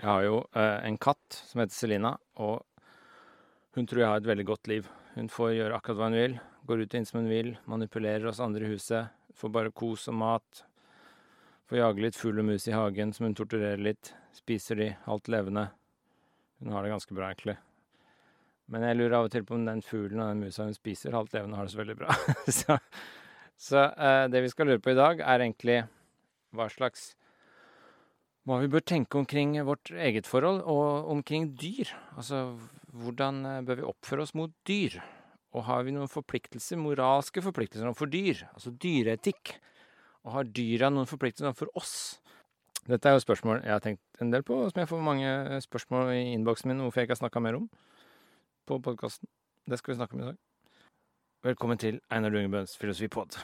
Jeg har jo eh, en katt som heter Selina, og hun tror jeg har et veldig godt liv. Hun får gjøre akkurat hva hun vil, går ut inn som hun vil, manipulerer oss andre i huset, får bare kos og mat. Får jage litt fugl og mus i hagen som hun torturerer litt, spiser de, alt levende. Hun har det ganske bra, egentlig. Men jeg lurer av og til på om den fuglen og den musa hun spiser, halvt levende, har det så veldig bra. så så eh, det vi skal lure på i dag, er egentlig hva slags hva vi bør tenke omkring vårt eget forhold og omkring dyr. Altså hvordan eh, bør vi oppføre oss mot dyr? Og har vi noen forpliktelser, moralske forpliktelser overfor dyr? Altså dyreetikk. Og har dyra noen forpliktelser overfor oss? Dette er jo spørsmål jeg har tenkt en del på, og som jeg får mange spørsmål i innboksen min hvorfor jeg ikke har snakka mer om på podkasten. Det skal vi snakke om i dag. Velkommen til Einar Dungebøns filosofipod.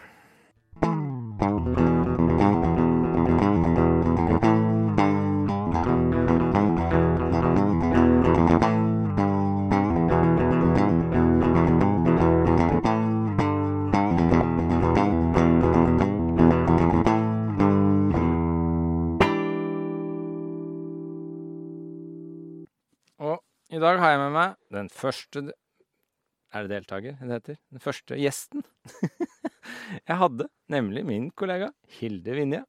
I dag har jeg med meg den første Er det deltaker det heter? Den første gjesten jeg hadde, nemlig min kollega Hilde Vinje.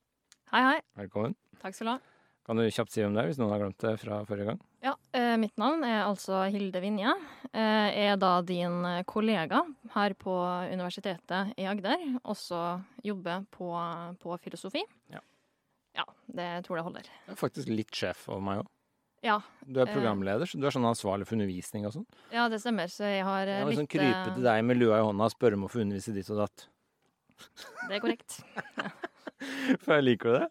Hei, hei. Velkommen. Takk skal du ha. Kan du kjapt si om er, hvis noen har glemt det fra forrige gang? Ja, eh, Mitt navn er altså Hilde Vinje. Eh, er da din eh, kollega her på Universitetet i Agder. Også jobber på, på filosofi. Ja. Ja, det tror jeg holder. Du er faktisk litt sjef over meg òg. Ja, Du er Eh. programleder, så du er sånn ansvarlig for undervisning og sånn. ja det stemmer. Så jeg har eh, Jeg litt sånn krype til deg med lua i hånda og spørre om å få undervise ditt og datt. Det er korrekt. For jeg liker du det?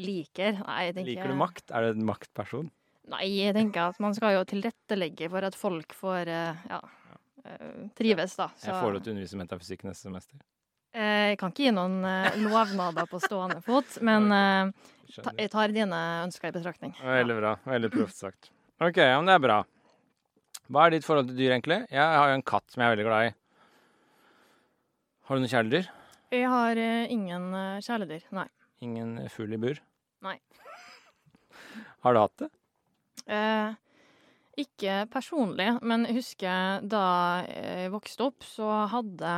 Liker? Nei, jeg tenker Liker du makt? Er du en maktperson? Nei, jeg tenker at man skal jo tilrettelegge for at folk får eh, ja, trives, da. Jeg får lov til å undervise metafysikk neste semester. Eh, Jeg kan ikke gi noen eh, lovnader på stående fot, men eh, jeg tar dine ønsker i betraktning. Veldig bra. Veldig proft sagt. OK, ja, men det er bra. Hva er ditt forhold til dyr, egentlig? Jeg har jo en katt som jeg er veldig glad i. Har du noen kjæledyr? Jeg har ingen kjæledyr, nei. Ingen fugl i bur? Nei. Har du hatt det? Eh, ikke personlig, men jeg husker da jeg vokste opp, så hadde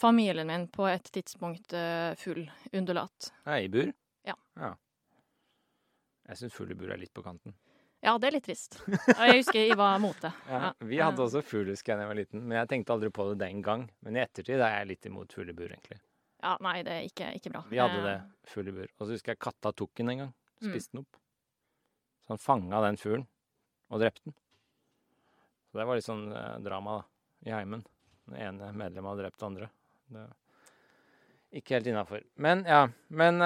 familien min på et tidspunkt eh, full undulat. I bur? Ja. Jeg syns fugl i bur er litt på kanten. Ja, det er litt trist. Jeg husker jeg var mot det. Ja, vi hadde også fugl da jeg var liten, men jeg tenkte aldri på det den gang. Men i ettertid er jeg litt imot fugl i bur, egentlig. Ja, nei, det er ikke, ikke bra. Vi hadde det, fugl i bur. Og så husker jeg katta tok den en gang. Mm. Spiste den opp. Så han fanga den fuglen og drepte den. Så det var litt sånn eh, drama da, i heimen. Den ene medlemmet hadde drept den andre. Det er ikke helt innafor. Men ja. Men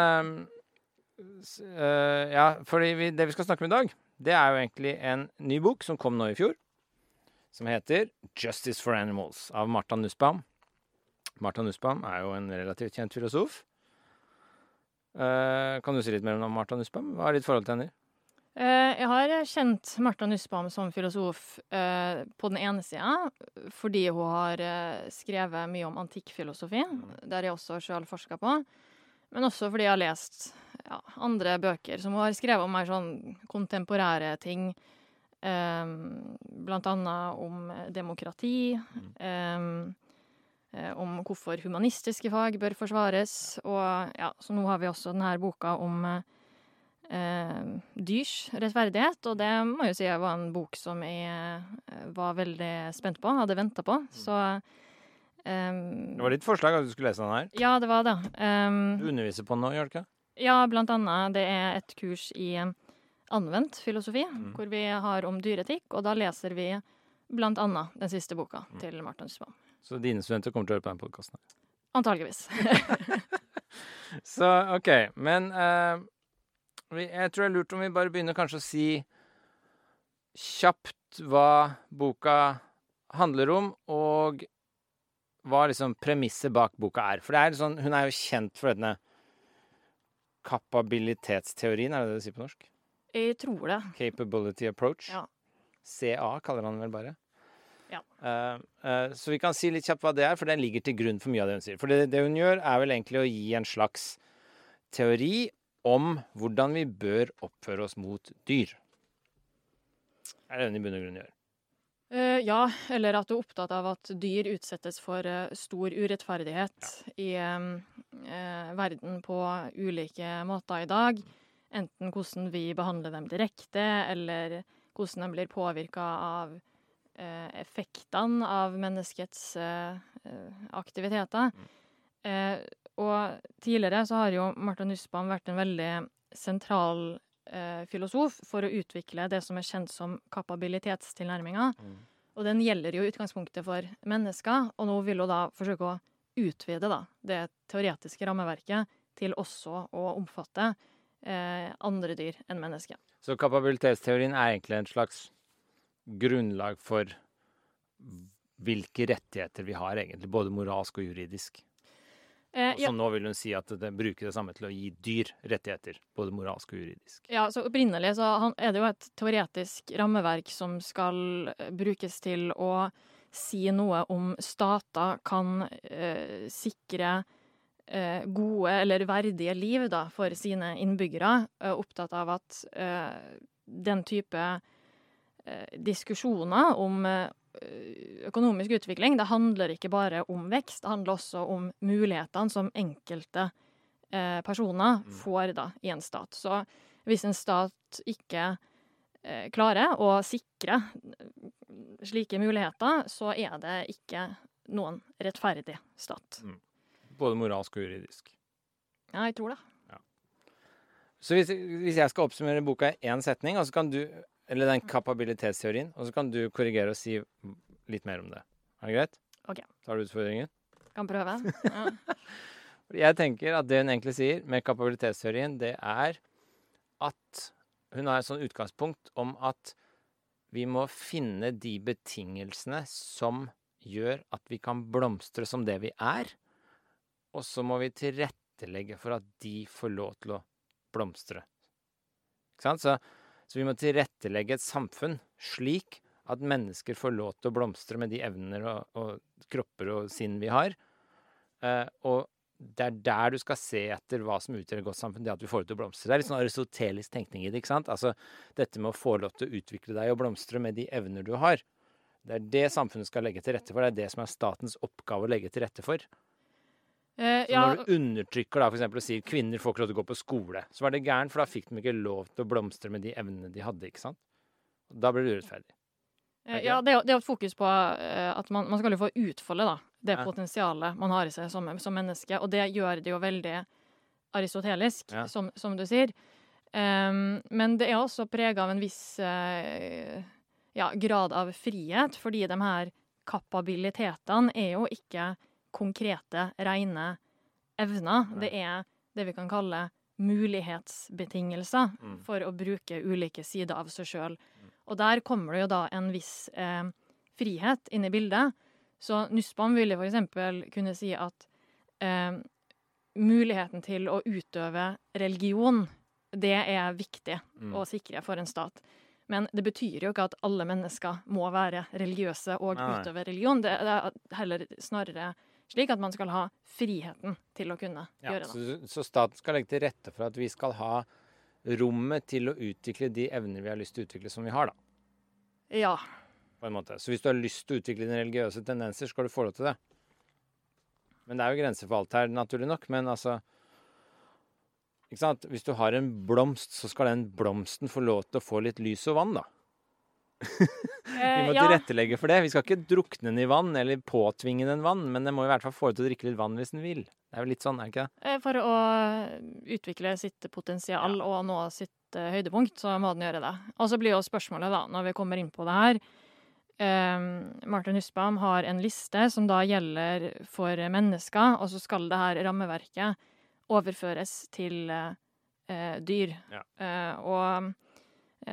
s- eh, Ja, fordi det vi skal snakke om i dag, det er jo egentlig en ny bok som kom nå i fjor. Som heter 'Justice for Animals' av Martha Nussbaum. Martha Nussbaum er jo en relativt kjent filosof. Uh, kan du si litt mer om Martha Nussbaum? Hva er ditt forhold til henne? Eh, Jeg har kjent Martha Nussbaum som filosof eh, på den ene sida fordi hun har eh, skrevet mye om antikkfilosofi, der jeg også sjøl forska på. Men også fordi jeg har lest ja, andre bøker som hun har skrevet om mer sånn kontemporære ting. Blant annet om demokrati. eh, om hvorfor humanistiske fag bør forsvares. Og ja, så nå har vi også denne boka om eh, dyrs rettferdighet, og det må jeg jo si var en bok som jeg eh, var veldig spent på, hadde venta på. Så ehm, Det var ditt forslag at du skulle lese den her. Ja, det var det. Ehm, Du underviser på den nå, gjør du ikke? ja, blant annet. Det er et kurs i anvendt filosofi, Mm. hvor vi har om dyreetikk, og da leser vi blant annet den siste boka Mm. til Martin Nussbaum. Så dine studenter kommer til å høre på den podkasten. Antageligvis. Så OK. Men vi, jeg tror det er lurt om vi bare begynner kanskje å si kjapt hva boka handler om, og hva liksom premisset bak boka er. For det er sånn, hun er jo kjent for denne kapabilitetsteorien, er det det du sier på norsk? Jeg tror det. Capability approach. Ja. CA kaller han vel bare. Ja. Uh, uh, så vi kan si litt kjapt hva det er, for den ligger til grunn for mye av det hun sier. For det, det hun gjør, er vel egentlig å gi en slags teori om hvordan vi bør oppføre oss mot dyr. Er det den i bunn og grunn gjør? Uh, ja, eller at du er opptatt av at dyr utsettes for uh, stor urettferdighet i eh, eh, verden på ulike måter i dag. Enten hvordan vi behandler dem direkte, eller hvordan de blir påvirka av effektene av menneskets aktiviteter. Eh, og tidligere så har jo Martha Nussbaum vært en veldig sentral eh, filosof for å utvikle det som er kjent som kapabilitetstilnærminga. Mm. Og den gjelder jo utgangspunktet for mennesker, og nå vil hun da forsøke å utvide da, det teoretiske rammeverket til også å omfatte eh, andre dyr enn mennesker. Så kapabilitetsteorien er egentlig en slags grunnlag for hvilke rettigheter vi har, egentlig, både moralsk og juridisk. Eh, ja, så nå vil hun si at det bruker det samme til å gi dyr rettigheter, både moralsk og juridisk. ja, så opprinnelig så er det jo et teoretisk rammeverk som skal eh, brukes til å si noe om stater kan eh, sikre eh, gode eller verdige liv da, for sine innbyggere. Eh, opptatt av at eh, den type eh, diskusjoner om økonomisk utvikling, det handler ikke bare om vekst, det handler også om mulighetene som enkelte eh, personer Mm. får da i en stat. Så hvis en stat ikke eh, klarer å sikre eh, slike muligheter, så er det ikke noen rettferdig stat. Både moralsk og juridisk. Ja, jeg tror det. Så hvis, hvis jeg skal oppsummere boka i én setning, og så kan du, eller den kapabilitetsteorien, og så kan du korrigere og si litt mer om det. Er det greit? Ok. Tar du utfordringen? Kan prøve. Ja. Jeg tenker at det hun egentlig sier med kapabilitetsteorien, det er at hun har et sånn utgangspunkt om at vi må finne de betingelsene som gjør at vi kan blomstre som det vi er, og så må vi tilrettelegge for at de får lov til å blomstre. Ikke sant? Så, så vi må tilrettelegge et samfunn slik at mennesker får lov til å blomstre med de evner og, og kropper og sinn vi har. Eh, og det er der du skal se etter hva som utgjør et godt samfunn. Det at vi får det til å blomstre. Det er litt sånn aristotelisk tenkning i det. ikke sant? Altså dette med å få lov til å utvikle deg og blomstre med de evner du har. Det er det samfunnet skal legge til rette for. Det er det som er statens oppgave å legge til rette for. Eh, ja, når du undertrykker da for eksempel, og sier kvinner får ikke lov til å gå på skole, så var det gærent, for da fikk de ikke lov til å blomstre med de evnene de hadde. ikke sant? Da blir det urettferdig. Eh, Ja, det er, jo- det er jo et fokus på eh, at man, man skal jo få utfolde da, det Ja. potensialet man har i seg som, som menneske, og det gjør det jo veldig aristotelisk, Ja. som, som du sier. Um, men det er også prega av en viss uh, ja, grad av frihet, fordi de her kapabilitetene er jo ikke konkrete, rene evner. Det er det vi kan kalle mulighetsbetingelser Mm. for å bruke ulike sider av seg sjøl. Og der kommer det jo da en viss eh, frihet inn i bildet. Så Nussbaum ville eksempel kunne si at eh, muligheten til å utøve religion, det er viktig Mm. å sikre for en stat. Men det betyr jo ikke at alle mennesker må være religiøse og Nei, utøve religion. Det, det er heller snarere slik at man skal ha friheten til å kunne Ja, gjøre det. så, så staten skal legge til rette for at vi skal ha rommet til å utvikle de evner vi har lyst til å utvikle som vi har, da. Ja. på en måte. Så hvis du har lyst til å utvikle dine religiøse tendenser, skal du få lov til det. Men det er jo grenser for alt her, naturlig nok. Men altså ikke sant? Hvis du har en blomst, så skal den blomsten få lov til å få litt lys og vann, da. Vi Eh, må tilrettelegge for det. Vi skal ikke drukne den i vann, eller påtvinge den vann, men den må i hvert fall få ut til å drikke litt vann hvis den vil. Det er jo litt sånn, er det ikke det? Eh, For å utvikle sitt potensial og nå sitt eh, høydepunkt, så må den gjøre det. Og så blir jo spørsmålet, da, når vi kommer inn på det her eh, Martin Husbaum har en liste som da gjelder for mennesker, og så skal det her rammeverket overføres til eh, eh, dyr. Ja. Eh, og eh,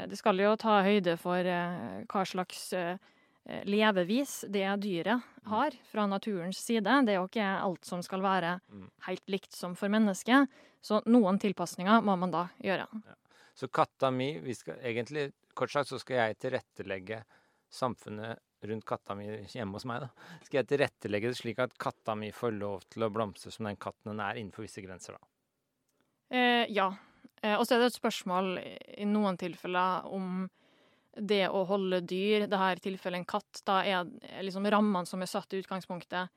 det skal jo ta høyde for eh, hva slags eh, eh, levevis det dyret har fra naturens side. Det er jo ikke alt som skal være Mm. helt likt som for mennesket, så noen tilpasninger må man da gjøre. Så katta mi vi skal, Egentlig, kort sagt, så skal jeg tilrettelegge samfunnet rundt katta mi hjemme hos meg. da. Skal jeg tilrettelegge det slik at katta mi får lov til å blomstre som den katten den er, innenfor visse grenser. da. Eh, ja. Eh, og så er det et spørsmål i noen tilfeller om det å holde dyr, det her tilfellet en katt, da er liksom rammene som er satt i utgangspunktet,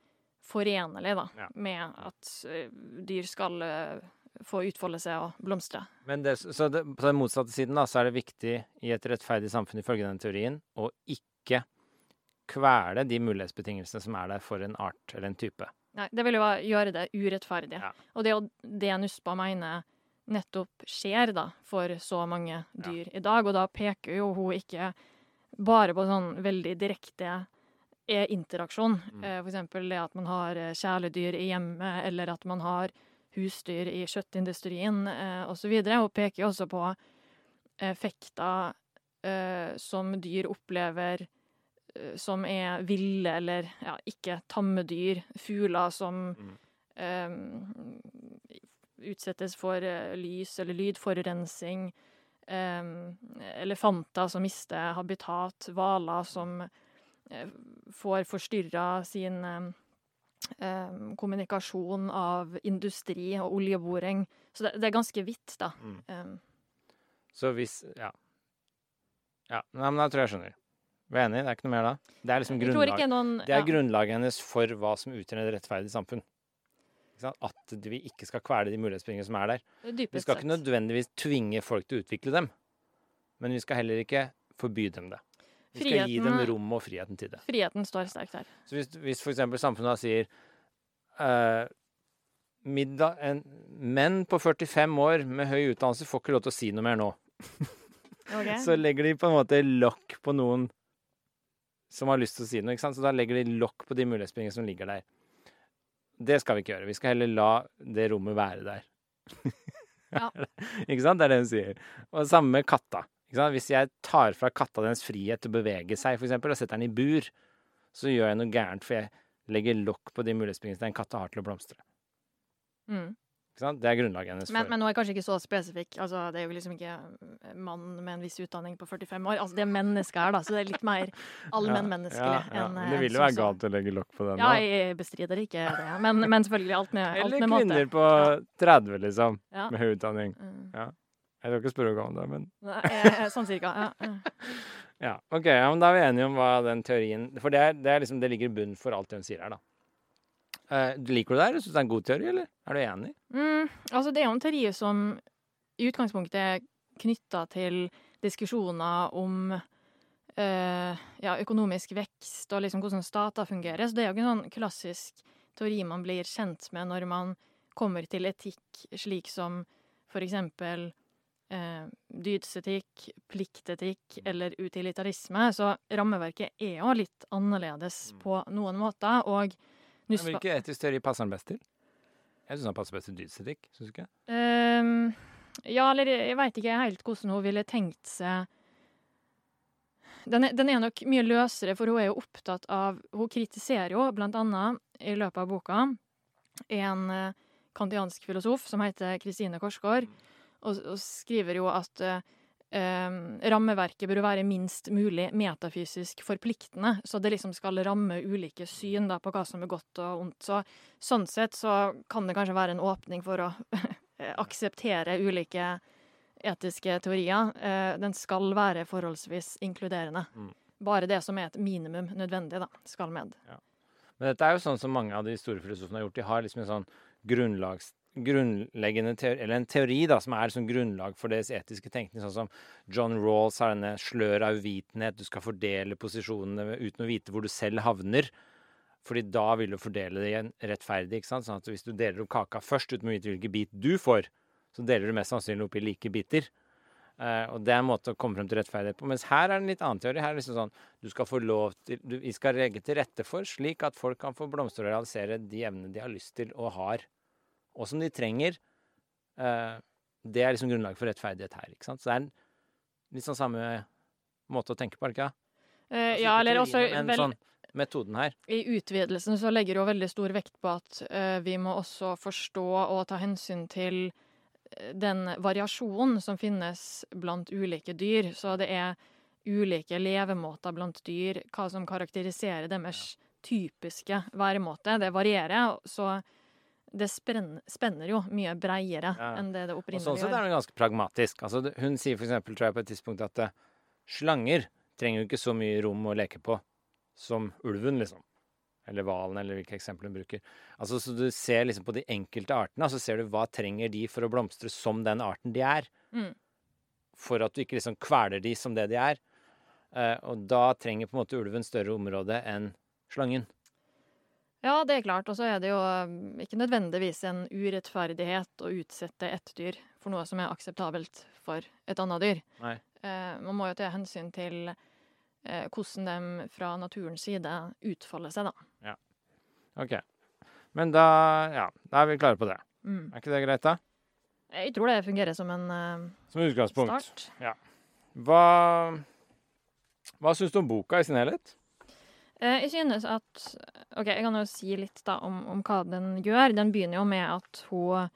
forenlig da, Ja. med at eh, dyr skal eh, få utfolde seg og blomstre. Men det, så det, på den motsatte siden da, så er det viktig i et rettferdig samfunn ifølge den teorien å ikke kvele de mulighetsbetingelsene som er der for en art eller en type. Nei, det vil jo gjøre det urettferdig. Ja. Og det er jo det Nuspa mener nettopp skjer da, for så mange dyr i dag. Og da peker jo hun ikke bare på sånn veldig direkte eh, interaksjon. Mm. F.eks. For eksempel det at man har eh, kjæledyr i hjemmet, eller at man har husdyr i kjøttindustrien eh, osv. Hun peker jo også på effekter eh, som dyr opplever eh, som er ville eller ja, ikke tamme dyr. Fugler som Mm. eh, utsettes for eh, lys eller lydforurensning. Eh, elefanter som mister habitat. Hvaler som eh, får forstyrra sin eh, eh, kommunikasjon av industri og oljeboring. Så det, det er ganske vidt, da. Mm. Um. Så hvis Ja. Ja, men da tror jeg jeg skjønner. Vi er enig, Det er ikke noe mer da? Det er liksom grunnlag, noen, ja. det er grunnlaget hennes for hva som utgjør et rettferdig samfunn. At vi ikke skal kvele de mulighetsspringene som er der. Vi skal ikke nødvendigvis tvinge folk til å utvikle dem, men vi skal heller ikke forby dem det. Vi skal gi dem rom og friheten til det. Friheten står sterkt her. Så hvis, hvis eksempel samfunnet sier uh, middag, en, Menn på 45 år med høy utdannelse får ikke lov til å si noe mer nå. Okay. Så legger de på en måte lokk på noen som har lyst til å si noe. ikke sant? Så da legger de lokk på de mulighetsspringene som ligger der. Det skal vi ikke gjøre. Vi skal heller la det rommet være der. Ja. ikke sant? Det er det hun sier. Og samme med katta. Hvis jeg tar fra katta dens frihet til å bevege seg, eksempel, og setter den i bur, så gjør jeg noe gærent, for jeg legger lokk på de mulighetsbetingelsene en katt har til å blomstre. Mm. Det er grunnlaget hennes Men, men nå er jeg kanskje ikke så spesifikk. Altså, det er jo liksom ikke mann med en viss utdanning på 45 år. Altså, det er menneske her, da, så det er litt mer allmennmenneskelig Ja, ja. enn Men det vil jo være galt å legge lokk på den. Ja, jeg bestrider ikke det. Men, men selvfølgelig alt med, alt Eller med måte. kvinner på 30, liksom, Ja. med høy utdanning. Ja. Jeg skal ikke spørre hva om du er, men Nei, eh, Sånn cirka. Ja. ja. Ja, ok, ja, men da er vi enige om hva den teorien For det, er, det, er liksom, det ligger i bunnen for alt hun sier her, da. Eh, liker du det her? Syns du det er en god teori, eller? Er du enig? Mm, altså, det er jo en teori som i utgangspunktet er knytta til diskusjoner om uh, ja, økonomisk vekst og liksom hvordan stater fungerer. Så det er jo ikke en sånn klassisk teori man blir kjent med når man kommer til etikk, slik som for eksempel uh, dydsetikk, pliktetikk eller utilitarisme. Så rammeverket er jo litt annerledes Mm. på noen måter. Og Men Nuspa- Hvilken etisk teori passer den best til? Jeg syns han passer best til dydsetikk. Syns du ikke? Um, ja, eller jeg veit ikke helt hvordan hun ville tenkt seg den er, den er nok mye løsere, for hun er jo opptatt av Hun kritiserer jo blant annet i løpet av boka en kantiansk filosof som heter Kristine Korsgaard, og, og skriver jo at eh, rammeverket bør være minst mulig metafysisk forpliktende, så det liksom skal ramme ulike syn da, på hva som er godt og ondt. Så sånn sett så kan det kanskje være en åpning for å akseptere ulike etiske teorier. Eh, den skal være forholdsvis inkluderende. Mm. Bare det som er et minimum nødvendig, da, skal med. Men dette er jo sånn som mange av de store filosofene har gjort. De har liksom en sånn grunnlags, grunnleggende teori, eller en teori da, som er liksom grunnlag for deres etiske tenkning. Sånn som John Rawls har denne slør av uvitenhet. Du skal fordele posisjonene uten å vite hvor du selv havner. Fordi da vil du fordele det igjen rettferdig. ikke sant? Sånn at hvis du deler opp kaka først uten å vite hvilken bit du får, så deler du mest sannsynlig opp i like biter. Uh, og det er en måte å komme frem til rettferdighet på. Mens her er det en litt annen teori. Her er det liksom sånn du skal få lov til du, Vi skal legge til rette for slik at folk kan få blomstre og realisere de evnene de har lyst til og har, og som de trenger. Eh, det er liksom grunnlaget for rettferdighet her. ikke sant? Så det er en litt sånn samme måte å tenke på, er det ikke? Eh, Altså, ja, eller også vel, sånn metoden her. I utvidelsen så legger jo veldig stor vekt på at eh, vi må også forstå og ta hensyn til den variasjonen som finnes blant ulike dyr. Så det er ulike levemåter blant dyr, hva som karakteriserer deres typiske væremåte. Det varierer. Så det spenner jo mye breiere Ja. enn det det Og opprinnelig sånn sett er det ganske pragmatisk. Altså, hun sier for eksempel, tror jeg, på et tidspunkt at eh, slanger trenger jo ikke så mye rom å leke på som ulven, liksom. Eller hvalen, eller hvilke eksempler hun bruker. Altså, så du ser liksom på de enkelte artene, og så ser du hva trenger de for å blomstre som den arten de er. Mm. For at du ikke liksom kveler de som det de er. Eh, og da trenger på en måte ulven større område enn slangen. Ja, det er klart. Og så er det jo um, ikke nødvendigvis en urettferdighet å utsette ett dyr for noe som er akseptabelt for et annet dyr. Nei. Eh, man må jo ta hensyn til eh, hvordan de fra naturens side utfolder seg, da. OK. Men da, ja, da er vi klare på det. Mm. Er ikke det greit, da? Jeg tror det fungerer som en eh, Som utgangspunkt. start. Hva, hva syns du om boka i sin helhet? Eh, jeg synes at OK, jeg kan jo si litt da om, om hva den gjør. Den begynner jo med at hun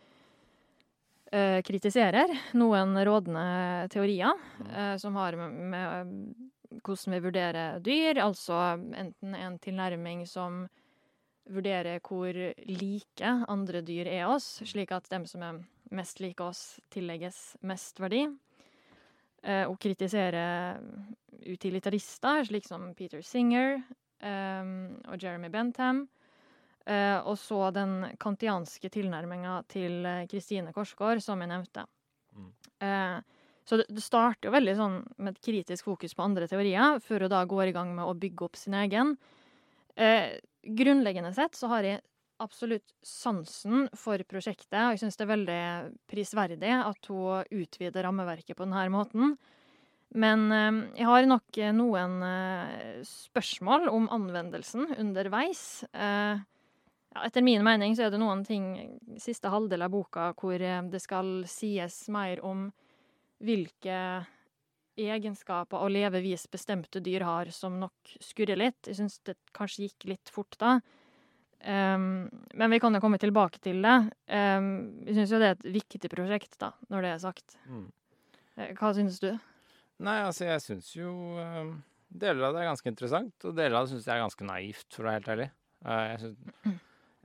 eh, kritiserer noen rådende teorier eh, som har med, med hvordan vi vurderer dyr, altså enten en tilnærming som vurderer hvor like andre dyr er oss, slik at dem som er mest like oss, tillegges mest verdi. Eh, og kritiserer utilitarister, slik som Peter Singer og Jeremy Bentham. Eh, og så den kantianske tilnærminga til eh, Kristine Korsgaard, som jeg nevnte. Mm. Eh, så det, det starter jo veldig sånn med et kritisk fokus på andre teorier, før hun da går i gang med å bygge opp sin egen. Eh, grunnleggende sett så har jeg absolutt sansen for prosjektet, og jeg syns det er veldig prisverdig at hun utvider rammeverket på denne måten. Men eh, jeg har nok eh, noen eh, spørsmål om anvendelsen underveis. Eh, ja, etter min mening så er det noen ting siste halvdel av boka hvor det skal sies mer om hvilke egenskaper og levevis bestemte dyr har, som nok skurrer litt. Jeg syns det kanskje gikk litt fort da. Um, men vi kan jo komme tilbake til det. Um, jeg syns jo det er et viktig prosjekt, da, når det er sagt. Mm. Hva syns du? Nei, altså, jeg syns jo eh, Deler av det er ganske interessant, og deler av det syns jeg er ganske naivt, for å være helt ærlig. Uh, jeg syns,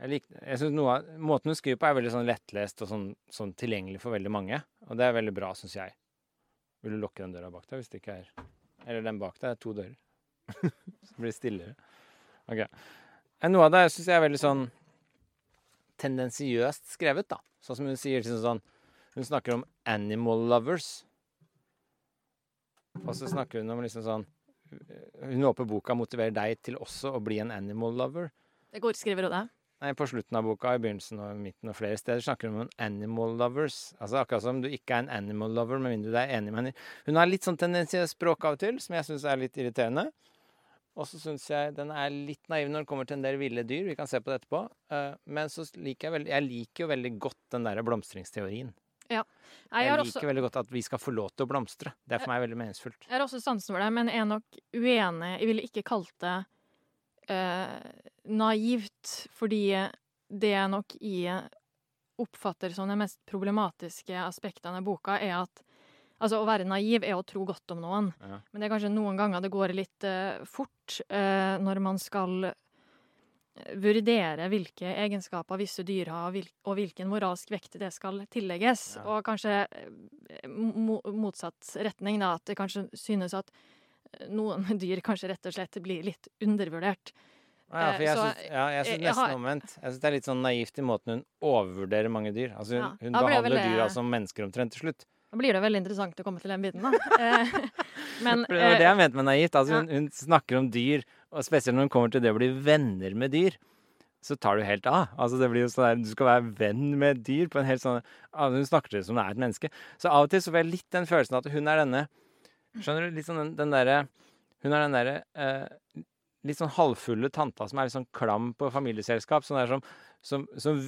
jeg lik, jeg syns noe av Måten hun skriver på, er veldig sånn lettlest og sånn, sånn tilgjengelig for veldig mange. Og det er veldig bra, syns jeg. Vil du lukke den døra bak deg hvis det ikke er Eller den bak deg er to dører. Så blir det stillere. OK. Eh, Noe av det syns jeg er veldig sånn tendensiøst skrevet, da. Sånn som hun sier liksom sånn Hun snakker om animal lovers. Og så snakker hun om liksom sånn Hun håper boka motiverer deg til også å bli en animal lover. Det går, skriver hun det? Nei, på slutten av boka, i begynnelsen og midten og flere steder, snakker hun om animal lovers. Altså akkurat som du ikke er en animal lover med mindre du er enig med henne. Hun har litt sånn tendensiøst språk av og til, som jeg syns er litt irriterende. Og så syns jeg den er litt naiv når det kommer til en del ville dyr. Vi kan se på det etterpå. Eh, Men så liker jeg veldig Jeg liker jo veldig godt den derre blomstringsteorien. Nei, Jeg jeg, liker også, veldig godt at vi skal få lov til å blomstre. Det er for meg veldig meningsfullt. jeg har også sansen for det, men jeg er nok uenig. Jeg ville ikke kalt det eh, naivt, fordi det jeg nok i oppfatter som de mest problematiske aspektene av boka, er at Altså, å være naiv er å tro godt om noen. Ja. Men det er kanskje noen ganger det går litt eh, fort eh, når man skal vurdere hvilke egenskaper visse dyr har, og hvilken moralsk vekt det skal tillegges. Ja. Og kanskje eh, mo motsatt retning, da. At det kanskje synes at eh, noen dyr kanskje rett og slett blir litt undervurdert. Ja, for jeg Eh, så synes, ja, jeg synes nesten har- omvendt. Jeg synes det er litt sånn naivt i måten hun overvurderer mange dyr. Altså hun, Ja, hun behandler veldig- dyra som mennesker omtrent til slutt. Da blir det veldig interessant å komme til den biten, da. Eh, Men det var det eh, jeg mente med naivt. Altså hun, hun snakker om dyr, og spesielt når hun kommer til det å bli venner med dyr. Så tar du helt av. Altså det blir jo sånn der, Du skal være venn med dyr på en helt sånn Hun snakker til det som det er et menneske. Så av og til så får jeg litt den følelsen at hun er denne Skjønner du? Litt sånn den, den derre Hun er den derre eh, litt sånn halvfulle tanta som er litt sånn klam på familieselskap. Sånn der som, som, som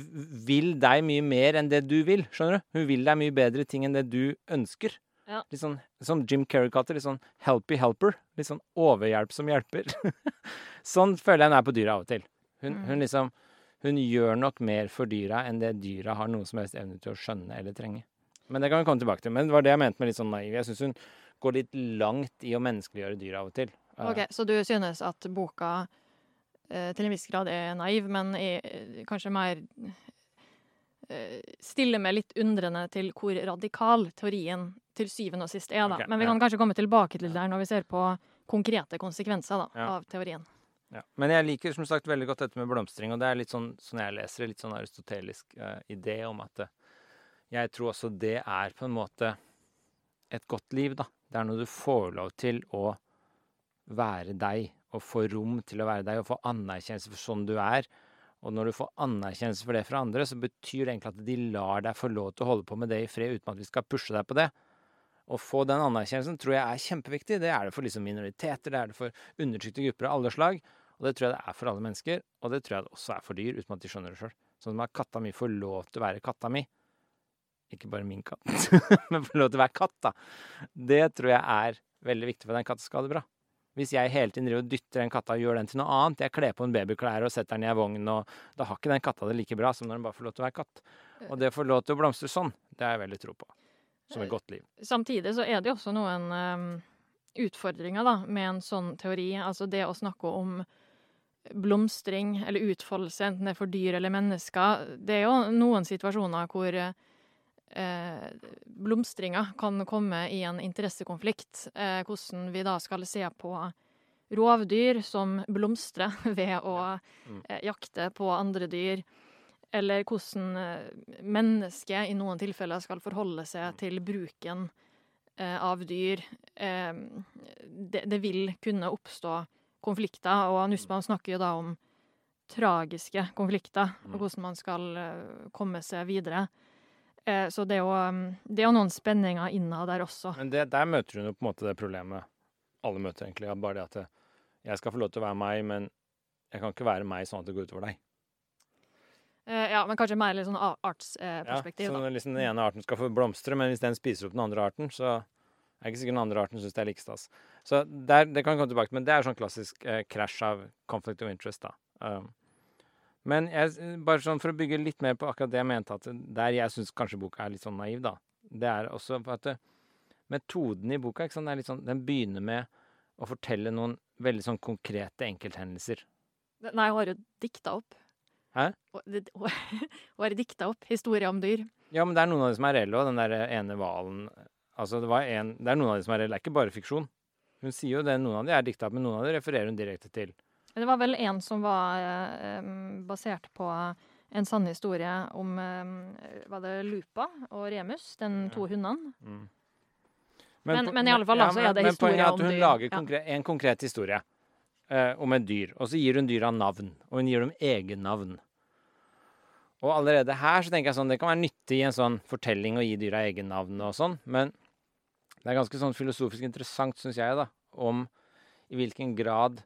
vil deg mye mer enn det du vil. Skjønner du? Hun vil deg mye bedre ting enn det du ønsker. Ja. Litt sånn, som Jim Carrey-katter. litt sånn helpy helper. Litt sånn overhjelp som hjelper. sånn føler jeg hun er på dyra av og til. Hun, Mm. hun liksom Hun gjør nok mer for dyra enn det dyra har noe som helst evne til å skjønne eller trenge. Men det kan vi komme tilbake til. Men det var det jeg mente med litt sånn naiv. Jeg syns hun går litt langt i å menneskeliggjøre dyra av og til. OK, så du synes at boka eh, til en viss grad er naiv, men er eh, kanskje mer eh, stiller meg litt undrende til hvor radikal teorien til syvende og sist er. da. Okay, Men vi ja. kan kanskje komme tilbake til det der når vi ser på konkrete konsekvenser da, Ja. av teorien. Ja. Men jeg liker som sagt veldig godt dette med blomstring, og det er litt sånn, sånn jeg leser det, litt sånn aristotelisk uh, idé om at eh, jeg tror også det er på en måte et godt liv, da. Det er når du får lov til å være deg, og få rom til å være deg, og få anerkjennelse for sånn du er. Og når du får anerkjennelse for det fra andre, så betyr det egentlig at de lar deg få lov til å holde på med det i fred uten at vi skal pushe deg på det. Å få den anerkjennelsen tror jeg er kjempeviktig. Det er det for liksom minoriteter, det er det for undertrykte grupper av alle slag. Og det tror jeg det er for alle mennesker, og det tror jeg det også er for dyr, uten at de skjønner det sjøl. Sånn at katta mi får lov til å være katta mi. Ikke bare min katt, men får lov til å være katt, da. Det tror jeg er veldig viktig for at den katt skal ha det bra. Hvis jeg hele tiden driver og dytter den katta og gjør den til noe annet, jeg kler på en babyklær og setter den i ei vogn, og da har ikke den katta det like bra som når den bare får lov til å være katt. Og det å få lov til å blomstre sånn, det har jeg veldig tro på. Som et godt liv. Samtidig så er det jo også noen um, utfordringer da, med en sånn teori. Altså det å snakke om blomstring eller utfoldelse, enten det er for dyr eller mennesker. Det er jo noen situasjoner hvor eh, blomstringa kan komme i en interessekonflikt. Eh, hvordan vi da skal se på rovdyr som blomstrer ved å Mm. eh, jakte på andre dyr. Eller hvordan eh, mennesket i noen tilfeller skal forholde seg til bruken eh, av dyr. Eh, det, det vil kunne oppstå konflikter, og Nussbaum snakker jo da om tragiske konflikter, og Mm. hvordan man skal eh, komme seg videre. Så det er, jo, um, det er jo noen spenninger innad der også. Men det, der møter hun jo på en måte det problemet alle møter, egentlig. Bare det at jeg skal få lov til å være meg, men jeg kan ikke være meg sånn at det går utover deg. Eh, ja, men kanskje mer litt sånn Ja, artsperspektiv, så sånn liksom Den ene arten skal få blomstre, men hvis den spiser opp den andre arten, så er ikke sikkert den andre arten syns det er like stas. Så der, det kan komme tilbake til, men det er sånn klassisk eh, krasj av conflict of interest, da. Um, men jeg, bare sånn for å bygge litt mer på akkurat det jeg mente, at der jeg syns kanskje boka er litt sånn naiv, da, det er også at det, metoden i boka ikke sant, er litt sånn, den begynner med å fortelle noen veldig sånn konkrete enkelthendelser. Nei, hun har jo dikta opp. Hæ? Hun har dikta opp historier om dyr. Ja, men det er noen av de som er reelle òg. Den der ene hvalen Altså, det var en Det er noen av de som er reelle. Det er ikke bare fiksjon. Hun sier jo det. Noen av de er dikta opp, men noen av de refererer hun direkte til. Det var vel en som var eh, basert på en sann historie om eh, Var det Lupa og Remus, den to hundene? Mm. Men- po- men i alle fall ja, så er det men poenget er om at hun dyr. lager Ja. en konkret historie eh, om et dyr, og så gir hun dyra navn. Og hun gir dem egennavn. Og allerede her så tenker jeg sånn, det kan være nyttig i en sånn fortelling å gi dyra egennavn og sånn, men det er ganske sånn filosofisk interessant, syns jeg, da, om i hvilken grad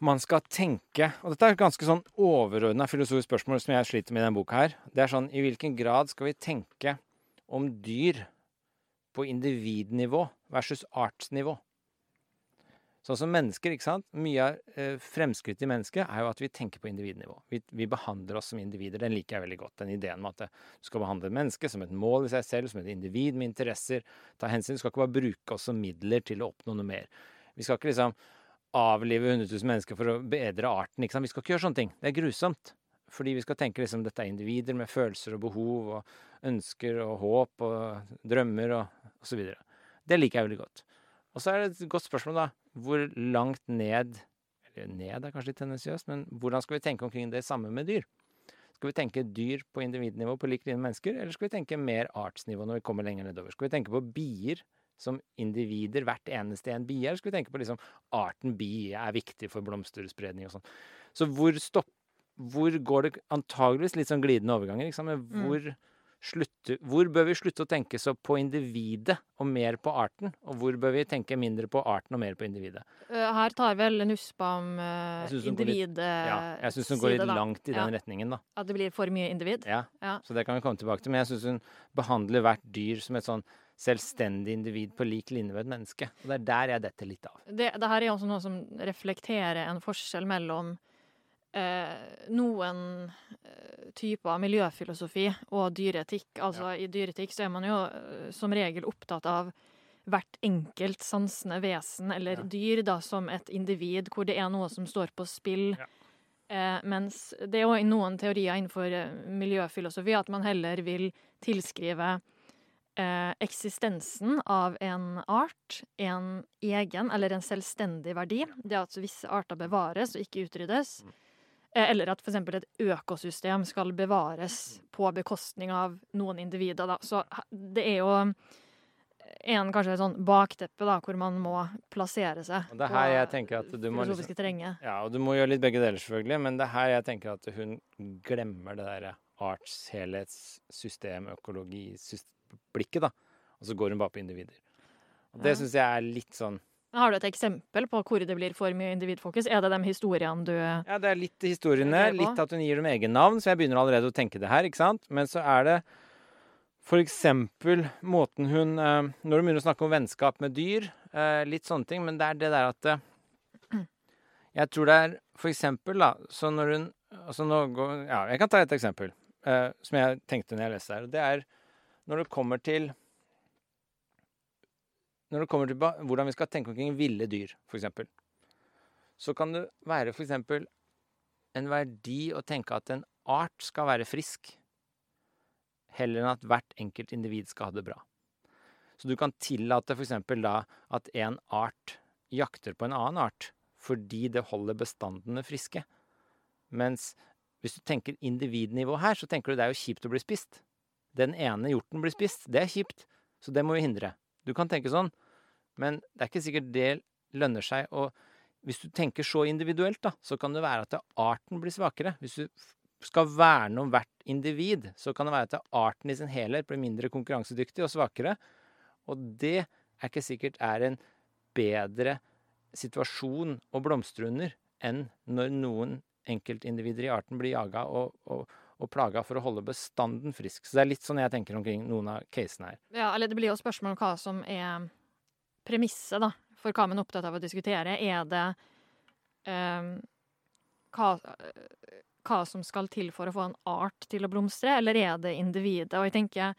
man skal tenke Og dette er et ganske sånn overordna filosofisk spørsmål som jeg sliter med i denne boka her. Det er sånn i hvilken grad skal vi tenke om dyr på individnivå versus artsnivå? Sånn som mennesker, ikke sant. Mye av eh, fremskrittet i mennesket er jo at vi tenker på individnivå. Vi, vi behandler oss som individer. Den liker jeg veldig godt. Den ideen med at du skal behandle et menneske som et mål i seg selv, som et individ med interesser. Ta hensyn. Du skal ikke bare bruke oss som midler til å oppnå noe mer. Vi skal ikke liksom avlive 100 000 mennesker for å bedre arten. Ikke sant? Vi skal ikke gjøre sånne ting. Det er grusomt. Fordi vi skal tenke liksom dette er individer med følelser og behov og ønsker og håp og drømmer og osv. Det liker jeg veldig godt. Og så er det et godt spørsmål, da. Hvor langt ned Eller ned er kanskje litt tendensiøst, men hvordan skal vi tenke omkring det samme med dyr? Skal vi tenke dyr på individnivå på lik linje med mennesker, eller skal vi tenke mer artsnivå når vi kommer lenger nedover? Skal vi tenke på bier som individer, hvert eneste en bie, eller skal vi tenke på liksom arten bie er viktig for blomsterspredning og sånn? Så hvor stopp hvor går det antageligvis litt sånn glidende overganger, ikke sant? Men hvor, slutter, hvor bør vi slutte å tenke så på individet og mer på arten? Og hvor bør vi tenke mindre på arten og mer på individet? Eh, Her tar vel Nussbaum uh, litt- individet Ja, jeg syns hun går litt langt i Ja. den retningen, da. At det blir for mye individ? Ja, Ja. Så det kan vi komme tilbake til. Men jeg syns hun behandler hvert dyr som et sånn selvstendig individ på lik linje med et menneske. Og det er der jeg detter litt av. Det, det her er også noe som reflekterer en forskjell mellom eh, noen eh, typer miljøfilosofi og dyreetikk. Altså I dyreetikk så er man jo eh, som regel opptatt av hvert enkelt sansende vesen eller Ja. dyr da, som et individ, hvor det er noe som står på spill. Ja. Eh, mens det er jo noen teorier innenfor eh, miljøfilosofi at man heller vil tilskrive eh, eksistensen av en art en egen eller en selvstendig verdi. Det at visse arter bevares og ikke utryddes. Eh, eller at f.eks. et økosystem skal bevares på bekostning av noen individer. Da. Så det er jo en kanskje sånn bakteppe da, hvor man må plassere seg Og det er her jeg tenker at du må liksom, terrenget. Ja, og du må gjøre litt begge deler, selvfølgelig, men det er her jeg tenker at hun glemmer det derre arts, helhetssystem, økologi, blikket, da. Og så går hun bare på individer. Og det Ja. syns jeg er litt sånn Har du et eksempel på hvor det blir for mye individfokus? Er det de historiene du Ja, det er litt historiene, litt at hun gir dem egen navn, så jeg begynner allerede å tenke det her, ikke sant? Men så er det for eksempel måten hun eh, Når hun begynner å snakke om vennskap med dyr, eh, litt sånne ting, men det er det der at eh, Jeg tror det er for eksempel, da, så når hun altså nå går, Ja, jeg kan ta et eksempel som jeg tenkte når jeg leste her. Det er når det kommer til når det kommer til hvordan vi skal tenke omkring ville dyr, f.eks., så kan det være f.eks. en verdi å tenke at en art skal være frisk, heller enn at hvert enkelt individ skal ha det bra. Så du kan tillate f.eks. da at en art jakter på en annen art fordi det holder bestandene friske. Mens hvis du tenker individnivå her, så tenker du det er jo kjipt å bli spist. Den ene hjorten blir spist. Det er kjipt, så det må vi hindre. Du kan tenke sånn, men det er ikke sikkert det lønner seg. Og hvis du tenker så individuelt, da, så kan det være at arten blir svakere. Hvis du skal verne om hvert individ, så kan det være at arten i sin helhet blir mindre konkurransedyktig og svakere. Og det er ikke sikkert er en bedre situasjon å blomstre under enn når noen enkeltindivider i arten blir jaga og, og, og plaga for å holde bestanden frisk. Så det er litt sånn jeg tenker omkring noen av casene her. Ja, eller det blir jo spørsmål om hva som er premisset, da, for hva man er opptatt av å diskutere. Er det um, hva, hva som skal til for å få en art til å blomstre, eller er det individet? Og jeg tenker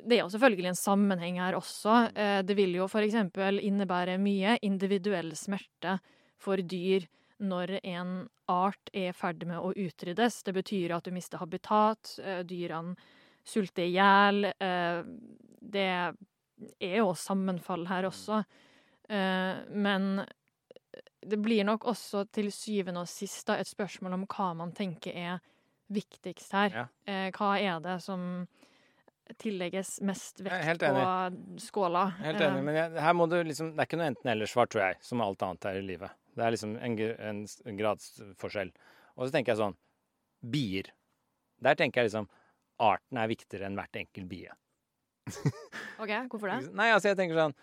det er jo selvfølgelig en sammenheng her også. Eh, Det vil jo f.eks. innebære mye individuell smerte for dyr når en art er i ferd med å utryddes. Det betyr at du mister habitat, eh, dyrene sulter i hjel. eh, Det er jo sammenfall her også. Uh, Men det blir nok også til syvende og sist da, et spørsmål om hva man tenker er viktigst her. Ja. Uh, Hva er det som tillegges mest vekt på skåla? Helt Eh, enig, men jeg, her må du liksom, det er ikke noe enten-eller-svar, tror jeg, som alt annet her i livet. Det er liksom en, en en gradsforskjell. Og så tenker jeg sånn Bier. Der tenker jeg liksom arten er viktigere enn hvert enkelt bie. OK, hvorfor det? Nei, altså jeg tenker sånn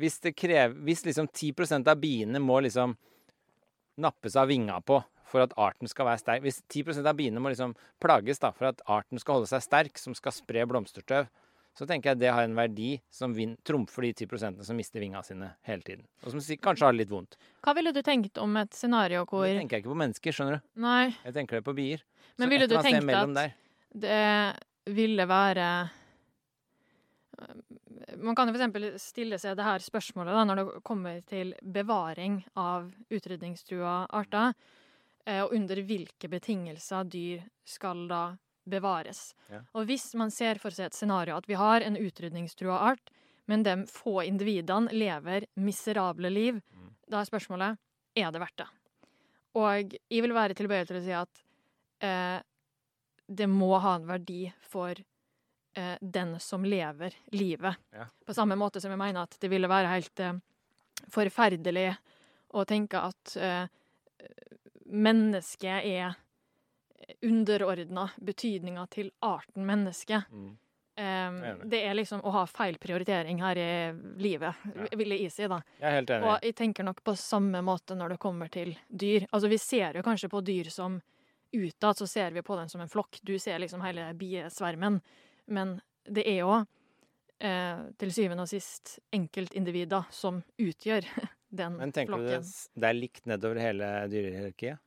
Hvis det krever Hvis liksom 10% av biene må liksom nappes av vinga på for at arten skal være sterk Hvis 10% av biene må liksom plages da for at arten skal holde seg sterk, som skal spre blomsterstøv, så tenker jeg det har en verdi som trumfer de 10% som mister vinga sine hele tiden. Og som kanskje har det litt vondt. Hva ville du tenkt om et scenario hvor Det tenker jeg ikke på mennesker, skjønner du. Nei, Jeg tenker det på bier. Men Så ville du tenkt at- der. det ville være Man kan jo f.eks. stille seg det her spørsmålet da, når det kommer til bevaring av utrydningstrua arter, eh, og under hvilke betingelser dyr skal da bevares. Ja. Og hvis man ser for seg et scenario at vi har en utrydningstrua art, men de få individene lever miserable liv, Mm. da er spørsmålet er det verdt det. Og jeg vil være tilbøyelig til å si at eh, det må ha en verdi for eh, den som lever livet. Ja. På samme måte som jeg mener at det ville være helt eh, forferdelig å tenke at eh, mennesket er underordna betydninga til arten menneske. Mm. Um, det er liksom å ha feil prioritering her i livet, Ja. vil jeg si, da. Jeg er helt enig. Og jeg tenker nok på samme måte når det kommer til dyr. Altså, vi ser jo kanskje på dyr som utad, så ser vi på dem som en flokk. Du ser liksom hele biesvermen. Men det er jo eh, til syvende og sist enkeltindivider som utgjør den flokken. Men tenker du det, flokken. s- det er likt nedover hele dyrehierarkiet?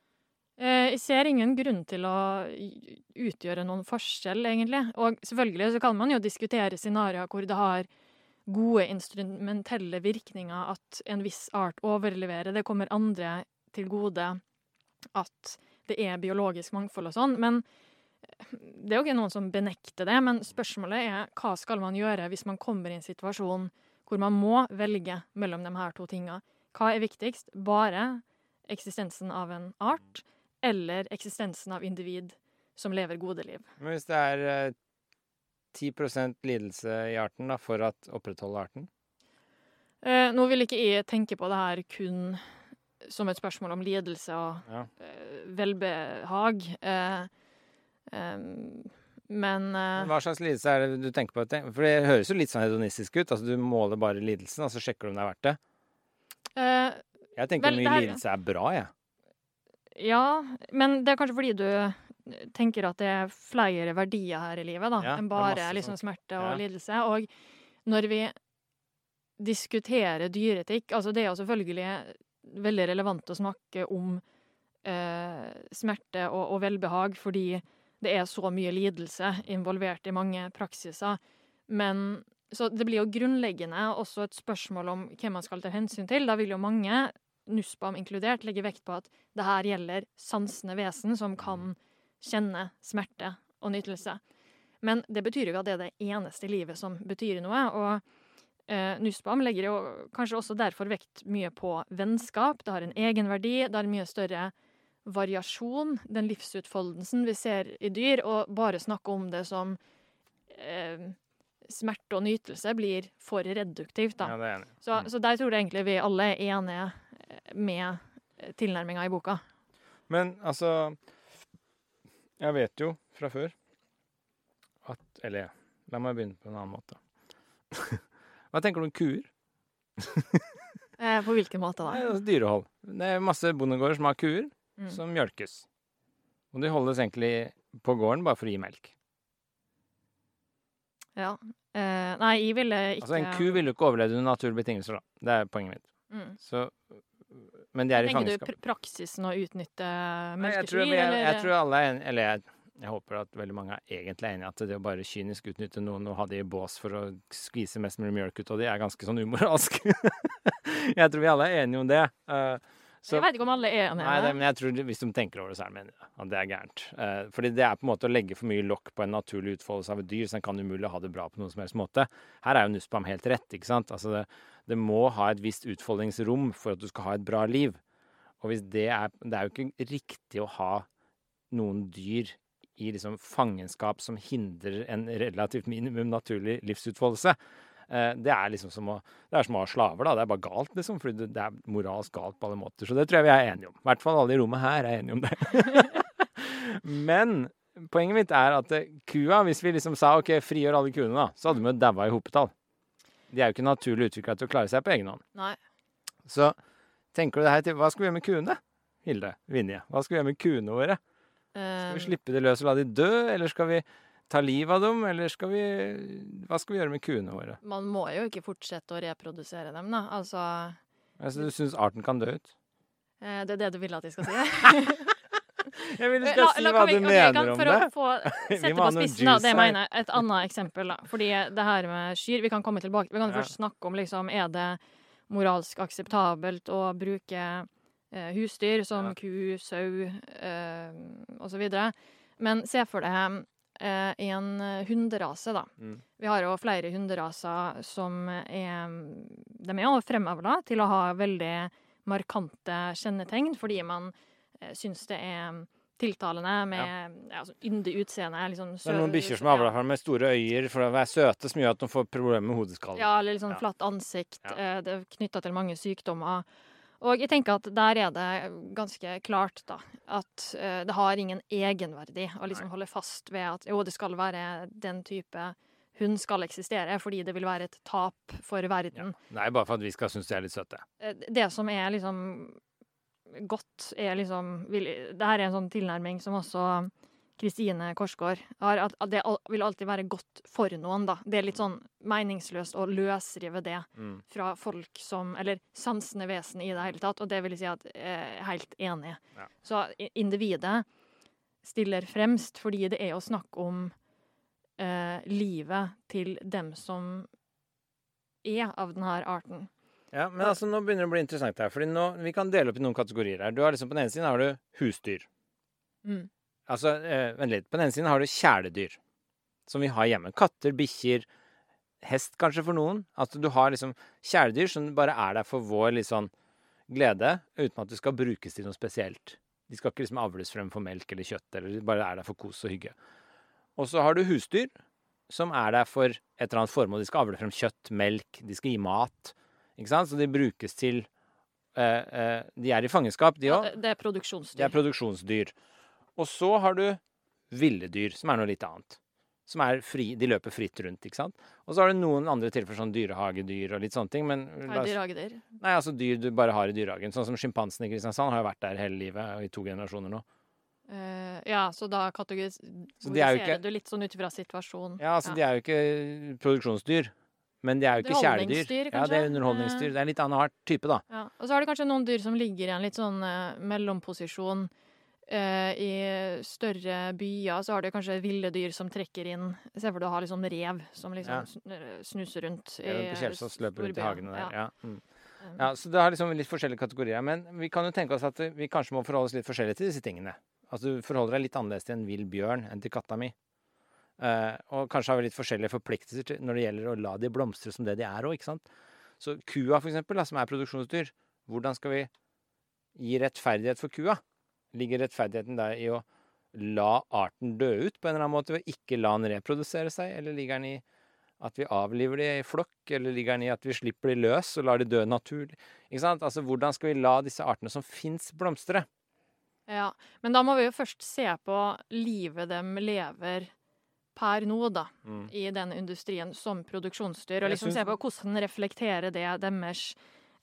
Eh, jeg ser ingen grunn til å utgjøre noen forskjell, egentlig. Og selvfølgelig så kan man jo diskutere scenarioer hvor det har gode instrumentelle virkninger at en viss art overleverer. Det kommer andre til gode at det er biologisk mangfold og sånn. Men det er jo ikke noen som benekter det. Men spørsmålet er hva skal man gjøre hvis man kommer i en situasjon hvor man må velge mellom de her to tingene. Hva er viktigst? Bare eksistensen av en art eller eksistensen av individ som lever gode liv? Men hvis det er eh, 10 lidelse i arten da, for å opprettholde arten? Eh, nå vil ikke jeg tenke på det her kun som et spørsmål om lidelse og Ja. eh, velbehag. Eh, em, men uh, Hva slags lidelse er det du tenker på? For det høres jo litt sånn hedonistisk ut. Altså Du måler bare lidelsen, og så sjekker du om det er verdt det. Uh, Jeg tenker Vel, mye her- lidelse er bra, jeg. Ja, men det er kanskje fordi du tenker at det er flere verdier her i livet da, Ja, enn bare liksom smerte og Ja. lidelse. Og når vi diskuterer dyreetikk Altså, det er jo selvfølgelig veldig relevant å snakke om eh, smerte og, og velbehag fordi det er så mye lidelse involvert i mange praksiser. Men så det blir jo grunnleggende også et spørsmål om hvem man skal ta hensyn til. Da vil jo mange, NUSPAM inkludert, legge vekt på at det her gjelder sansende vesen som kan kjenne smerte og nytelse. Men det betyr jo at det er det eneste livet som betyr noe. Og eh, NUSPAM legger jo kanskje også derfor vekt mye på vennskap. Det har en egenverdi. Det har en mye større variasjon, den livsutfoldelsen vi ser i dyr. Og bare snakke om det som eh, smerte og nytelse blir for reduktivt, da. Ja, det er enig. Så, så der tror jeg egentlig vi alle er enige eh, med tilnærminga i boka. Men altså Jeg vet jo fra før at Eller la meg begynne på en annen måte. Hva tenker du om kuer? Eh, på hvilken måte da? altså dyrehold. Det er masse bondegårder som har kuer Mm. som mjølkes. Og de holdes egentlig på gården bare for å gi melk. Ja. Eh, nei, jeg ville ikke Altså En ku ville jo ikke overlevd under naturlige betingelser, da. Det er poenget mitt. mm. Så, men de er i Tenker du pr praksisen å utnytte Nei, jeg, er, jeg tror alle er enige Eller jeg, jeg håper at veldig mange er egentlig enige i at det å bare kynisk utnytte noen og ha de i bås for å skvise mest mulig mjølk ut av de, er ganske sånn umoralsk. jeg tror vi alle er enige om det. Eh, så- Jeg vet ikke om alle er enige Nei, det. men jeg tror hvis de tenker over det, så er de enige at det er gærent. Eh, fordi det er på en måte å legge for mye lokk på en naturlig utfoldelse av et dyr, så en kan umulig ha det bra på noen som helst måte. Her er jo Nussbaum helt rett, ikke sant. Altså det, det må ha et visst utfoldingsrom for at du skal ha et bra liv. Og hvis det er Det er jo ikke riktig å ha noen dyr i liksom fangenskap som hindrer en relativt minimum naturlig livsutfoldelse. Eh, Det er liksom som å Det er som å ha slaver, da. Det er bare galt, liksom. For det, er moralsk galt på alle måter. Så det tror jeg vi er enige om. I hvert fall alle i rommet her er enige om det. Men poenget mitt er at eh, kua, hvis vi liksom sa OK, frigjør alle kuene, da, så hadde de jo daua i hopetall. De er jo ikke naturlig utvikla til å klare seg på egen hånd. Nei. Så tenker du det her til Hva skal vi gjøre med kuene? Hilde Vinje. Hva skal vi gjøre med kuene våre? Skal vi Eh, slippe de løs og la de dø, eller skal vi ta livet av dem, eller skal vi Hva skal vi gjøre med kuene våre? man må jo ikke fortsette å reprodusere dem, da. Altså Altså, du syns arten kan dø ut? eh, Det er det du vil at jeg skal si? Jeg vil du La- skal si la- hva vi- du ok, kan- mener om for å få sette på spissen, da. Det jeg mener. Et annet eksempel, da. Fordi det her med kyr Vi kan komme tilbake. Vi kan Ja. først snakke om liksom Er det moralsk akseptabelt å bruke eh, husdyr som Ja. ku, sau eh, osv. Men se for deg en hunderase, da. Mm. Vi har jo flere hunderaser som er De er jo fremavla til å ha veldig markante kjennetegn, fordi man eh, syns det er tiltalende med ja. altså, yndig utseende. Liksom, Det er noen bikkjer som avler fram med store øyer for å være søte, som gjør at de får problemer med hodeskallen. Ja, eller litt sånn Ja. flatt ansikt. Ja. eh, Det er knytta til mange sykdommer. Og jeg tenker at der er det ganske klart, da, at uh, det har ingen egenverdi å liksom holde fast ved at jo, det skal være den type hun skal eksistere, fordi det vil være et tap for verden. Ja. Nei, bare for at vi skal synes de er litt søte. Eh, Det som er liksom godt, er liksom vil, Det her er en sånn tilnærming som også Kristine Korsgaard har, at, det vil alltid være godt for noen, da. Det er litt sånn meningsløst å løsrive det Mm. fra folk som Eller sansende vesen i det hele tatt, og det vil si at jeg er helt enig. Ja. Så individet stiller fremst fordi det er å snakke om eh, livet til dem som er av denne arten. Ja, men altså, nå begynner det å bli interessant her. Fordi nå, Vi kan dele opp i noen kategorier her. Du har liksom På den ene siden har du husdyr. Mm. Altså, eh, vent litt. På den ene siden har du kjæledyr, som vi har hjemme. Katter, bikkjer, hest kanskje for noen. Altså du har liksom kjæledyr som bare er der for vår litt sånn glede, uten at det skal brukes til noe spesielt. De skal ikke liksom avles frem for melk eller kjøtt, eller de bare er der for kos og hygge. Og så har du husdyr, som er der for et eller annet formål. De skal avle frem kjøtt, melk, de skal gi mat. Ikke sant? Så de brukes til Uh, uh, De er i fangenskap, de òg. Ja, det er produksjonsdyr. Det er produksjonsdyr. Og så har du ville dyr, som er noe litt annet. Som er fri, De løper fritt rundt, ikke sant. Og så har du noen andre tilfeller, sånn dyrehagedyr og litt sånne ting. Men Hva er dyrehagedyr? nei, altså dyr du bare har i dyrehagen. Sånn som sjimpansen i Kristiansand har jo vært der hele livet, i to generasjoner nå. Uh, ja, så da er kategoriserer ikke- du litt sånn ut ifra situasjonen. Ja, altså de er jo ikke produksjonsdyr. Men de er jo ikke kjæledyr. Ja, det er underholdningsdyr. Det er en litt annen art type, da. Ja. Og så har du kanskje noen dyr som ligger i en litt sånn uh, mellomposisjon. Eh, I større byer så har du kanskje ville dyr som trekker inn Se for deg å ha liksom rev som liksom Ja. eh, snuser rundt Ja, Kjelsås løper rundt i hagene der. Ja. Ja. Mm. Um, ja, så det har liksom litt forskjellige kategorier. Men vi kan jo tenke oss at vi kanskje må forholde oss litt forskjellig til disse tingene. Altså du forholder deg litt annerledes til en vill bjørn enn til katta mi. Uh, og kanskje har vi litt forskjellige forpliktelser til, når det gjelder å la de blomstre som det de er òg, ikke sant. Så kua, for eksempel, da, som er produksjonsdyr, hvordan skal vi gi rettferdighet for kua? Ligger rettferdigheten der i å la arten dø ut på en eller annen måte, ved ikke la den reprodusere seg, eller ligger den i at vi avliver de i flokk, eller ligger den i at vi slipper de løs og lar de dø naturlig? Ikke sant? Altså, hvordan skal vi la disse artene som fins, blomstre? Ja, men da må vi jo først se på livet de lever per nå, da, Mm. i den industrien som produksjonsdyr, og liksom synes... se på hvordan reflekterer det deres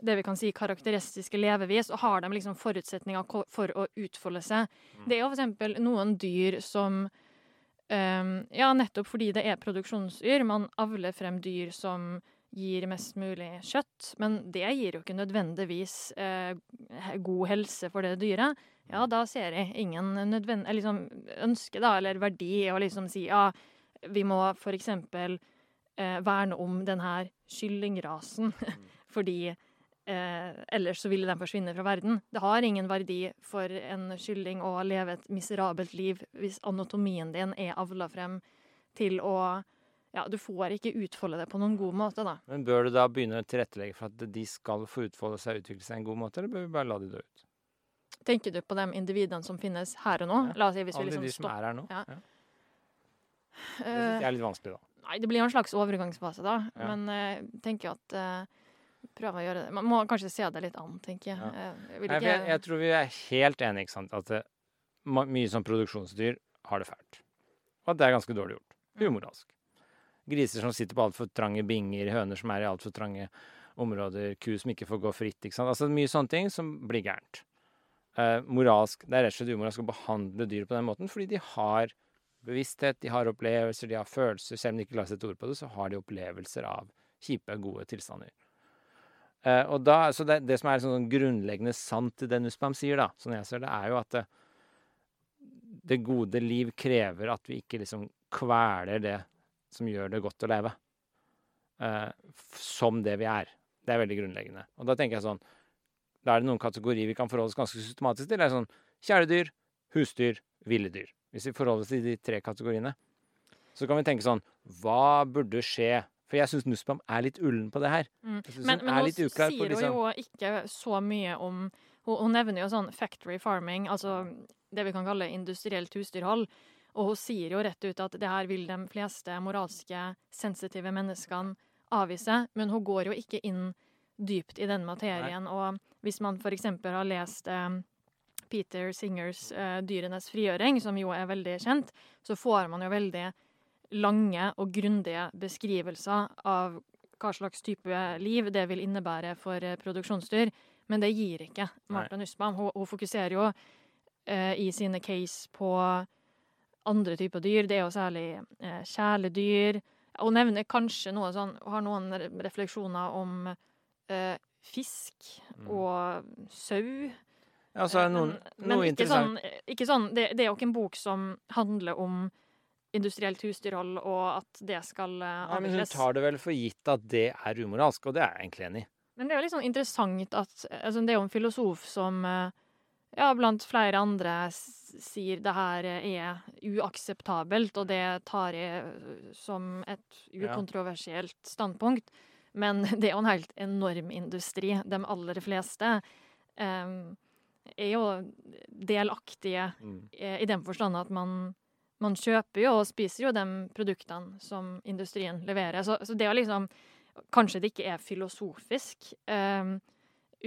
det vi kan si karakteristiske levevis, og har de liksom forutsetninger for å utfolde seg. Mm. Det er jo eksempel noen dyr som um, Ja, nettopp fordi det er produksjonsdyr, man avler frem dyr som gir mest mulig kjøtt, men det gir jo ikke nødvendigvis eh, god helse for det dyret. Ja, da ser jeg ingen nødvend liksom ønske, da, eller verdi i å liksom si ja, vi må for eksempel eh, verne om den her kyllingrasen, fordi eh, ellers så ville den forsvinne fra verden. Det har ingen verdi for en kylling å leve et miserabelt liv hvis anatomien din er avla frem til å Ja, du får ikke utfolde det på noen god måte, da. Men bør du da begynne å tilrettelegge for at de skal få utfolde seg og utvikle seg en god måte, eller bør vi bare la de dø ut? Tenker du på de individene som finnes her og nå? Ja, La oss si hvis vi Alle liksom de som er her nå? Ja. Ja. Det synes jeg er litt vanskelig, da. Nei, det blir jo en slags overgangsfase, da. Men jeg tenker jo at eh, Prøve å gjøre det. Man må kanskje se det litt an, tenker jeg. Ja. Eh, Jeg ikke jeg, jeg tror vi er helt enige, ikke sant, at det, mye som produksjonsdyr har det fælt. Og at det er ganske dårlig gjort. Mm. Umoralsk. Griser som sitter på altfor trange binger, høner som er i altfor trange områder, ku som ikke får gå fritt. ikke sant? Altså Mye sånne ting som blir gærent. Uh, moralsk, Det er rett og slett umoralsk å behandle dyr på den måten, fordi de har bevissthet, de har opplevelser, de har følelser. Selv om de ikke lar sette ord på det, så har de opplevelser av kjipe, gode tilstander. Eh, og da, så det, det som er sånn grunnleggende sant i det Nussbaum sier, da, sånn jeg ser det, er jo at det, det gode liv krever at vi ikke liksom kveler det som gjør det godt å leve. uh, som det vi er. Det er veldig grunnleggende. Og da tenker jeg sånn Da er det noen kategorier vi kan forholde oss ganske systematisk til. Det er sånn kjæledyr, husdyr, ville dyr. Hvis vi forholder oss til de tre kategoriene, så kan vi tenke sånn Hva burde skje? For jeg syns Nussbaum er litt ullen på det her. Mm. Men, hun men hun sier liksom jo ikke så mye om hun, hun nevner jo sånn factory farming, altså det vi kan kalle industrielt husdyrhold. Og hun sier jo rett ut at det her vil de fleste moralske, sensitive menneskene avvise. Men hun går jo ikke inn dypt i den materien. Og hvis man eksempel har lest eh, Peter Singers eh, 'Dyrenes frigjøring', som jo er veldig kjent, så får man jo veldig lange og grundige beskrivelser av hva slags type liv det vil innebære for eh, produksjonsdyr. Men det gir ikke Martha Nussbaum. Hun, hun fokuserer jo eh, i sine case på andre typer dyr. Det er jo særlig eh, kjæledyr. Hun nevner kanskje noe sånn Har noen refleksjoner om eh, fisk Mm. og sau. Ja, så er det Eh, noen, men, noe men ikke sånn, ikke sånn det, det er jo ikke en bok som handler om industrielt husdyrhold, og at det skal eh, Ja, men hun tar det vel for gitt at det er umoralsk, og det er jeg egentlig enig i. Men det er jo litt sånn interessant at altså Det er jo en filosof som eh, ja, blant flere andre sier det her er uakseptabelt, og det tar jeg som et ukontroversielt standpunkt. Men det er jo en helt enorm industri. De aller fleste um, er jo delaktige Mm. eh, i den forstand at man, man kjøper jo og spiser jo de produktene som industrien leverer. Så, så det å liksom Kanskje det ikke er filosofisk eh,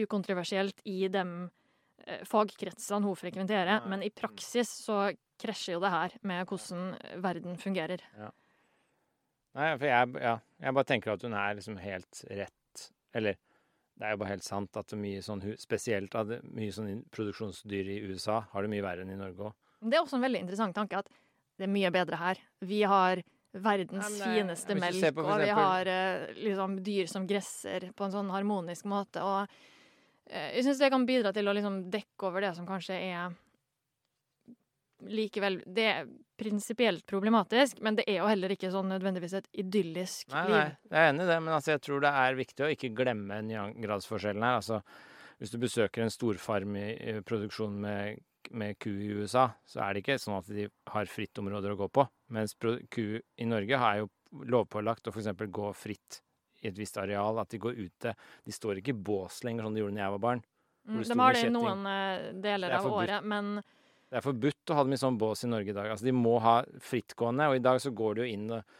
ukontroversielt i de eh, fagkretsene hun frekventerer, men i praksis så krasjer jo det her med hvordan verden fungerer. Nei, for jeg, ja, jeg bare tenker at hun er liksom helt rett. Eller det er jo bare helt sant at mye sånn, spesielt av det, mye sånn produksjonsdyr i USA har det mye verre enn i Norge òg. Det er også en veldig interessant tanke at det er mye bedre her. Vi har verdens det er- fineste melk, eksempel, og vi har eh, liksom dyr som gresser på en sånn harmonisk måte. Og eh, jeg syns det kan bidra til å liksom dekke over det som kanskje er likevel Det er prinsipielt problematisk, men det er jo heller ikke sånn nødvendigvis et idyllisk Nei, liv. nei, jeg er enig i det, men altså, jeg tror det er viktig å ikke glemme gradsforskjellen her. Altså, hvis du besøker en storfarm i, med, ku i USA, så er det ikke sånn at de har fritt områder å gå på. Mens ku i Norge har jo lovpålagt å f.eks. gå fritt i et visst areal, at de går ute. De står ikke i bås lenger, sånn de gjorde da jeg var barn. Mm, de har det i noen eh, deler er av året, men Det er forbudt å ha dem i sånn bås i Norge i dag. Altså, de må ha frittgående, og i dag så går de jo inn og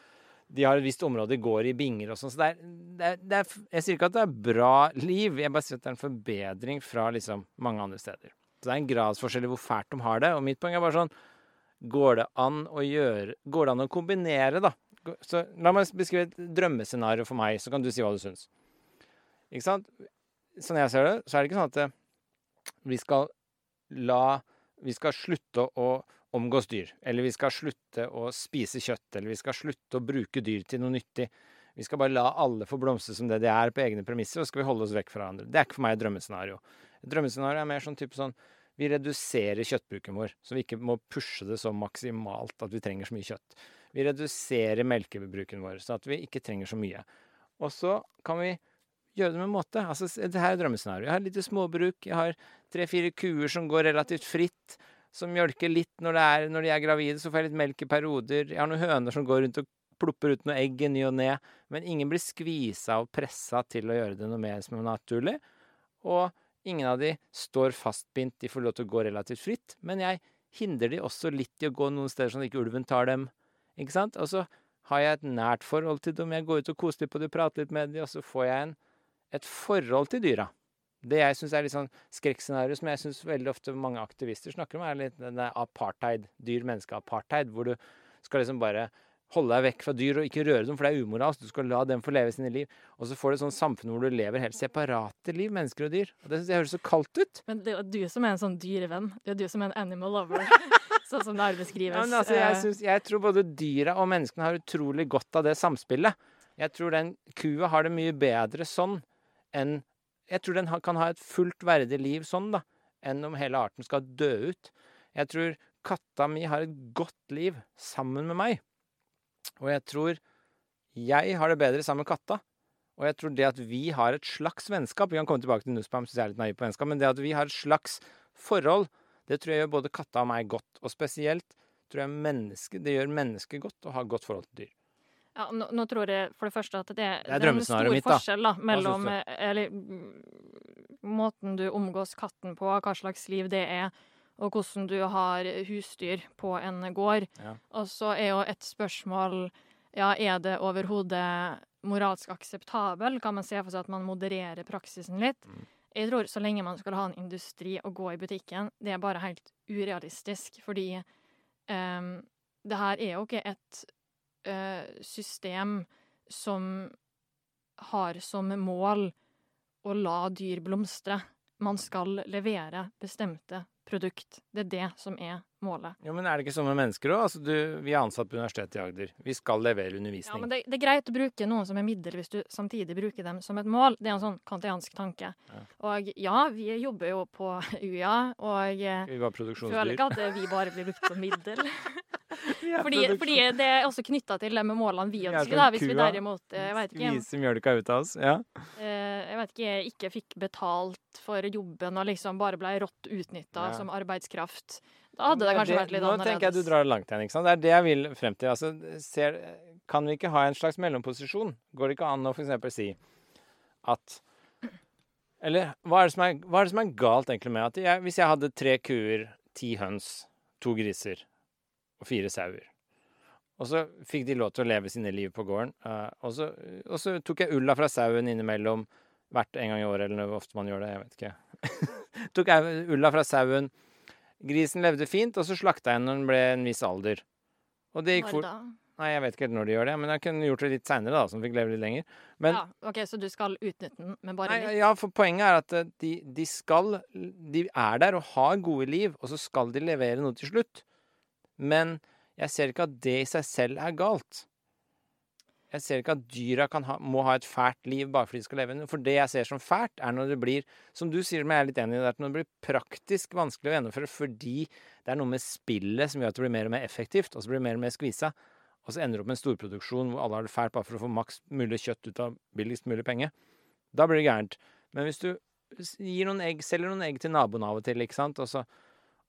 De har et visst område de går i binger og sånn, så det er, det er, det er Jeg sier ikke at det er bra liv, jeg bare sier at det er en forbedring fra liksom mange andre steder. Det er en gradsforskjell i hvor fælt de har det, og mitt poeng er bare sånn Går det an å gjøre Går det an å kombinere, da? Så la meg beskrive et drømmescenario for meg, så kan du si hva du syns. Ikke sant? Sånn jeg ser det, så er det ikke sånn at eh, vi skal la vi skal slutte å omgås dyr, eller vi skal slutte å spise kjøtt, eller vi skal slutte å bruke dyr til noe nyttig. Vi skal bare la alle få blomstre som det de er, på egne premisser, og så skal vi holde oss vekk fra hverandre. Det er ikke for meg et drømmescenario. Et drømmescenario er mer sånn type sånn vi reduserer kjøttbruken vår, så vi ikke må pushe det så maksimalt at vi trenger så mye kjøtt. Vi reduserer melkebruken vår, så at vi ikke trenger så mye. Og så kan vi gjøre det med måte. Altså, det her er drømmescenarioet. Jeg har lite småbruk. Jeg har tre-fire kuer som går relativt fritt. Som mjølker litt når, er, når de er gravide, så får jeg litt melk i perioder. Jeg har noen høner som går rundt og plopper ut noe egg i ny og ne. Men ingen blir skvisa og pressa til å gjøre det noe mer som er naturlig. Og ingen av de står fastbindt, de får lov til å gå relativt fritt. Men jeg hindrer de også litt i å gå noen steder sånn at ikke ulven tar dem. Ikke sant? Og så har jeg et nært forhold til dem. Jeg går ut og koser litt på dem, prater litt med dem, og så får jeg en, et forhold til dyra. Det jeg syns er litt sånn skrekkscenario, som jeg syns veldig ofte mange aktivister snakker om, er litt denne apartheid, dyr-menneske-apartheid, hvor du skal liksom bare holde deg vekk fra dyr og ikke røre dem, for det er umoralsk. Du skal la dem få leve sine liv. Og så får du et sånt samfunn hvor du lever helt separate liv, mennesker og dyr. Og det syns jeg høres så kaldt ut. Men det er du som er en sånn dyrevenn. Det er du som er en animal lover. sånn som det her beskrives. Ja, altså, jeg, Eh, synes, jeg tror både dyra og menneskene har utrolig godt av det samspillet. Jeg tror den kua har det mye bedre sånn enn Jeg tror den kan ha et fullt verdig liv sånn, da, enn om hele arten skal dø ut. Jeg tror katta mi har et godt liv sammen med meg. Og jeg tror jeg har det bedre sammen med katta. Og jeg tror det at vi har et slags vennskap Vi kan komme tilbake til Nussbaum, syns jeg er litt naiv på vennskap, men det at vi har et slags forhold, det tror jeg gjør både katta og meg godt. Og spesielt tror jeg menneske, det gjør mennesket godt å ha godt forhold til dyr. Ja, nå, nå tror jeg for det første at det, er det er en stor mitt, forskjell da, mellom eh, eller, mm, måten du omgås katten på, hva slags liv det er, og hvordan du har husdyr på en gård. Ja. Og så er jo et spørsmål ja, er det overhodet moralsk akseptabel? Kan man se for seg at man modererer praksisen litt? Mm. Jeg tror så lenge man skal ha en industri og gå i butikken, det er bare helt urealistisk, fordi um, det her er jo ikke et uh, system som har som mål å la dyr blomstre. Man skal levere bestemte produkt. Det er det som er målet. Jo, men er det ikke sånn med mennesker òg? Altså, vi er ansatt på Universitetet i Agder. Vi skal levere undervisning. Ja, men det, det er greit å bruke noen som er middel hvis du samtidig bruker dem som et mål. Det er en sånn kantiansk tanke. Ja. Og ja, vi jobber jo på UiA, og eh, vi var føler ikke at vi bare blir brukt som middel. Fordi, fordi det er også knytta til det med målene vi er ønsker, da. Hvis vi derimot, eh, jeg vet ikke, Skvise mjølka ut av oss. Ja. eh, jeg vet ikke, jeg ikke fikk betalt for jobben og liksom bare ble rått utnytta Ja. som arbeidskraft, da hadde det kanskje vært litt Nå annerledes. tenker jeg du drar det langt igjen. ikke sant? Det er det jeg vil frem til. Altså, ser, kan vi ikke ha en slags mellomposisjon? Går det ikke an å f.eks. si at Eller hva er, det som er, hva er det som er galt egentlig med at jeg, hvis jeg hadde tre kuer, ti høns, to griser og fire sauer og så fikk de lov til å leve sine liv på gården. eh, og, så, og så tok jeg ulla fra sauen innimellom hvert en gang i året, eller hvor ofte man gjør det. Jeg vet ikke. tok jeg ulla fra sauen. Grisen levde fint, og så slakta jeg den når den ble en viss alder. Og det gikk fort. Nei, jeg vet ikke helt når de gjør det, men jeg kunne gjort det litt seinere, da, som fikk leve litt lenger. Men ja, OK, så du skal utnytte den, men bare Nei, litt? ja, for poenget er at eh, de, de skal De er der og har gode liv, og så skal de levere noe til slutt. Men jeg ser ikke at det i seg selv er galt. Jeg ser ikke at dyra ha, må ha et fælt liv bare fordi de skal leve. For det jeg ser som fælt, er når det blir Som du sier, men jeg er litt enig i det, når det blir praktisk vanskelig å gjennomføre fordi det er noe med spillet som gjør at det blir mer og mer effektivt, og så blir det mer og mer skvisa, og så ender det opp med en storproduksjon hvor alle har det fælt bare for å få maks mulig kjøtt ut av billigst mulig penge. Da blir det gærent. Men hvis du gir noen egg, selger noen egg til naboen av og til, ikke sant, og så,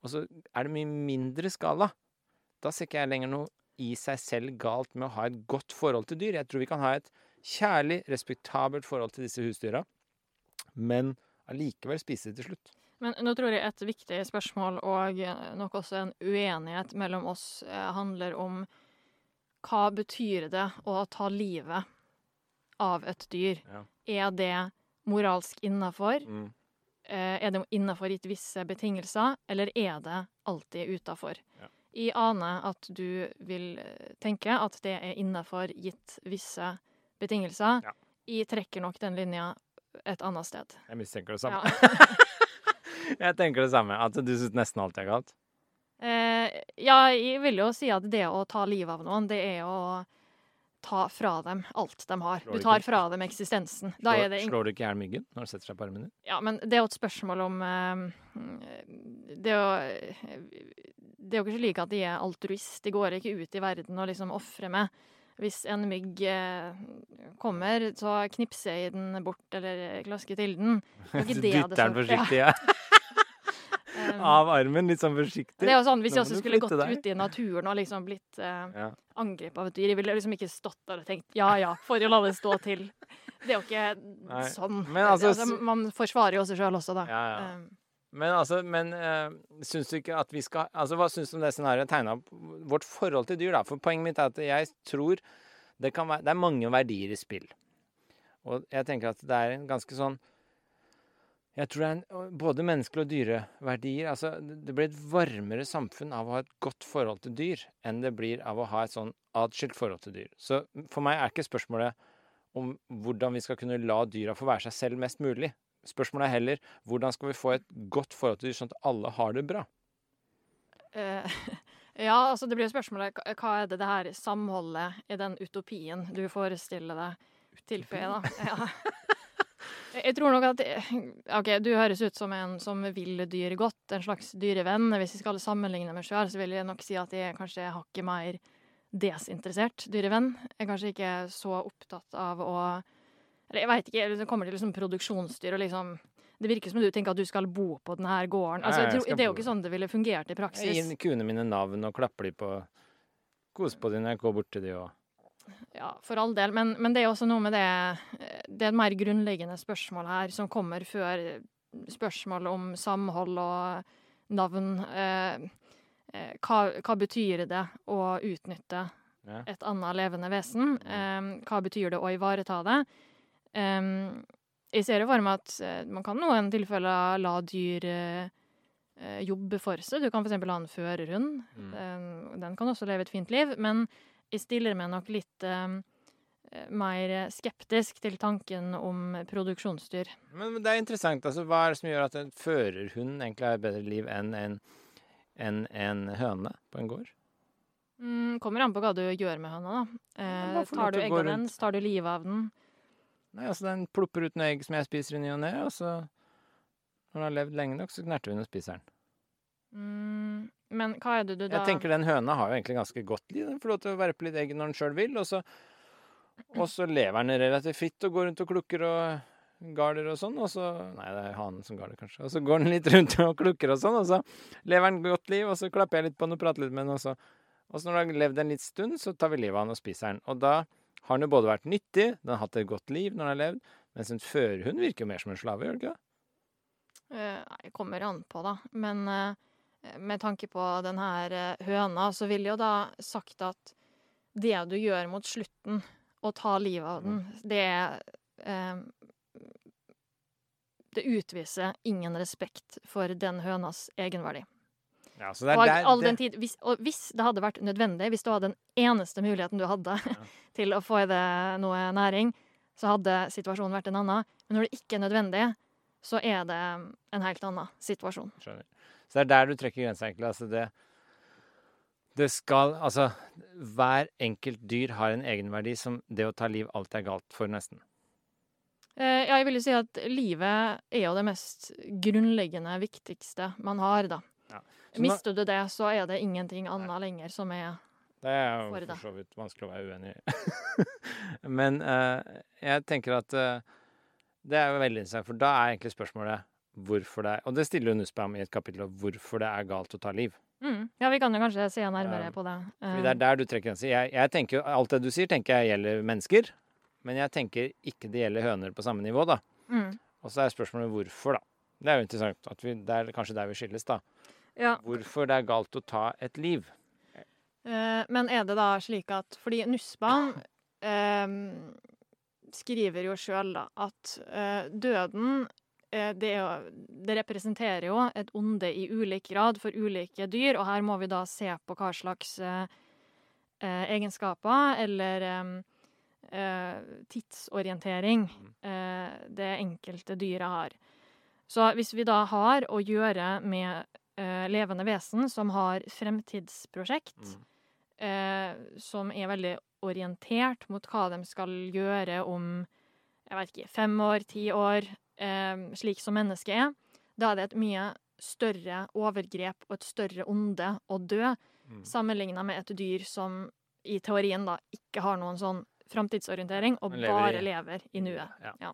og så er det mye mindre skala, da ser ikke jeg lenger noe i seg selv galt med å ha et godt forhold til dyr. Jeg tror vi kan ha et kjærlig, respektabelt forhold til disse husdyra, men allikevel spise det til slutt. Men nå tror jeg et viktig spørsmål, og eh, nok også en uenighet mellom oss, eh, handler om hva betyr det å ta livet av et dyr? Ja. Er det moralsk innafor? Mm. Eh, Er det innafor gitt visse betingelser, eller er det alltid utafor? Ja. Jeg aner at du vil eh, tenke at det er innafor gitt visse betingelser. Ja. Jeg trekker nok den linja et annet sted. Jeg mistenker det samme. Ja. Jeg tenker det samme, at du syns nesten alt er galt. Eh, ja, jeg vil jo si at det å ta livet av noen, det er å ta fra dem alt de har. Du tar fra dem eksistensen. Slår, det slår du ikke i hjel myggen når du setter seg på armen din? Ja, men det er jo et spørsmål om eh, Det er jo Det er jo ikke slik at de er altruist. De går ikke ut i verden og liksom ofrer meg. Hvis en mygg eh, kommer, så knipser jeg den bort eller klasker til den. Det er ikke det det dytter den forsiktig ja. Eh, av armen, litt sånn forsiktig. Det er jo sånn, Hvis jeg også skulle gått deg. ut i naturen og liksom blitt eh, Ja. angrepet av et dyr Jeg ville liksom ikke stått der og tenkt ja ja, for å la det stå til. Det er jo ikke Nei, sånn. men altså, altså, man forsvarer jo seg sjøl også, da. Ja, ja. Um, Men altså, men uh, syns du ikke at vi skal Altså, hva syns du om det scenarioet tegna opp vårt forhold til dyr, da? For poenget mitt er at jeg tror det kan være Det er mange verdier i spill. Og jeg tenker at det er en ganske sånn Jeg tror det er en, både menneskelige og dyreverdier Altså, det blir et varmere samfunn av å ha et godt forhold til dyr enn det blir av å ha et sånn atskilt forhold til dyr. Så for meg er ikke spørsmålet om hvordan vi skal kunne la dyra få være seg selv mest mulig. Spørsmålet er heller hvordan skal vi få et godt forhold til dyr, sånn at alle har det bra? Uh, ja, altså det blir jo spørsmålet hva- er det det her samholdet i den utopien du forestiller deg tilføyer, da? Ja. Jeg tror nok at OK, du høres ut som en som vil dyr godt, en slags dyrevenn. Hvis jeg skal sammenligne meg sjøl, så vil jeg nok si at jeg kanskje er hakket mer desinteressert dyrevenn. Jeg er kanskje ikke så opptatt av å Eller jeg veit ikke, det kommer til liksom produksjonsdyr og liksom Det virker som du tenker at du skal bo på denne gården. Altså, jeg jeg tror, jeg det er jo ikke sånn det ville fungert i Jeg praksis. gir kuene mine navn og klapper de på Kose på de når jeg går bort til de og Ja, for all del. Men, men det er også noe med det Det er et mer grunnleggende spørsmål her som kommer før spørsmål om samhold og navn. Eh, eh, hva, hva betyr det å utnytte et annet levende vesen? Eh, hva betyr det å ivareta det? Eh, jeg ser jo for meg at eh, man kan noen tilfeller la dyr eh, eh, jobbe for seg. Du kan f.eks. ha en førerhund. Mm. Um, Den kan også leve et fint liv, men jeg stiller meg nok litt um, mer skeptisk til tanken om produksjonsdyr. Men det er interessant. altså Hva er det som gjør at en førerhund egentlig har et bedre liv enn en, en, en høne på en gård? Mm, kommer an på hva du gjør med høna, da. Eh, tar du rundt. dens, tar du livet av den? Nei, altså Den plopper ut noen egg som jeg spiser i ny og ne, og så når den har levd lenge nok, så knerter hun og spiser den. Mm, Mm, men hva er det du da Jeg tenker den høna har jo egentlig ganske godt liv. Den får lov til å verpe litt egg når den sjøl vil, og så, og så lever den relativt fritt og går rundt og klukker og garder og sånn, og så Nei, det er hanen som garder, kanskje. Og så går den litt rundt og klukker og sånn, og så lever den godt liv, og så klapper jeg litt på den og prater litt med den, og så Og så når den har levd en litt stund, så tar vi livet av den og spiser den. Og da har den jo både vært nyttig, den har hatt et godt liv når den har levd, mens en førhund virker jo mer som en slave, gjør det ikke det? Eh, det kommer an på, da. Men eh, med tanke på den her eh, høna, så ville jo da sagt at det du gjør mot slutten, å ta livet av den, det er Det utviser ingen respekt for den hønas egenverdi. Ja, så det er Og all det- den tid, hvis, og hvis det hadde vært nødvendig, hvis det var den eneste muligheten du hadde til å få i det noe næring, så hadde situasjonen vært en annen. Men når det ikke er nødvendig, så er det en helt annen situasjon. Skjønner. Så det er der du trekker grensa, egentlig. Altså det, det skal Altså, hver enkelt dyr har en egenverdi som det å ta liv alltid er galt for, nesten. Eh, ja, jeg vil jo si at livet er jo det mest grunnleggende, viktigste man har, da. Mister du det, så er det ingenting annet lenger som er Det er jo for så vidt vanskelig å være uenig i. Men uh, jeg tenker at uh, det er jo veldig interessant, for da er egentlig spørsmålet hvorfor det er Og det stiller jo Nussbaum i et kapittel om hvorfor det er galt å ta liv. mm. Ja, vi kan jo kanskje se nærmere Ja. på det. Eh, det er der du trekker grenser. Jeg, jeg tenker Alt det du sier, tenker jeg gjelder mennesker. Men jeg tenker ikke det gjelder høner på samme nivå, da. mm. Og så er spørsmålet hvorfor, da. Det er jo interessant. At vi, det er kanskje der vi skilles, da. Ja. Hvorfor det er galt å ta et liv. Eh, men er det da slik at Fordi Nussbaum eh, skriver jo sjøl at eh, døden eh, det, jo, det representerer jo et onde i ulik grad for ulike dyr, og her må vi da se på hva slags eh, eh, egenskaper eller tidsorientering eh, det enkelte dyret har. Så hvis vi da har å gjøre med eh, levende vesen som har fremtidsprosjekt, Mm. eh, som er veldig orientert mot hva de skal gjøre om jeg vet ikke, fem år, ti år, eh, slik som mennesket er, da er det et mye større overgrep og et større onde å dø, Mm. sammenligna med et dyr som i teorien da ikke har noen sånn framtidsorientering, og lever bare i- lever i nuet. Ja. Ja.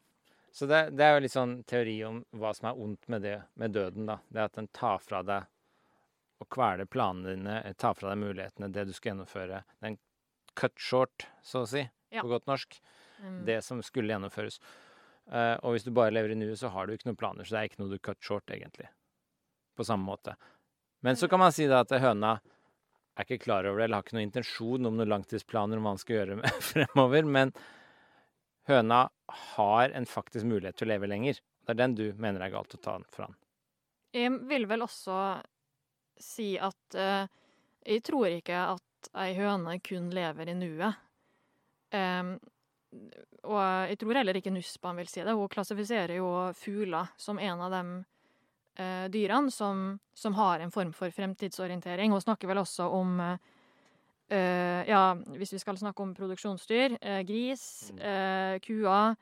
Så det, det er jo litt sånn teori om hva som er ondt med det med døden, da. Det at den tar fra deg og kveler planene dine, eh, tar fra deg mulighetene, det du skal gjennomføre. Den cut short, så å si, Ja. på godt norsk. Mm. Det som skulle gjennomføres. Uh, og hvis du bare lever i nuet, så har du ikke noen planer, så det er ikke noe du cut short, egentlig. På samme måte. Men så kan man si da at høna er ikke klar over det, eller har ikke noen intensjon om noen langtidsplaner om hva han skal gjøre med fremover, men høna har en faktisk mulighet til å leve lenger. Det er den du mener er galt å ta fra han. Jeg vil vel også si at uh, jeg tror ikke at ei høne kun lever i nuet. Um, og jeg tror heller ikke Nussbaum vil si det. Hun klassifiserer jo fugler som en av de eh, dyrene som, som har en form for fremtidsorientering. Hun snakker vel også om eh, eh, Ja, hvis vi skal snakke om produksjonsdyr. uh, gris, Mm. eh, kuer.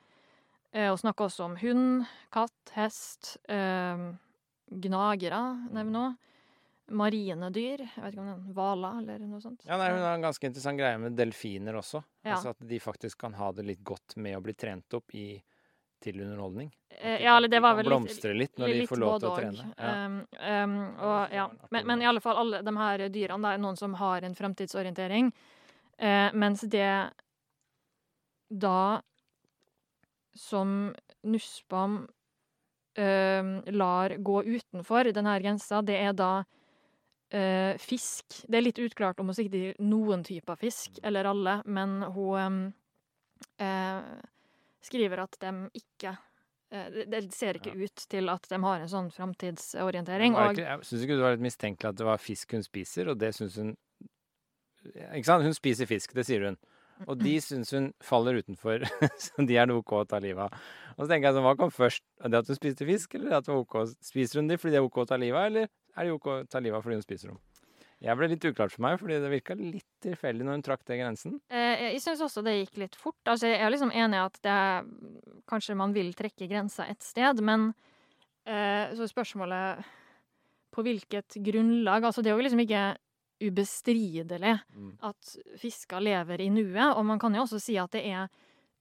Hun snakker også om hund, katt, hest. Gnagere, nevner hun. Marine dyr. Jeg vet ikke om det er hvaler eller noe sånt. Ja, nei, Hun har en ganske interessant greie med delfiner også. Ja. Altså At de faktisk kan ha det litt godt med å bli trent opp i til underholdning. Eh, ja, eller det var vel litt blomstre litt når de får lov til å trene. Ja. Um, um, og, ja. en artig men, men i alle fall, alle de her dyrene, det er noen som har en fremtidsorientering. Uh, mens det da som Nussbaum uh, lar gå utenfor denne grensa, det er da uh, fisk. Det er litt utklart om hun sikter til noen typer fisk, eller alle, men hun eh, skriver at de ikke eh, det- Det ser ikke ut til at de har en sånn framtidsorientering. Det ikke, jeg syns ikke du var litt mistenkelig at det var fisk hun spiser, og det syns hun Ikke sant? Hun spiser fisk, det sier hun. Og de syns hun faller utenfor, så de er det OK å ta livet av. Og så tenker jeg sånn, hva kom først? Det at hun spiste fisk, eller at det var OK? Spiser hun de fordi det er OK å ta livet av, eller er det OK å ta livet av fordi hun spiser dem? Jeg ble litt uklart for meg, fordi det virka litt tilfeldig når hun trakk den grensen. Eh, jeg syns også det gikk litt fort. Altså, jeg er liksom enig i at det er, kanskje man vil trekke grensa et sted, men eh, så spørsmålet på hvilket grunnlag Altså, det er jo liksom ikke ubestridelig Mm. at fisker lever i nuet, og man kan jo også si at det er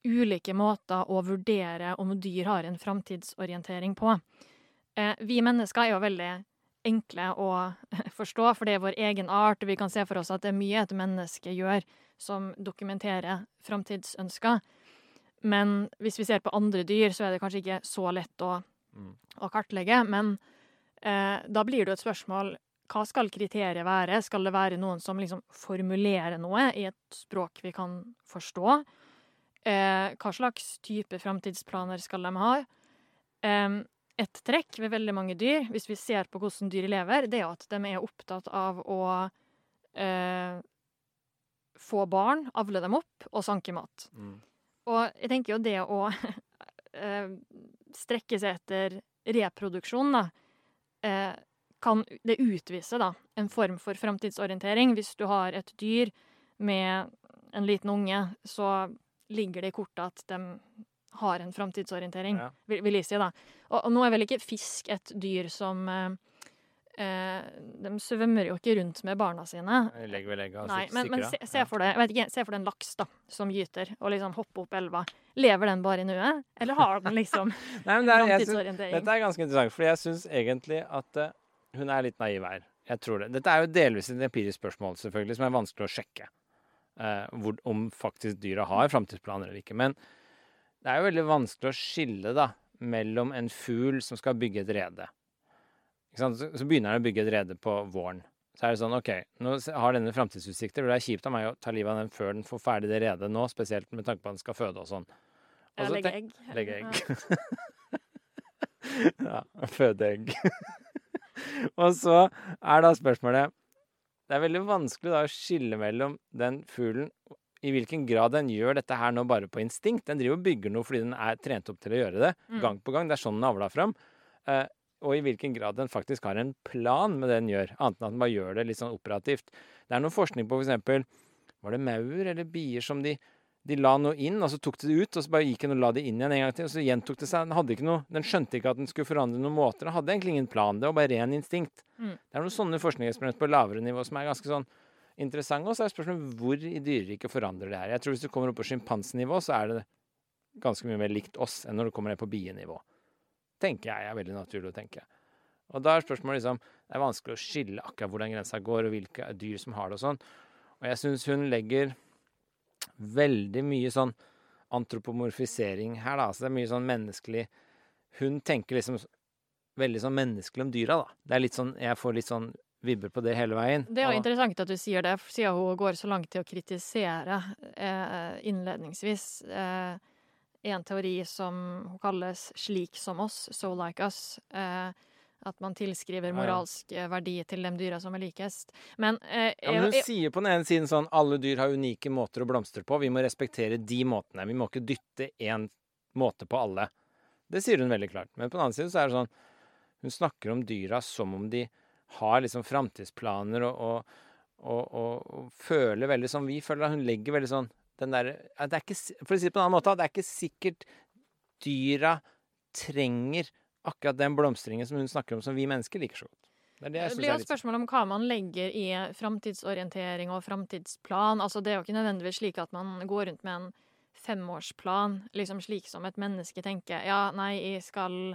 ulike måter å vurdere om dyr har en framtidsorientering på. Eh, vi mennesker er jo veldig enkle å forstå, for det er vår egen art, og vi kan se for oss at det er mye et menneske gjør som dokumenterer framtidsønsker. Men hvis vi ser på andre dyr, så er det kanskje ikke så lett å, Mm. å kartlegge. Men eh, da blir det jo et spørsmål hva skal kriteriet være? Skal det være noen som liksom formulerer noe i et språk vi kan forstå? Eh, hva slags type framtidsplaner skal de ha? Eh, et trekk ved veldig mange dyr, hvis vi ser på hvordan dyr lever, det er at de er opptatt av å eh, få barn, avle dem opp og sanke mat. Mm. Og jeg tenker jo det å eh, strekke seg etter reproduksjon, da, eh, kan det utvise da, en form for framtidsorientering. Hvis du har et dyr med en liten unge, så ligger det i kortet at de har en framtidsorientering, Ja. vil, vil jeg si. da. Og, og nå er vel ikke fisk et dyr som eh, eh, De svømmer jo ikke rundt med barna sine. Legg ved legg. altså, Nei, men, men se, se, for deg, ikke, se for deg en laks da, som gyter og liksom hopper opp elva. Lever den bare i nuet, eller har den liksom Nei, men det er, syns- Dette er ganske interessant, for jeg syns egentlig at uh, hun er litt naiv her. Jeg tror det. Dette er jo delvis et empirisk spørsmål, selvfølgelig, som er vanskelig å sjekke. eh, hvor, om faktisk dyra har framtidsplaner eller ikke. Men det er jo veldig vanskelig å skille da, mellom en fugl som skal bygge et rede. Ikke sant? Så, så begynner han å bygge et rede på våren. Så er det sånn, OK, nå har denne framtidsutsikter. Det er kjipt av meg å ta livet av den før den får ferdig det redet nå, spesielt med tanke på at den skal føde og sånn. Og så legge egg. Legge Ja. egg. ja, føde egg. og så er da spørsmålet Det er veldig vanskelig da å skille mellom den fuglen I hvilken grad den gjør dette her nå bare på instinkt. Den driver og bygger noe fordi den er trent opp til å gjøre det Mm. gang på gang. Det er sånn den avla fram. Uh, og i hvilken grad den faktisk har en plan med det den gjør, annet enn at den bare gjør det litt sånn operativt. Det er noe forskning på f.eks. Var det maur eller bier som de de la noe inn, og så tok de det ut, og så bare gikk den og la det inn igjen en gang til, og så gjentok det seg. Den, hadde ikke noe, den skjønte ikke at den skulle forandre noen måter. Den hadde egentlig ingen plan. Det var bare ren instinkt. Mm. Det er noen sånne forskningseksperimenter på lavere nivå som er ganske sånn interessante. Og så er spørsmålet hvor i dyreriket forandrer det her. Jeg tror hvis du kommer opp på sjimpansenivå, så er det ganske mye mer likt oss enn når du kommer ned på bienivå. Tenker jeg er veldig naturlig å tenke. Og da er spørsmålet liksom Det er vanskelig å skille akkurat hvor den grensa går, og hvilke dyr som har det og sånn. Og jeg syns hun legger veldig mye sånn antropomorfisering her, da. Så det er mye sånn menneskelig Hun tenker liksom veldig sånn menneskelig om dyra, da. Det er litt sånn Jeg får litt sånn vibber på det hele veien. Det er jo interessant at du sier det, siden hun går så langt til å kritisere eh, innledningsvis eh, en teori som hun kalles 'slik som oss', 'so like us'. Eh, at man tilskriver Ja, ja. moralsk eh, verdi til de dyra som er likest. Men, eh, Ja, men hun jeg- sier på den ene siden sånn alle dyr har unike måter å blomstre på. Vi må respektere de måtene. Vi må ikke dytte én måte på alle. Det sier hun veldig klart. Men på den andre siden så er det sånn Hun snakker om dyra som om de har liksom framtidsplaner og, og, og, og, føler veldig som vi føler. Hun legger veldig sånn den der, det er ikke, For å si det på en annen måte, det er ikke sikkert dyra trenger akkurat den blomstringen som hun snakker om, som vi mennesker liker så godt. Det det Det blir jo litt spørsmål om hva man legger i framtidsorientering og framtidsplan. Altså, det er jo ikke nødvendigvis slik at man går rundt med en femårsplan, liksom slik som et menneske tenker. Ja, nei, jeg skal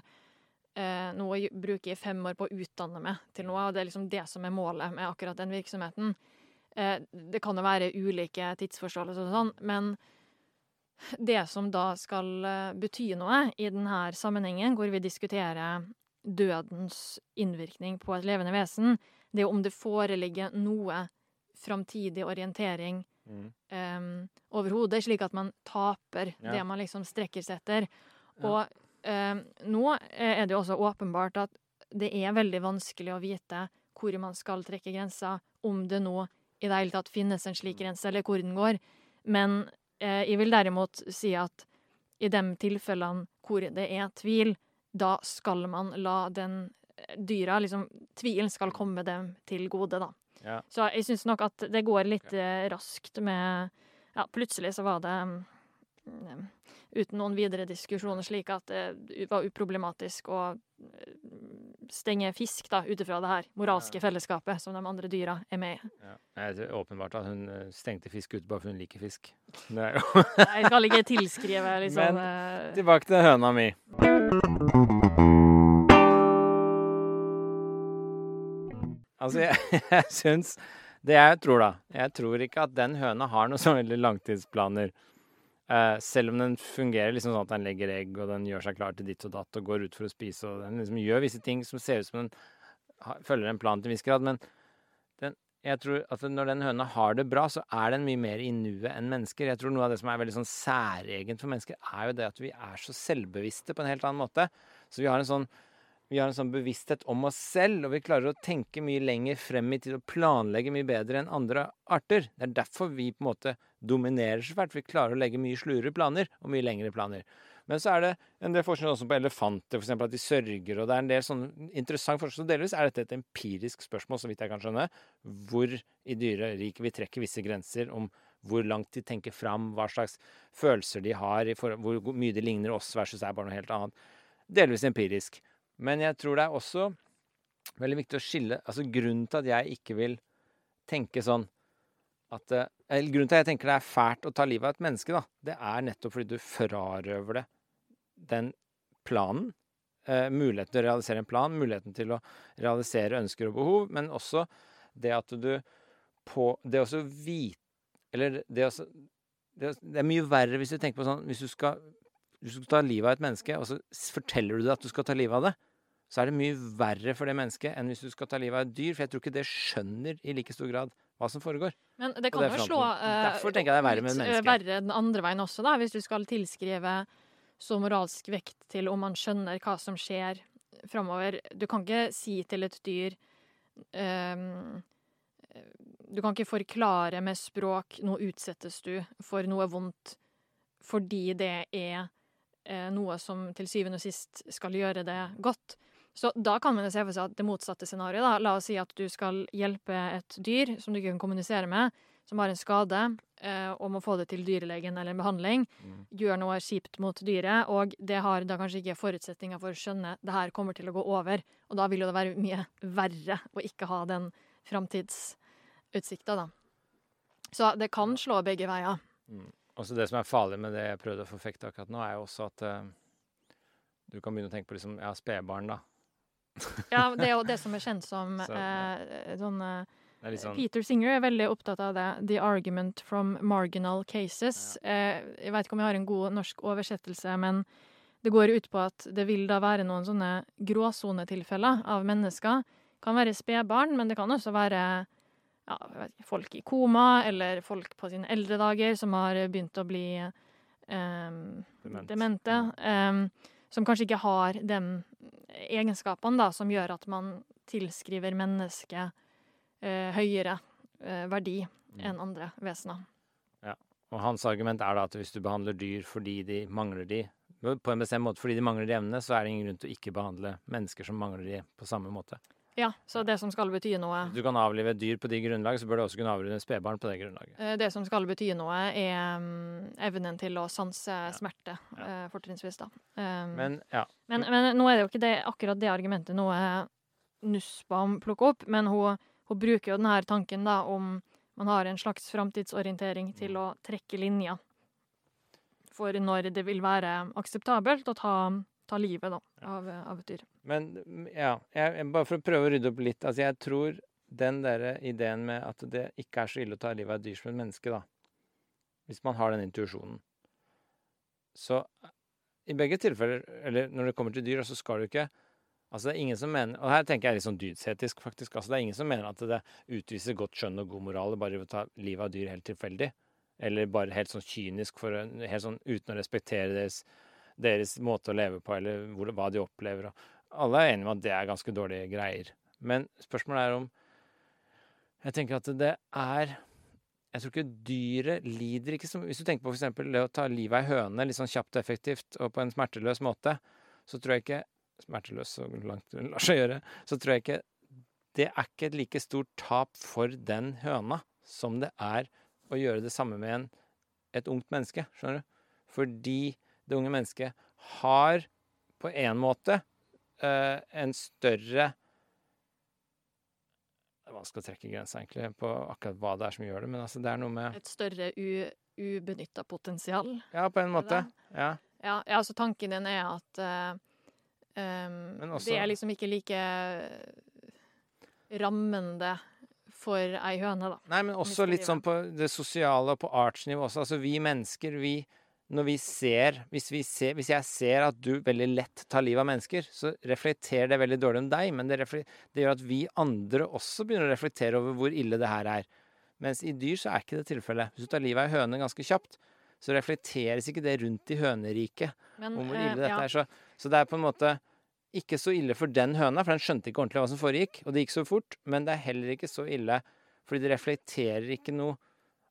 eh, nå ju- bruke jeg fem år på å utdanne meg til noe, og det er liksom det som er målet med akkurat den virksomheten. Eh, det kan jo være ulike tidsforståelser og sånn, men det som da skal eh, bety noe i denne sammenhengen, hvor vi diskuterer dødens innvirkning på et levende vesen, det er om det foreligger noe framtidig orientering Mm. um, overhodet, slik at man taper Ja. det man liksom strekker seg etter. Og nå er det jo også åpenbart at det er veldig vanskelig å vite hvor man skal trekke grensa, om det nå i det hele tatt finnes en slik grense, eller hvor den går. Men eh, jeg vil derimot si at i de tilfellene hvor det er tvil, da skal man la den eh, dyra liksom Tvilen skal komme dem til gode, da. Ja. Så jeg syns nok at det går litt okay. raskt med Ja, plutselig så var det mm, uten noen videre diskusjoner slik at det var uproblematisk å eh, stenge fisk da, ut ifra det her moralske fellesskapet som de andre dyra er med i. Ja. Det er åpenbart at hun eh, stengte fisk ute bare fordi hun liker fisk. Det er jo Jeg skal ikke tilskrive liksom Men- eh, Tilbake til høna mi. Altså, jeg, jeg syns Det jeg tror, da Jeg tror ikke at den høna har noen så veldig langtidsplaner. Eh, selv om den fungerer liksom sånn at den legger egg, og den gjør seg klar til ditt og datt og går ut for å spise, og den liksom gjør visse ting som ser ut som den følger en plan til en viss grad. Men den, jeg tror at når den høna har det bra, så er den mye mer i nuet enn mennesker. Jeg tror noe av det som er veldig sånn særegent for mennesker, er jo det at vi er så selvbevisste på en helt annen måte. Så vi har en sånn vi har en sånn bevissthet om oss selv, og vi klarer å tenke mye lenger frem i tid og planlegge mye bedre enn andre arter. Det er derfor vi på en måte dominerer så fælt. Vi klarer å legge mye slurere planer og mye lengre planer. Men så er det en del forskning også på elefanter, f.eks. at de sørger, og det er en del sånn interessant forskning. Så delvis er dette et empirisk spørsmål, så vidt jeg kan skjønne, hvor i dyreriket vi trekker visse grenser om hvor langt de tenker fram, hva slags følelser de har, hvor mye de ligner oss versus er bare noe helt annet. Delvis empirisk. Men jeg tror det er også veldig viktig å skille Altså grunnen til at jeg ikke vil tenke sånn at eh, Eller grunnen til at jeg tenker det er fælt å ta livet av et menneske, da, det er nettopp fordi du frarøver det den planen. Eh, muligheten til å realisere en plan, muligheten til å realisere ønsker og behov, men også det at du på Det også vite Eller det det, det er mye verre hvis du tenker på sånn Hvis du skal hvis du skal ta livet av et menneske, og så forteller du det at du skal ta livet av det, så er det mye verre for det mennesket enn hvis du skal ta livet av et dyr. For jeg tror ikke det skjønner i like stor grad hva som foregår. Men det kan jo slå uh, Derfor tenker jeg det er verre med eh, verre den andre veien også, da, hvis du skal tilskrive så moralsk vekt til om man skjønner hva som skjer framover. Du kan ikke si til et dyr um, Du kan ikke forklare med språk nå utsettes du for noe vondt fordi det er eh, noe som til syvende og sist skal gjøre det godt. Så da kan man jo se for seg at det motsatte scenarioet. La oss si at du skal hjelpe et dyr som du ikke kan kommunisere med, som har en skade, eh, og må få det til dyrelegen eller en behandling. Mm. Gjør noe kjipt mot dyret, og det har da kanskje ikke forutsetninger for å skjønne det her kommer til å gå over. Og da vil jo det være mye verre å ikke ha den framtidsutsikta, da. Så det kan slå begge veier. Mm. Også det som er farlig med det jeg prøvde å forfekte akkurat nå, er jo også at eh, du kan begynne å tenke på liksom, ja, spedbarn, da. Ja, det er jo det som er kjent som Så, ja. eh, sånn eh, sånn Peter Singer er veldig opptatt av det. The argument from marginal cases. Eh, jeg vet ikke om jeg har en god norsk oversettelse, men det går ut på at det vil da være noen sånne gråsonetilfeller av mennesker. Det Kan være spedbarn, men det kan også være ja, ikke, folk i koma, eller folk på sine eldre dager som har begynt å bli eh, demente. demente. eh, som kanskje ikke har de egenskapene da, som gjør at man tilskriver mennesket eh, høyere eh, verdi Mm. enn andre vesener. Og hans argument er da at hvis du behandler dyr fordi de mangler de, på en bestemt måte fordi de mangler de evnene, så er det ingen grunn til å ikke behandle mennesker som mangler de, på samme måte. Ja, så det som skal bety noe Hvis du kan avlive et dyr på de grunnlag, så bør du også kunne avlive spedbarn på det grunnlaget. eh, Det som skal bety noe, er mm, evnen til å sanse smerte, ja. fortrinnsvis, da. Um, Men ja. Men, men nå er det jo ikke det, akkurat det argumentet noe Nussbaum plukker opp, men hun, hun bruker jo denne tanken da om man har en slags framtidsorientering til å trekke linja for når det vil være akseptabelt å ta, ta livet da, av, av et dyr. Men ja, jeg, bare for å prøve å rydde opp litt. Altså, jeg tror den der ideen med at det ikke er så ille å ta livet av et dyr som et menneske, da. Hvis man har den intuisjonen. Så i begge tilfeller, eller når det kommer til dyr, så skal du ikke Altså det er ingen som mener, Og her tenker jeg litt sånn dydsetisk, faktisk. altså Det er ingen som mener at det utviser godt skjønn og god moral bare ved å ta livet av dyr helt tilfeldig. Eller bare helt sånn kynisk for helt sånn uten å respektere deres, deres måte å leve på, eller hvor, hva de opplever. Alle er enige om at det er ganske dårlige greier. Men spørsmålet er om Jeg tenker at det er Jeg tror ikke dyret lider ikke så Hvis du tenker på f.eks. det å ta livet av ei høne litt sånn kjapt og effektivt og på en smerteløs måte, så tror jeg ikke Smerteløs så langt det lar seg gjøre, så tror jeg ikke Det er ikke et like stort tap for den høna som det er å gjøre det samme med en, et ungt menneske. Skjønner du? Fordi det unge mennesket har på en måte uh, en større Det er vanskelig å trekke grensa egentlig på akkurat hva det er som gjør det, men altså det er noe med Et større u, ubenytta potensial. Ja, på en måte. Ja. Ja, ja, altså tanken din er at uh, um, også- det er liksom ikke like rammende for ei høne, da. Nei, men også litt sånn på det sosiale og på artsnivå også. Altså vi mennesker, vi Når vi ser hvis, vi ser hvis jeg ser at du veldig lett tar livet av mennesker, så reflekterer det veldig dårlig om deg, men det, det gjør at vi andre også begynner å reflektere over hvor ille det her er. Mens i dyr så er ikke det tilfellet. Hvis du tar livet av ei høne ganske kjapt, så reflekteres ikke det rundt i høneriket Men, om hvor eh, ille dette ja. er. Så, så det er på en måte ikke så ille for den høna, for den skjønte ikke ordentlig hva som foregikk, og det gikk så fort, men det er heller ikke så ille fordi det reflekterer ikke noe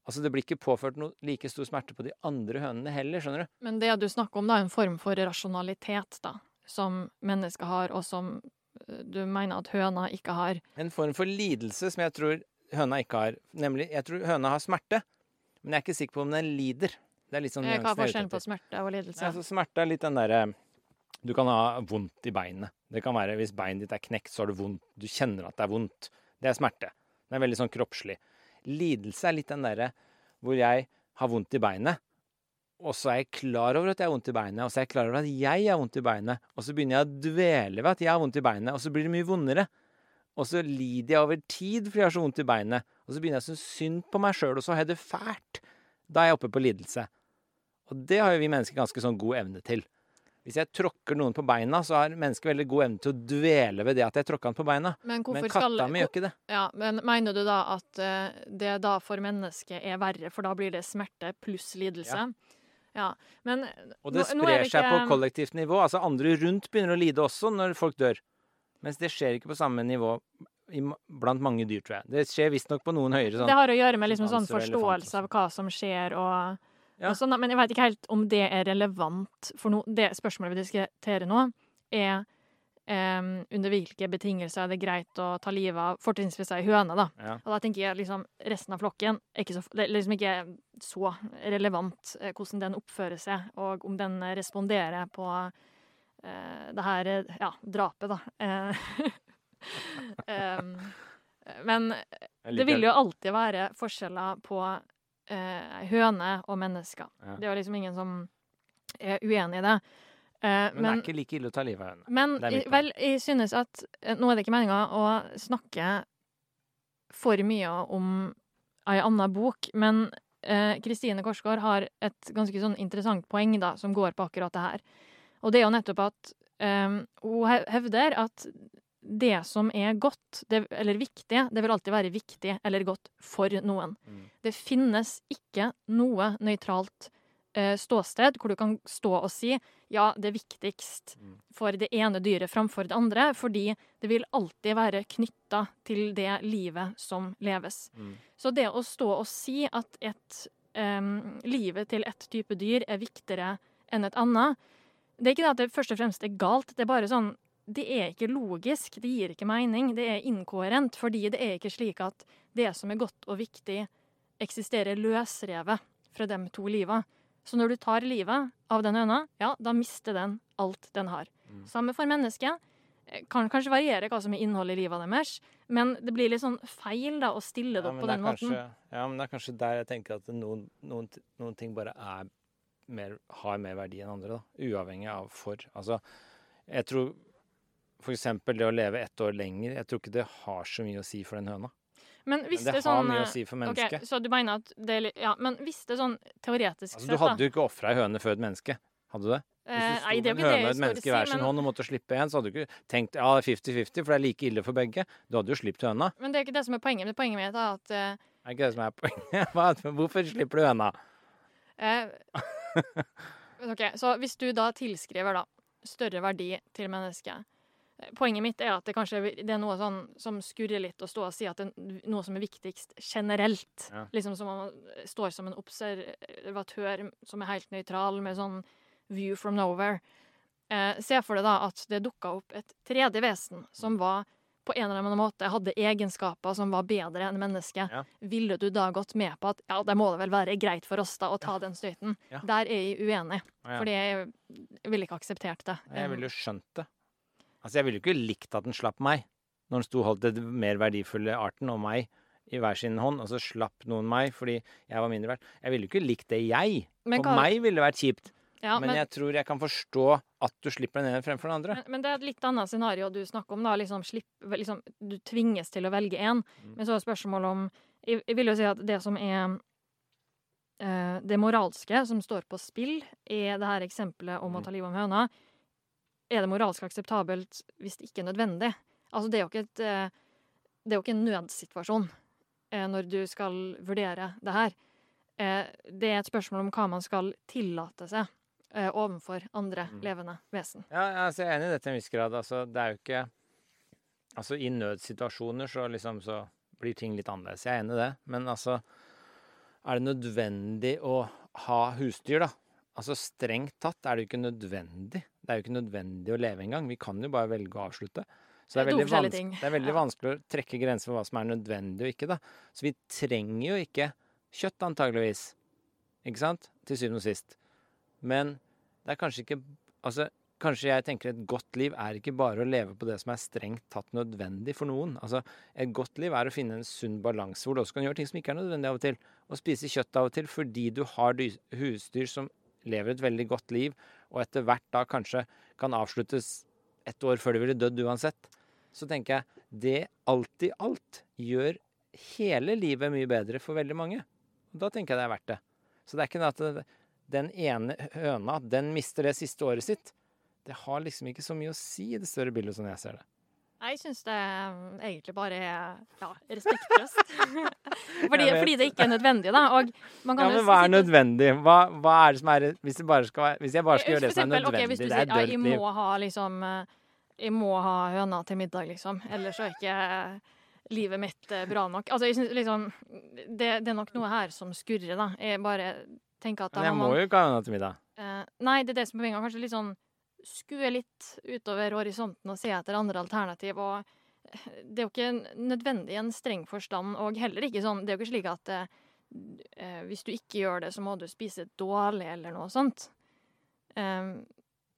Altså, det blir ikke påført noe like stor smerte på de andre hønene heller, skjønner du? Men det du snakker om, da, er en form for rasjonalitet, da, som mennesker har, og som eh, du mener at høna ikke har. En form for lidelse som jeg tror høna ikke har. Nemlig, jeg tror høna har smerte, men jeg er ikke sikker på om den lider. Det er litt sånn Eh, Hva er er forskjellen på smerte og lidelse? Nei, altså, smerte er litt den derre Du kan ha vondt i beinet. Det kan være hvis beinet ditt er knekt, så har du vondt. Du kjenner at det er vondt. Det er smerte. Det er veldig sånn kroppslig. Lidelse er litt den derre hvor jeg har vondt i beinet, og så er jeg klar over at jeg har vondt i beinet, og så er jeg klar over at jeg har vondt i beinet, og så begynner jeg å dvele ved at jeg har vondt i beinet, og så blir det mye vondere. Og så lider jeg over tid fordi jeg har så vondt i beinet, og så begynner jeg å synes synd på meg sjøl, og så har jeg det fælt. Da er jeg oppe på lidelse. Og det har jo vi mennesker ganske sånn god evne til. Hvis jeg tråkker noen på beina, så har mennesket veldig god evne til å dvele ved det at jeg tråkka han på beina. Men Men katta skal mi gjør ikke det. Ja, men mener du da at eh, det da for mennesket er verre, for da blir det smerte pluss lidelse? Ja. Men Og det er sprer det seg på kollektivt nivå. Altså andre rundt begynner å lide også når folk dør. Mens det skjer ikke på samme nivå blant mange dyr, tror jeg. Det skjer visstnok på noen høyere sånn. Det har å gjøre med liksom sånn forståelse av hva som skjer og, Ja. og sånn. Men jeg veit ikke helt om det er relevant for noe. Det spørsmålet vi diskuterer nå, er um, under hvilke betingelser er det greit å ta livet av fortrinnsvis ei høne, da. Ja. Og da tenker jeg liksom resten av flokken er ikke så, det er liksom ikke så relevant eh, hvordan den oppfører seg, og om den responderer på eh, det her ja, drapet, da. Em, men det vil jo alltid være forskjeller på eh, høne og mennesker. Ja. Det er liksom ingen som er uenig i det. Eh, Men det er ikke like ille å ta livet av henne. men jeg- vel, jeg synes at eh, nå er det ikke meninga å snakke for mye om ei anna bok, men eh, Kristine Korsgaard har et ganske sånn interessant poeng da, som går på akkurat det her. Og det er jo nettopp at eh, hun hevder at det som er godt, det, eller viktig, det vil alltid være viktig eller godt for noen. Mm. Det finnes ikke noe nøytralt eh, ståsted hvor du kan stå og si ja, det er viktigst Mm. for det ene dyret framfor det andre, fordi det vil alltid være knytta til det livet som leves. Mm. Så det å stå og si at et, eh, livet til ett type dyr er viktigere enn et annet, det er ikke det at det først og fremst er galt, det er bare sånn det er ikke logisk, det gir ikke mening, det er inkoherent, fordi det er ikke slik at det som er godt og viktig, eksisterer løsrevet fra de to livene. Så når du tar livet av den høna, ja, da mister den alt den har. Mm. Samme for mennesket. Eh, Kan kanskje variere hva som er innholdet i livet deres, men det blir litt sånn feil da, å stille det opp ja, på den kanskje, måten. ja, men det er kanskje der jeg tenker at noen, noen, noen ting bare er mer, har mer verdi enn andre, da. Uavhengig av for. Altså, jeg tror eksempel det å leve ett år lenger, jeg tror ikke det har så mye å si for den høna. Men Men det, er har sånn mye eh, å si for mennesket. mennesket. Så du mener at det Ja, men hvis det er sånn teoretisk Altså, sett, du hadde jo ikke ofra ei høne før et menneske. Hadde du det? Hvis du eh, sto med en høne og et menneske i hver sin men, hånd og måtte slippe en, så hadde du ikke tenkt ja, 50-50, for det er like ille for begge. Du hadde jo sluppet høna. men det er ikke det som er poenget. Men poenget mitt er at Det Er ikke det som er poenget? Hvorfor slipper du høna? Uh... OK, så hvis du da tilskriver da større verdi til mennesket eh, Poenget mitt er at det kanskje det er noe sånn som skurrer litt å stå og si at det er noe som er viktigst generelt. Ja. Liksom som man står som en observatør som er helt nøytral, med sånn view from nowhere. Eh, se for deg da at det dukka opp et tredje vesen som var på en eller annen måte hadde egenskaper som var bedre enn mennesket. Ja. Ville du da gått med på at ja, det må det vel være greit for oss da å ta den støyten? Ja. Der er jeg uenig, Ja. fordi jeg ville ikke akseptert det. Jeg ville jo skjønt det. Altså, jeg ville jo ikke likt at den slapp meg, når den sto og holdt den mer verdifulle arten og meg i hver sin hånd, og så slapp noen meg fordi jeg var mindre verdt. Jeg ville jo ikke likt det, jeg. Men For meg ville det vært kjipt. Ja, men, men, jeg tror jeg kan forstå at du slipper den ene fremfor den andre. men, men det er et litt annet scenario du snakker om. da, liksom, slipp, liksom Du tvinges til å velge én. Mm. Men så er spørsmålet om jeg, jeg vil jo si at det som er eh, Det moralske som står på spill er det her eksempelet om å Mm. ta livet av høna, er det moralsk akseptabelt hvis det ikke er nødvendig? Altså, det er jo ikke et eh, Det er jo ikke en nødsituasjon eh, når du skal vurdere det her. Eh, det er et spørsmål om hva man skal tillate seg eh, overfor andre Mm. levende vesen. Ja, altså, jeg er enig i det til en viss grad. Altså, det er jo ikke Altså, i nødsituasjoner så liksom så blir ting litt annerledes. Jeg er enig i det. Men altså Er det nødvendig å ha husdyr, da? Altså strengt tatt er det jo ikke nødvendig. Det er jo ikke nødvendig å leve engang. Vi kan jo bare velge å avslutte. Så det er, veldig, forskjellige det er veldig Ja. vanskelig å trekke grenser for hva som er nødvendig og ikke, da. Så vi trenger jo ikke kjøtt, antageligvis. Ikke sant? Til syvende og sist. Men det er kanskje ikke Altså, kanskje jeg tenker et godt liv er ikke bare å leve på det som er strengt tatt nødvendig for noen. Altså, et godt liv er å finne en sunn balanse hvor du også kan gjøre ting som ikke er nødvendig av og til. Å spise kjøtt av og til fordi du har husdyr som lever et veldig godt liv, og etter hvert da kanskje kan avsluttes et år før de ville dødd uansett. Så tenker jeg det alt i alt gjør hele livet mye bedre for veldig mange. Da tenker jeg det er verdt det. Så det er ikke det at den ene høna, den mister det siste året sitt. Det har liksom ikke så mye å si i det større bildet, sånn jeg ser det. Jeg syns det um, egentlig bare er ja, respektløst. fordi, fordi det ikke er nødvendig, da. Og man kan Ja, men hva er nødvendig? Hva, hva er det som er Hvis, det bare skal, hvis jeg bare skal gjøre det som er eksempel, ok, hvis du det er sier, ja, jeg må ha liksom eh, Jeg må ha høna til middag, liksom. Ellers er ikke eh, livet mitt eh, bra nok. Altså, jeg synes liksom det, det er nok noe her som skurrer, da. Jeg bare tenker at da Men jeg må må man jo ikke ha høna til middag. Uh, nei, det er det som er poenget. Kanskje litt sånn skue litt utover horisonten og se etter andre alternativ. Og det er jo ikke nødvendig i en streng forstand, og heller ikke sånn Det er jo ikke slik at eh, hvis du ikke gjør det, så må du spise dårlig, eller noe sånt. Um,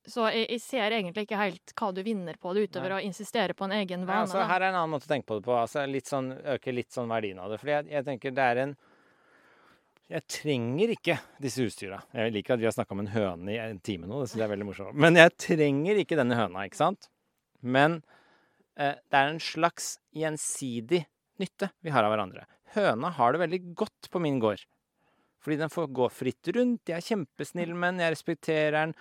så jeg, jeg ser egentlig ikke helt hva du vinner på det, utover Nei. å insistere på en egen Ja, vane. altså, her er en annen måte å tenke på det på. Altså, litt sånn, øke litt sånn verdien av det. Fordi jeg, jeg tenker det er en Jeg trenger ikke disse husdyra. Jeg liker at vi har snakka om en høne i en time nå. Det synes jeg er veldig morsomt. Men jeg trenger ikke denne høna, ikke sant? Men eh, det er en slags gjensidig nytte vi har av hverandre. Høna har det veldig godt på min gård. Fordi den får gå fritt rundt. Jeg er kjempesnill med den, jeg respekterer den.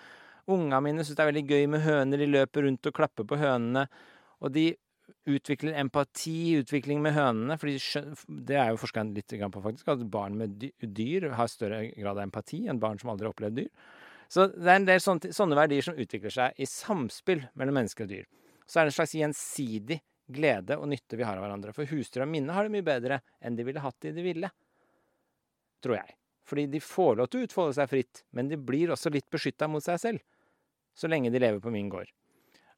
Unga mine syns det er veldig gøy med høner. De løper rundt og klapper på hønene. Og de utvikler empati, utvikling med hønene. For det er jo forska litt på, faktisk, at barn med dyr har større grad av empati enn barn som aldri har opplevd dyr. Så det er en del sånne, sånne verdier som utvikler seg i samspill mellom mennesker og dyr. Så er det en slags gjensidig glede og nytte vi har av hverandre. For husdyr og minne har det mye bedre enn de ville hatt det i det ville. Tror jeg. Fordi de får lov til å utfolde seg fritt, men de blir også litt beskytta mot seg selv. Så lenge de lever på min gård.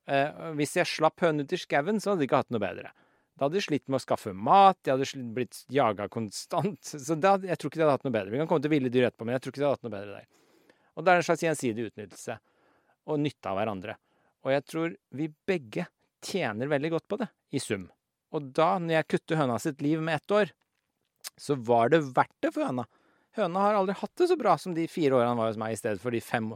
Eh, hvis jeg slapp hønene ut i skauen, så hadde de ikke hatt noe bedre. Da hadde de slitt med å skaffe mat, de hadde blitt jaga konstant. Så da, jeg tror ikke de hadde hatt noe bedre. Vi kan komme til ville dyr etterpå, men jeg tror ikke de hadde hatt noe bedre der. Og det er en slags gjensidig utnyttelse og nytte av hverandre. Og jeg tror vi begge tjener veldig godt på det, i sum. Og da, når jeg kutter høna sitt liv med ett år, så var det verdt det for høna. Høna har aldri hatt det så bra som de fire årene han var hos meg, i stedet for de fem,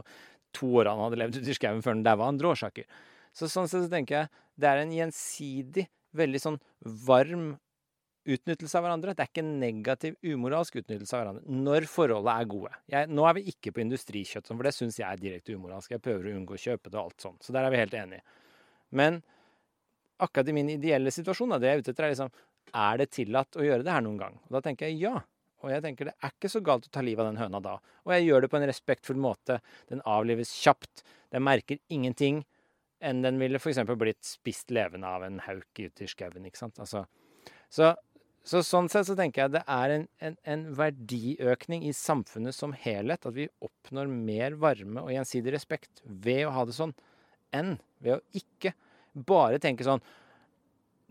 to årene han hadde levd ute i skauen før han daua av andre årsaker. Så sånn sett så tenker jeg det er en gjensidig, veldig sånn varm utnyttelse av hverandre. Det er ikke en negativ, umoralsk utnyttelse av hverandre når forholdet er gode. Jeg, nå er vi ikke på industrikjøtt, for det syns jeg er direkte umoralsk. Jeg prøver å unngå å kjøpe det og alt sånt. Så der er vi helt enige. Men akkurat i min ideelle situasjon, det jeg er ute etter, er liksom Er det tillatt å gjøre det her noen gang? Og da tenker jeg ja. Og jeg tenker det er ikke så galt å ta livet av den høna da. Og jeg gjør det på en respektfull måte. Den avlives kjapt. Den merker ingenting enn den ville f.eks. blitt spist levende av en hauk ute i skauen. ikke sant? Altså, så, så sånn sett så tenker jeg det er en, en, en verdiøkning i samfunnet som helhet. At vi oppnår mer varme og gjensidig respekt ved å ha det sånn, enn ved å ikke bare tenke sånn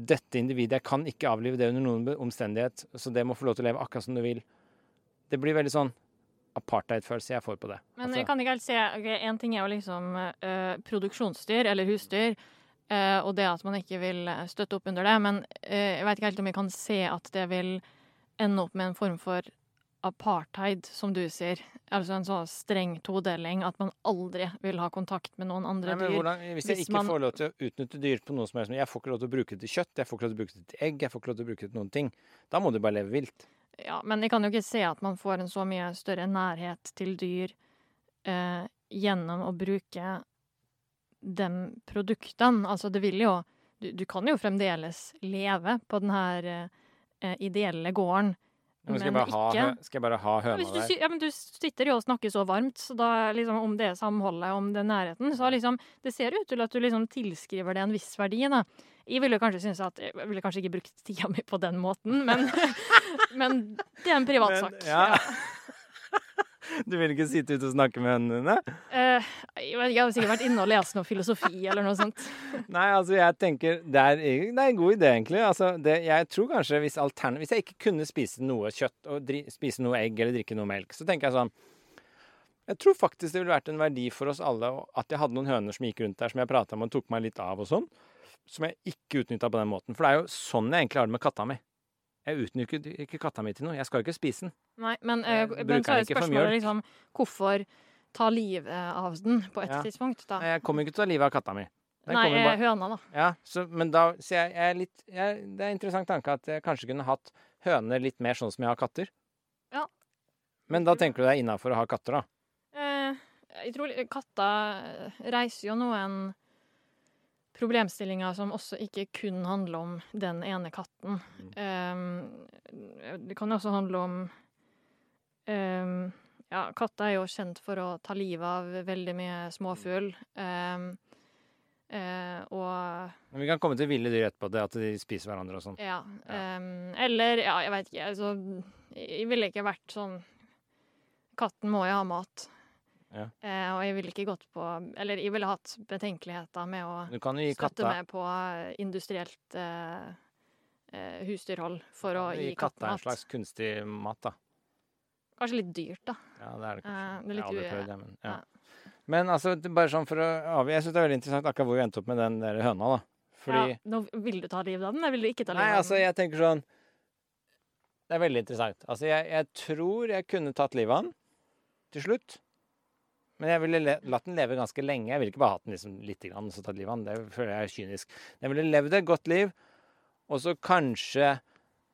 dette individet, jeg kan ikke avlive det under noen omstendighet, så det må få lov til å leve akkurat som det vil. Det blir veldig sånn apartheid-følelse jeg får på det. Men Altså, jeg kan ikke helt se ok, En ting er jo liksom uh, produksjonsdyr eller husdyr. uh, og det at man ikke vil eh, støtte opp under det. Men uh, jeg vet ikke helt om jeg kan se at det vil ende opp med en form for apartheid, som du sier. Altså en så streng todeling, at man aldri vil ha kontakt med noen andre Nei, men dyr. hvordan, hvis jeg Hvis ikke man- får lov til å utnytte dyr på noe som helst Jeg får ikke lov til å bruke det til kjøtt, jeg får ikke lov til å bruke det til egg, jeg får ikke lov til å bruke det til noen ting. Da må du bare leve vilt. Ja, men jeg kan jo ikke se at man får en så mye større nærhet til dyr eh, gjennom å bruke de produktene. Altså, det vil jo du, du kan jo fremdeles leve på den her eh, ideelle gården, Men skal, jeg men ha, ikke hø- skal jeg bare ha høna du, der? ja, men du sitter jo og snakker så varmt, så da liksom om det samholdet, om den nærheten, så liksom Det ser ut til at du liksom tilskriver det en viss verdi, da. Jeg ville kanskje synes at Jeg ville kanskje ikke brukt tida mi på den måten, men, men det er en privat Men, sak. ja. Du vil ikke sitte ute og snakke med hønene dine? Eh, jeg, vet jeg har sikkert vært inne og lest noe filosofi eller noe sånt. Nei, altså jeg tenker Det er, det er en god idé, egentlig. Altså, det, jeg tror kanskje hvis, hvis jeg ikke kunne spise noe kjøtt og dri, spise noe egg eller drikke noe melk, så tenker jeg sånn Jeg tror faktisk det ville vært en verdi for oss alle at jeg hadde noen høner som gikk rundt der, som jeg prata med og tok meg litt av og sånn, som jeg ikke utnytta på den måten. For det er jo sånn jeg egentlig har det med katta mi. Jeg utnytter ikke katta mi til noe. Jeg skal jo ikke spise den. Nei, men, Jeg men så er spørsmålet liksom Hvorfor ta livet av den på et Ja. tidspunkt, da? Jeg kommer ikke til å ta livet av katta mi. Den Nei, eh, bare- høna, da. Ja, så, men da Så jeg, jeg er litt jeg, Det er en interessant tanke at jeg kanskje kunne hatt høner litt mer sånn som jeg har katter. Ja. Men da tenker du er innafor å ha katter, da? Eh, jeg tror katter reiser jo noen problemstillinger som også ikke kun handler om den ene katten. Um, det kan også handle om um, Ja, katter er jo kjent for å ta livet av veldig mye småfugl. Um, uh, og Men vi kan komme til ville dyr etterpå, det at de spiser hverandre og sånn. ja. Ja. eller, ja, jeg veit ikke. Altså, jeg ville ikke vært sånn Katten må jo ha mat. Ja. Eh, og jeg ville ikke gått på Eller jeg ville hatt betenkeligheter med å støtte meg på industrielt eh, eh, husdyrhold for å gi gi katten en slags kunstig mat, da. Kanskje litt dyrt, da. Ja, det er det Eh, kanskje. det er jeg har aldri prøvd det, men ja. ja. Men altså, bare sånn for å avgi... Jeg syns det er veldig interessant akkurat hvor vi endte opp med den der høna, da. Fordi Ja, nå vil du ta livet av den, eller vil du ikke ta livet Nei, altså, jeg tenker sånn Det er veldig interessant. Altså, jeg, jeg tror jeg kunne tatt livet av den til slutt. Men jeg ville latt den leve ganske lenge. Jeg ville ikke bare hatt den liksom lite grann og så tatt livet av den. Det føler jeg er kynisk. Den ville levd et godt liv, og så kanskje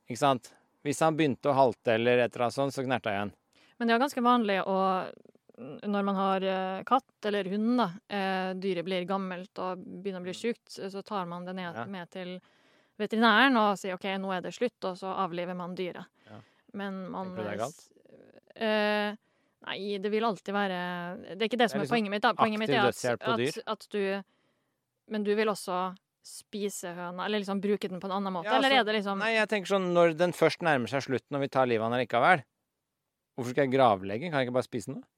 Ikke sant? Hvis han begynte å halte eller et eller annet sånt, så knerta jeg igjen. Men det er ganske vanlig å når man har eh, katt eller hund, da, eh, dyret blir gammelt og begynner å bli sjukt, så tar man det ned Ja. med til veterinæren og sier OK, nå er det slutt, og så avliver man dyret. Ja. Men man det er galt? Eh, nei, det vil alltid være Det er ikke det som er er, liksom poenget mitt. da. Poenget mitt er at, at, at du Men du vil også spise høna, eller liksom bruke den på en annen måte? Ja, eller altså, er det liksom Nei, jeg tenker sånn når den først nærmer seg slutten og vi tar livet av den likevel Hvorfor skal jeg gravlegge? Kan jeg ikke bare spise den, da?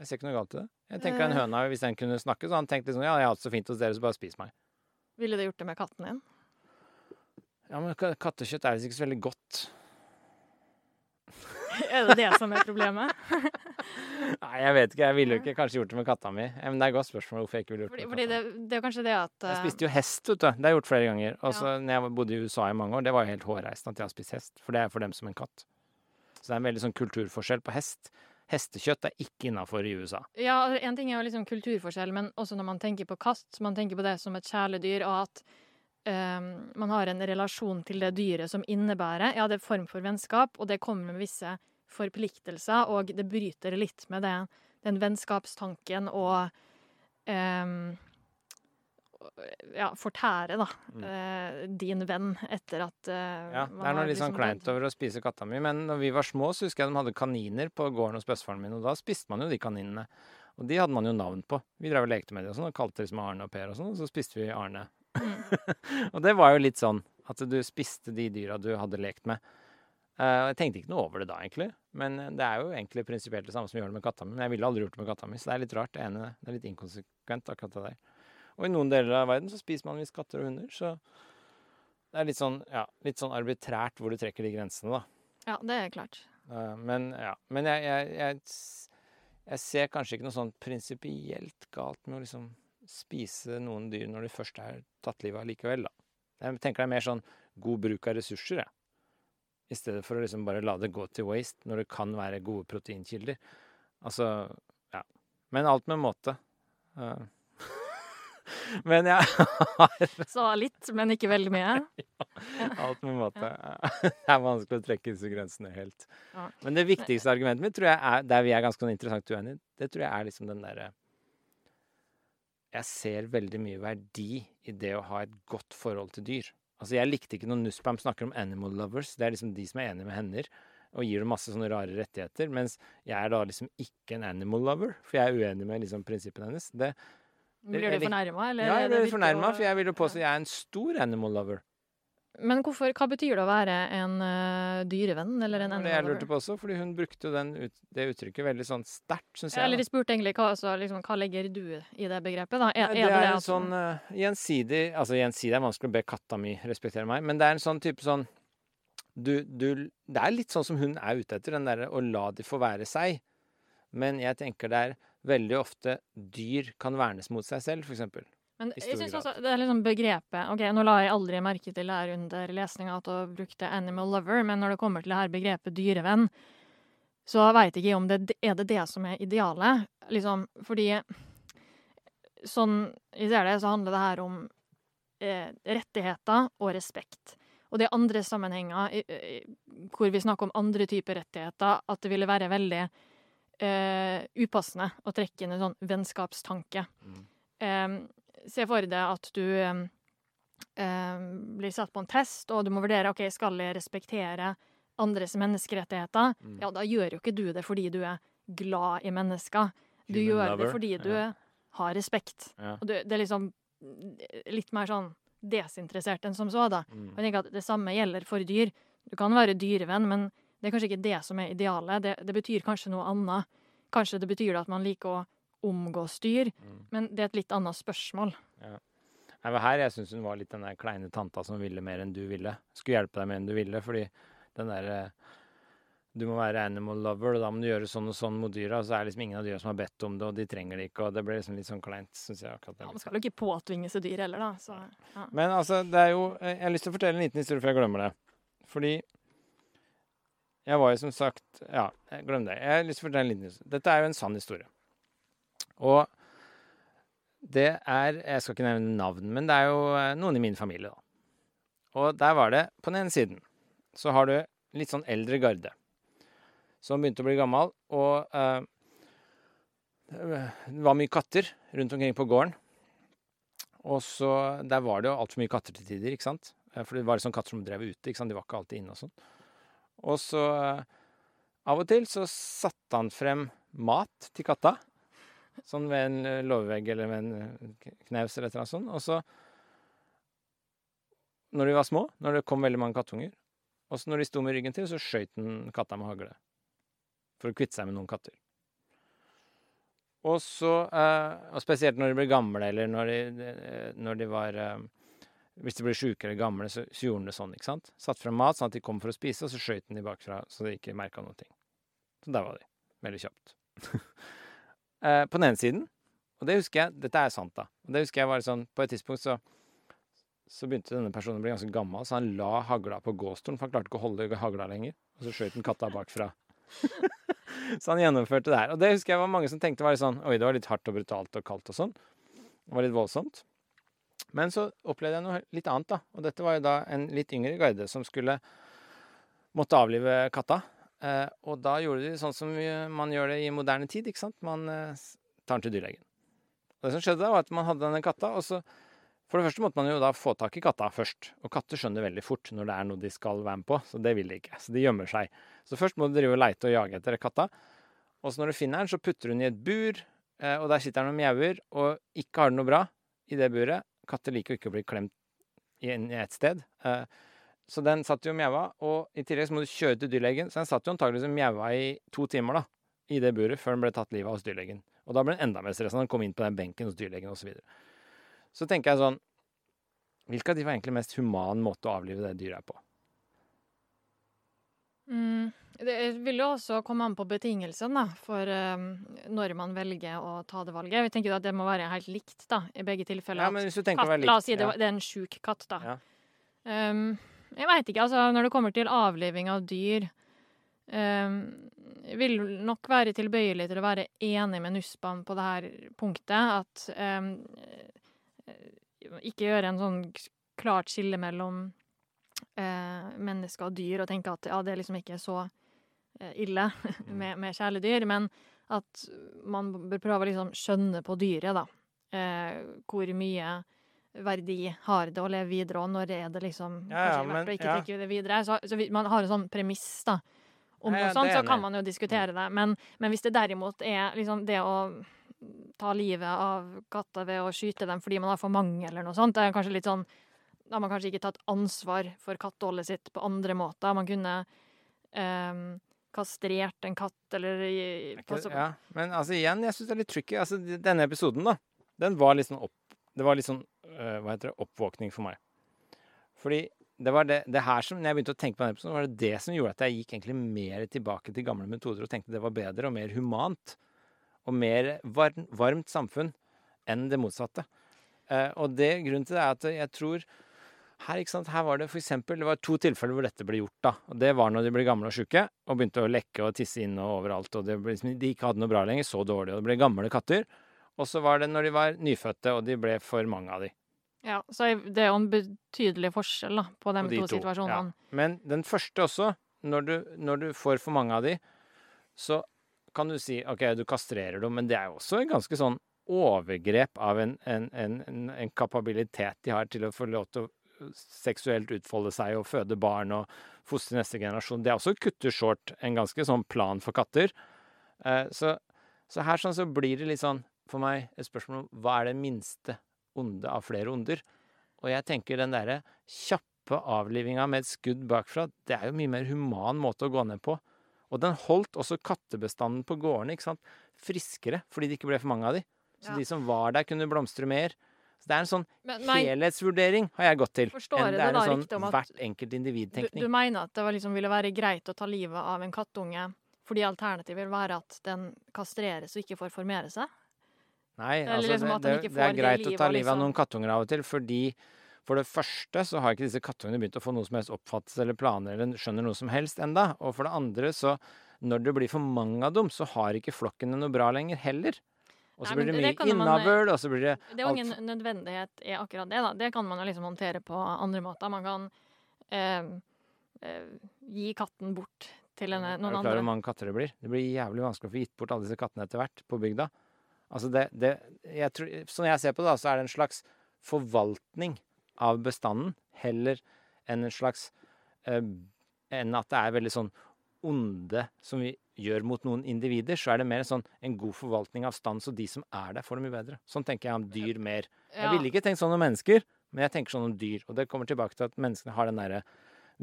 Jeg ser ikke noe galt i det. Jeg tenker en Eh. høna, Hvis den kunne snakke, så han tenkte liksom Ja, jeg har hatt det så fint hos dere, så bare spis meg. Ville du gjort det med katten din? Ja, men kattekjøtt er visst ikke så veldig godt. er det det som er problemet? Nei, jeg vet ikke. Jeg ville jo ikke kanskje gjort det med katta mi. Men det er et godt spørsmål hvorfor jeg ikke ville gjort Fordi, det med fordi katta. det, det er kanskje det at Jeg eh, spiste jo hest, vet du. Det har jeg gjort flere ganger. Og så når jeg bodde i USA i mange år, det var jo helt hårreisende at jeg har spist hest. For det er for dem som en katt. Så det er en veldig sånn kulturforskjell på hest. Hestekjøtt er ikke innafor i USA. Ja, en ting er jo liksom kulturforskjell, men også når man tenker på katt, man tenker på det som et kjæledyr, og at um, man har en relasjon til det dyret som innebærer Ja, det er form for vennskap, og det kommer med visse forpliktelser, og det bryter litt med det, den vennskapstanken og eh, ja, fortære, da, Mm. eh, din venn etter at eh, Ja, det er noe litt sånn liksom kleint over å spise katta mi, men når vi var små, så husker jeg de hadde kaniner på gården hos bestefaren min, og da spiste man jo de kaninene. Og de hadde man jo navn på. Vi drev og lekte med dem og sånn, og kalte liksom Arne og Per og sånn, og så spiste vi Arne. og det var jo litt sånn at du spiste de dyra du hadde lekt med. Eh, jeg tenkte ikke noe over det da, egentlig. Men eh, det er jo egentlig prinsipielt det samme som vi gjør det med katta mi. Men jeg ville aldri gjort det med katta mi, så det er litt rart. Det ene det er litt inkonsekvent, akkurat det der. Og i noen deler av verden så spiser man visst katter og hunder, så det er litt sånn, ja, litt sånn arbitrært hvor du trekker de grensene, da. Ja, det er klart. Eh, men ja. Men jeg, jeg, jeg, jeg ser kanskje ikke noe sånn prinsipielt galt med å liksom spise noen dyr når de først er tatt livet av likevel, da. Jeg tenker det er mer sånn god bruk av ressurser, jeg. I stedet for å liksom bare la det gå til waste når det kan være gode proteinkilder. Altså, ja. Men alt med måte. Uh. men jeg har Så litt, men ikke veldig mye? ja. alt med måte. det er vanskelig å trekke disse grensene helt. Men det viktigste argumentet mitt, tror jeg er, der vi er ganske interessant uenige, det tror jeg er liksom den derre Jeg ser veldig mye verdi i det å ha et godt forhold til dyr. Altså, jeg likte ikke når Nussbaum snakker om animal lovers. Det er liksom de som er enige med hender og gir dem masse sånne rare rettigheter. Mens jeg er da liksom ikke en animal lover, for jeg er uenig med liksom prinsippene hennes. Det, blir du fornærma, eller? Ja, jeg blir fornærma, for jeg vil jo påstå at jeg er en stor animal lover. Men hvorfor, hva betyr det å være en uh, dyrevenn eller en Det jeg lurte på også, fordi hun brukte ut, det uttrykket veldig sånn sterkt, syns jeg. Eller de spurte egentlig hva, altså, liksom, hva legger du i det begrepet, da? Er, er det, det, er en sånn uh, gjensidig Altså gjensidig er vanskelig å be katta mi respektere meg, men det er en sånn type sånn du, du, Det er litt sånn som hun er ute etter, den derre å la de få være seg. Men jeg tenker det er veldig ofte dyr kan vernes mot seg selv, for eksempel. Men jeg synes også det er liksom begrepet Ok, nå la jeg aldri merke til det her under lesninga at hun brukte 'animal lover', men når det kommer til det her begrepet 'dyrevenn', så veit jeg ikke om det er det det som er idealet. Liksom, fordi sånn jeg ser det, så handler det her om eh, rettigheter og respekt. Og det er andre sammenhenger eh, hvor vi snakker om andre typer rettigheter, at det ville være veldig eh, upassende å trekke inn en sånn vennskapstanke. Mm. Se for deg at du eh, blir satt på en test, og du må vurdere ok, skal jeg respektere andres menneskerettigheter. Mm. Ja, da gjør jo ikke du det fordi du er glad i mennesker. Du Human gjør lover. det fordi du ja. har respekt. Ja. Og du, det er liksom litt mer sånn desinteressert enn som så, da. Mm. Og jeg tenker at Det samme gjelder for dyr. Du kan være dyrevenn, men det er kanskje ikke det som er idealet. Det, det betyr kanskje noe annet. Kanskje det betyr at man liker å omgås dyr, mm. men det er et litt annet spørsmål. Ja. Nei, var her jeg syns hun var litt den der kleine tanta som ville mer enn du ville. Skulle hjelpe deg mer enn du ville, fordi den derre du må være animal lover, og da må du gjøre sånn og sånn mot dyra. Så er det liksom ingen av dyra som har bedt om det, og de trenger det ikke. Og det ble liksom litt sånn kleint, syns jeg. akkurat det. Ja, Man skal jo ikke påtvinge seg dyr heller, da. Så, ja. Men altså, det er jo Jeg har lyst til å fortelle en liten historie før jeg glemmer det. Fordi jeg var jo som sagt Ja, glem det. Jeg har lyst til å fortelle en liten historie. Dette er jo en sann historie. Og det er Jeg skal ikke nevne navn, men det er jo eh, noen i min familie, da. Og der var det På den ene siden så har du litt sånn eldre garde som begynte å bli gammel, og eh, det var mye katter rundt omkring på gården. Og så Der var det jo altfor mye katter til tider, ikke sant? Eh, for det var sånn katter som drev ute, ikke sant? De var ikke alltid inne og sånn. Og så eh, Av og til så satte han frem mat til katta. Sånn ved en eh, låvevegg eller ved en eh, knaus eller et eller annet sånt. Og så Når de var små, når det kom veldig mange kattunger, og så når de sto med ryggen til, så skøyt den katta med hagle. For å kvitte seg med noen katter. Og så eh, Og spesielt når de ble gamle, eller når de, når de var Hvis de ble sjuke eller gamle, så, så, gjorde han det sånn. ikke sant? Satt fram mat sånn at de kom for å spise, og så skjøt de bakfra så de ikke merka noe. Så der var de. Veldig kjapt. eh, på den ene siden. Og det husker jeg Dette er sant, da. Og det husker jeg var sånn På et tidspunkt så, så begynte denne personen å bli ganske gammel, så han la hagla på gåstolen, for han klarte ikke å holde hagla lenger. Og så skjøt han katta bakfra. så han gjennomførte det her. Og det husker jeg var mange som tenkte var litt sånn Oi, det var litt hardt og brutalt og kaldt og sånn. Det var litt voldsomt. Men så opplevde jeg noe litt annet, da. Og dette var jo da en litt yngre guide som skulle måtte avlive katta. Eh, og da gjorde de sånn som man gjør det i moderne tid. ikke sant? Man eh, tar den til dyrlegen. Og det som skjedde da, var at man hadde denne katta, og så For det første måtte man jo da få tak i katta først. Og katter skjønner veldig fort når det er noe de skal være med på, så det vil de ikke. Så de gjemmer seg. Så først må du drive og leite og jage etter katta. Og så når du finner den, så putter hun i et bur, eh, og der sitter den og mjauer, og ikke har det noe bra i det buret. Katter liker ikke å bli klemt i et sted. Så den satt jo og mjaua, og i tillegg så må du kjøre til dyrlegen. Så den satt jo antakeligvis og mjaua i to timer da, i det buret før den ble tatt livet av hos dyrlegen. Og da ble den enda mer stressa når den kom inn på den benken hos dyrlegen osv. Så, videre. så tenker jeg sånn Hvilken av de var egentlig mest human måte å avlive det dyret på? Mm, Det vil jo også komme an på betingelsene for um, når man velger å ta det valget. Vi tenker at det må være helt likt da, i begge tilfeller. Ja, men hvis du tenker å være likt La oss si det, ja. det er en sjuk katt, da. Ja. Um, jeg veit ikke, altså når det kommer til avliving av dyr um, vil nok være tilbøyelig til å være enig med Nussbaum på det her punktet. At um, ikke gjøre en sånn klart skille mellom uh, mennesker og dyr, og tenke at ja, det er liksom ikke så eh, ille med, med kjæledyr, men at man bør prøve å liksom skjønne på dyret, da. Uh, hvor mye verdi har det å leve videre, og når er det liksom Ja, ja, men- å ikke ja. trekke det videre. Så, så man har en sånn premiss, da. Om noe sånt, så kan man jo diskutere det. Men, men hvis det derimot er liksom det å ta livet av katter ved å skyte dem fordi man har for mange, eller noe sånt, det er kanskje litt sånn Da har man kanskje ikke tatt ansvar for katteholdet sitt på andre måter. Man kunne um, kastrert en katt, eller Ikke- Ja, men altså igjen, jeg syns det er litt tricky. Altså, denne episoden, da, den var litt sånn opp... Det var litt sånn øh, hva heter det, oppvåkning for meg. Fordi det var det, det her som, når jeg begynte å tenke på denne episoden, var det det som gjorde at jeg gikk egentlig mer tilbake til gamle metoder og tenkte det var bedre og mer humant. Og mer varm, varmt samfunn enn det motsatte. Eh, og det grunnen til det er at jeg tror her, ikke sant, her var det for eksempel, det var to tilfeller hvor dette ble gjort. da, og Det var når de ble gamle og sjuke og begynte å lekke og tisse inne og overalt. og ble, liksom, De ikke hadde noe bra lenger, så dårlig. Og det ble gamle katter. Og så var det når de var nyfødte og de ble for mange av de. Ja, så det er jo en betydelig forskjell da, på de, på de to, situasjonene. Ja. Men den første også, når du, når du får for mange av de, så kan du si OK, du kastrerer dem, men det er jo også en ganske sånn overgrep av en, en, en, en, en kapabilitet de har til å få lov til å seksuelt utfolde seg og føde barn og fostre neste generasjon. Det er også å kutte short en ganske sånn plan for katter. Eh, så, så her sånn så blir det litt sånn for meg et spørsmål om hva er det minste onde av flere onder? Og jeg tenker den derre kjappe avlivinga med et skudd bakfra, det er jo mye mer human måte å gå ned på. Og den holdt også kattebestanden på gårdene ikke sant? friskere, fordi det ikke ble for mange av de. Så Ja. de som var der, kunne blomstre mer. Så det er en sånn Men, men helhetsvurdering har jeg gått til. Forstår enn det det er en sånn at hvert enkelt du, individ-tenkning. du mener at det var liksom ville være greit å ta livet av en kattunge fordi alternativet vil være at den kastreres og ikke får formere seg? Nei, altså liksom det, det, det er greit å ta livet liksom. av noen kattunger av og til, fordi for det første så har ikke disse kattungene begynt å få noe som helst oppfattelse eller planer eller skjønner noe som helst enda. Og for det andre så, når det blir for mange av dem, så har ikke flokkene noe bra lenger heller. Og så blir det mye innavl, og så blir det Det er jo ingen nødvendighet i akkurat det. da. Det kan man jo liksom håndtere på andre måter. Man kan eh, eh, gi katten bort til en, Er noen du klar over andre. hvor mange katter det blir? Det blir jævlig vanskelig å få gitt bort alle disse kattene etter hvert på bygda. Altså det, det, jeg tror, sånn jeg ser på det, da, så er det en slags forvaltning av bestanden heller enn en slags eh, Enn at det er veldig sånn onde som vi gjør mot noen individer, så er det mer sånn en god forvaltning av stand, så de som er der, får det mye bedre. Sånn tenker jeg om dyr mer. Jeg ville ikke tenkt sånn om mennesker, men jeg tenker sånn om dyr. Og det kommer tilbake til at menneskene har den derre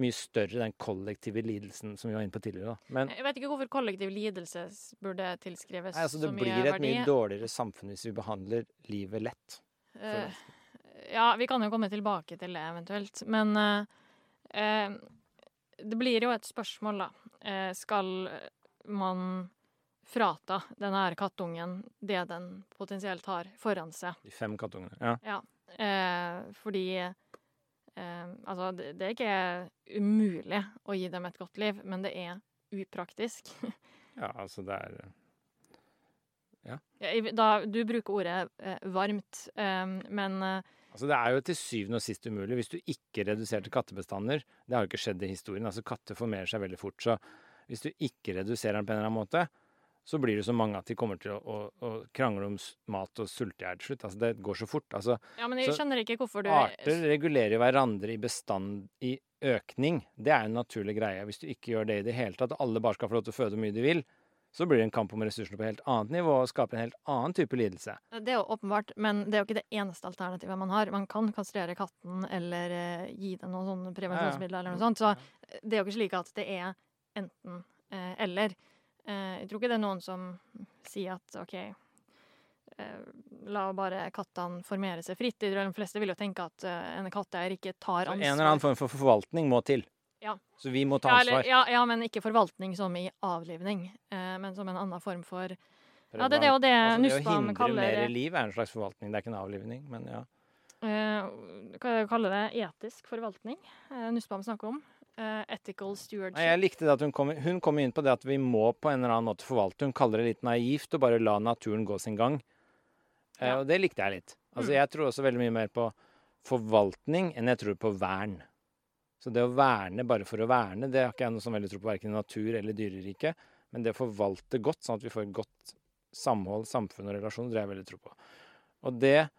mye større, den kollektive lidelsen som vi var inne på tidligere. Men Jeg vet ikke hvorfor kollektiv lidelse burde tilskrives nei, altså, det så mye blir et mye dårligere samfunn hvis vi behandler livet lett. Uh, ja, vi kan jo komme tilbake til det eventuelt. Men uh, uh, det blir jo et spørsmål, da. Skal man frata denne her kattungen det den potensielt har foran seg? De fem kattungene. Ja. Eh, fordi Altså, det, det er ikke umulig å gi dem et godt liv, men det er upraktisk. ja, altså det er Ja, da, du bruker ordet eh, varmt, eh, men eh, Altså Det er jo til syvende og sist umulig hvis du ikke reduserte kattebestander. Det har jo ikke skjedd i historien. altså Katter formerer seg veldig fort. Så hvis du ikke reduserer den på en eller annen måte, så blir det så mange at de kommer til å, å, å krangle om mat og sulte i hjel til slutt. Altså Det går så fort. altså Ja, men jeg skjønner ikke hvorfor du Arter regulerer hverandre i bestand i økning. Det er en naturlig greie. Hvis du ikke gjør det i det hele tatt, alle bare skal få lov til å føde hvor mye de vil, så blir det en kamp om ressursene på helt annet nivå og skaper en helt annen type lidelse. Det er jo åpenbart, men det er jo ikke det eneste alternativet man har. Man kan kastrere katten eller eh, gi den noen sånne prevensjonsmidler eller noe sånt. Så det er jo ikke slik at det er enten eh, eller. Eh, jeg tror ikke det er noen som sier at OK, eh, la bare kattene formere seg fritt. De fleste vil jo tenke at eh, en katteeier ikke tar Så ansvar. en eller annen form for forvaltning må til. Ja. Så vi må ta Ja, ansvar. eller, ja, ja, men ikke forvaltning som i avlivning, men som en annen form for Ja, det er det og det Altså, det å hindre kaller mer liv er en slags forvaltning. Det er ikke en avlivning, men ja. Hva kaller det? Etisk forvaltning? Nussbaum snakker om. Eh, ethical stewardship. Jeg likte det at hun kom, hun kom inn på det at vi må på en eller annen måte forvalte. Hun kaller det litt naivt å bare la naturen gå sin gang. Ja. Uh, og det likte jeg litt. Altså, Mm. Jeg tror også veldig mye mer på forvaltning enn jeg tror på vern. Så det å verne bare for å verne, det har ikke jeg noe som veldig tro på verken i natur eller dyreriket. Men det å forvalte godt, sånn at vi får et godt samhold, samfunn og relasjoner, det har jeg veldig tro på. Og det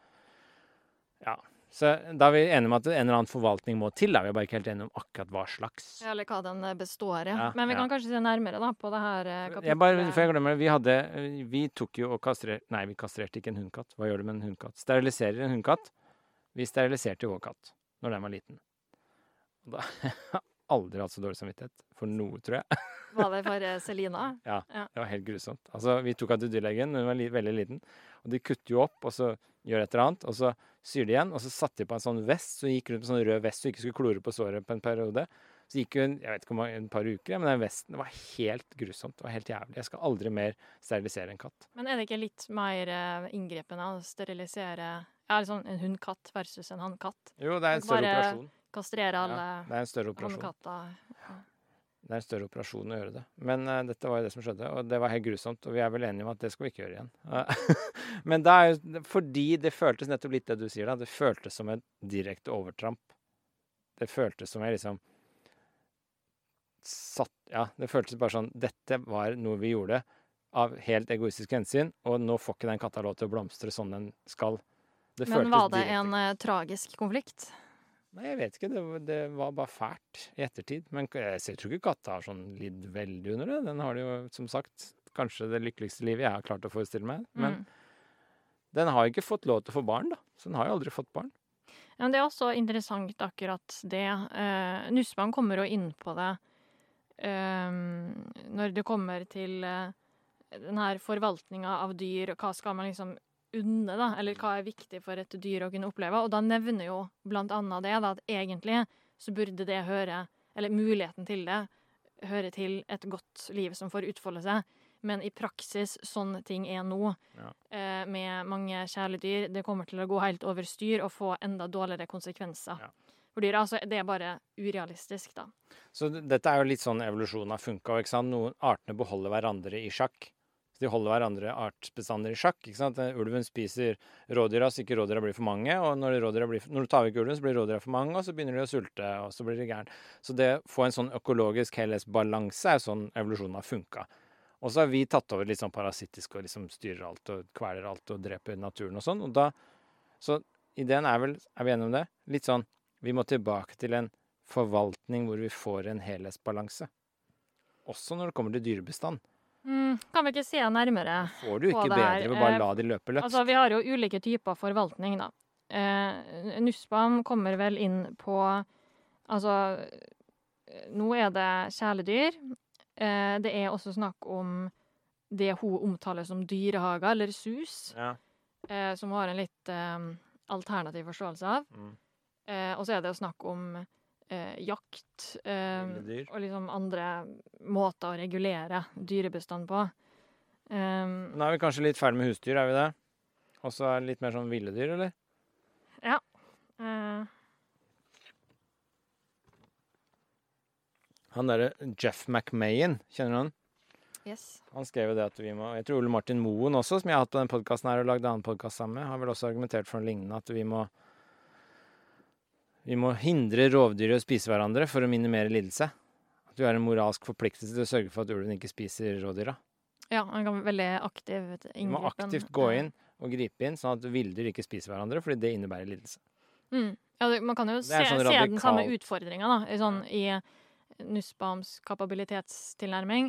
Ja. Så da er vi enige om at en eller annen forvaltning må til. Da er vi bare ikke helt enige om akkurat hva slags. Eller hva den eh, består i. Ja, Men vi ja. kan kanskje se nærmere da, på det her eh, kapitlet. Jeg bare, for jeg glemmer det, vi hadde Vi tok jo og kastrerte Nei, vi kastrerte ikke en hundkatt. Hva gjør du med en hundkatt? Steriliserer en hundkatt. Vi steriliserte vår katt når den var liten. Da jeg aldri hatt så dårlig samvittighet for noe, tror jeg. Var det for Selina? ja, Det var helt grusomt. Altså, Vi tok henne til dyrlegen, hun var li veldig liten. Og de kutter jo opp, og så gjør et eller annet, og så syr de igjen. Og så satte de på en sånn vest, så gikk rundt med sånn rød vest så hun ikke skulle klore på såret på en periode. Så gikk hun jeg vet ikke hvor mange, en par uker, men den vesten det var helt grusomt. Det var helt jævlig. Jeg skal aldri mer sterilisere en katt. Men er det ikke litt mer eh, inngripende å sterilisere ja, liksom en hundkatt versus en hannkatt? Jo, det er en større bare operasjon. Kastrere alle det er en større operasjon. hannkatter? Det er en større operasjon å gjøre det. Men uh, dette var jo det som skjedde, og det var helt grusomt. Og vi er vel enige om at det skal vi ikke gjøre igjen. Men da er jo fordi det føltes nettopp litt det du sier, da. Det føltes som et direkte overtramp. Det føltes som jeg liksom satt Ja, det føltes bare sånn Dette var noe vi gjorde av helt egoistiske hensyn, og nå får ikke den katta lov til å blomstre sånn den skal. Det Men var det direkte- en uh, tragisk konflikt? Nei, jeg vet ikke. Det, det var bare fælt i ettertid. Men jeg tror ikke katta har sånn lidd veldig under det. Den har det jo, som sagt, kanskje det lykkeligste livet jeg har klart å forestille meg. Men Mm. den har ikke fått lov til å få barn, da. Så den har jo aldri fått barn. Ja, men det er også interessant akkurat det. Eh, Nussbanen kommer jo inn på det eh, når det kommer til eh, den her forvaltninga av dyr, hva skal man liksom unne, da? Eller hva er viktig for et dyr å kunne oppleve? Og da nevner jo blant annet det, da, at egentlig så burde det høre, eller muligheten til det, høre til et godt liv som får utfolde seg. Men i praksis, sånn ting er nå, Ja. eh, med mange kjæledyr, det kommer til å gå helt over styr og få enda dårligere konsekvenser. Ja. For dyr, altså, det er bare urealistisk, da. Så dette er jo litt sånn evolusjonen har funka. Noen artene beholder hverandre i sjakk. De holder hverandre artsbestander i sjakk. ikke sant? Eh, Ulven spiser rådyra så ikke rådyra blir for mange. Og når, blir, når du tar vekk ulven, så blir rådyra for mange, og så begynner de å sulte, og så blir de gæren. Så det å få en sånn økologisk helhetsbalanse er sånn evolusjonen har funka. Og så har vi tatt over litt sånn parasittisk og liksom styrer alt og kveler alt og dreper naturen og sånn. Og da, så ideen er vel, er vi enige om det? Litt sånn vi må tilbake til en forvaltning hvor vi får en helhetsbalanse. Også når det kommer til dyrebestand. Mm, kan vi ikke se nærmere Får du På ikke det bedre ved bare eh, la de løpe løpsk. Altså, vi har jo ulike typer forvaltning, da. Eh, Nussbaum kommer vel inn på Altså, nå er det kjæledyr. Eh, det er også snakk om det hun omtaler som dyrehager, eller SUS, ja. eh, som hun har en litt eh, alternativ forståelse av. Mm. Eh, og så er det jo snakk om eh, jakt eh, og liksom andre måter å regulere dyrebestand på. Um, Nå er vi kanskje litt ferdig med husdyr, er vi det? Og så er det litt mer sånn ville dyr, eller? eh, Han derre Jeff McMahon, kjenner du han? yes. Han skrev jo det at vi må Jeg tror Ole Martin Moen også, som jeg har hatt på den podkasten her og lagd annen podkast sammen med, har vel også argumentert for noe lignende, at vi må Vi må hindre rovdyr i å spise hverandre for å minimere lidelse. At vi har en moralsk forpliktelse til å sørge for at ulven ikke spiser rådyra. Ja, han kan veldig aktivt Du må aktivt gå eh, inn og gripe inn, sånn at villdyr ikke spiser hverandre, fordi det innebærer lidelse. Mm. Ja, man kan jo se, er sånn se den samme utfordringa i, sånn, i Nussbaums kapabilitetstilnærming.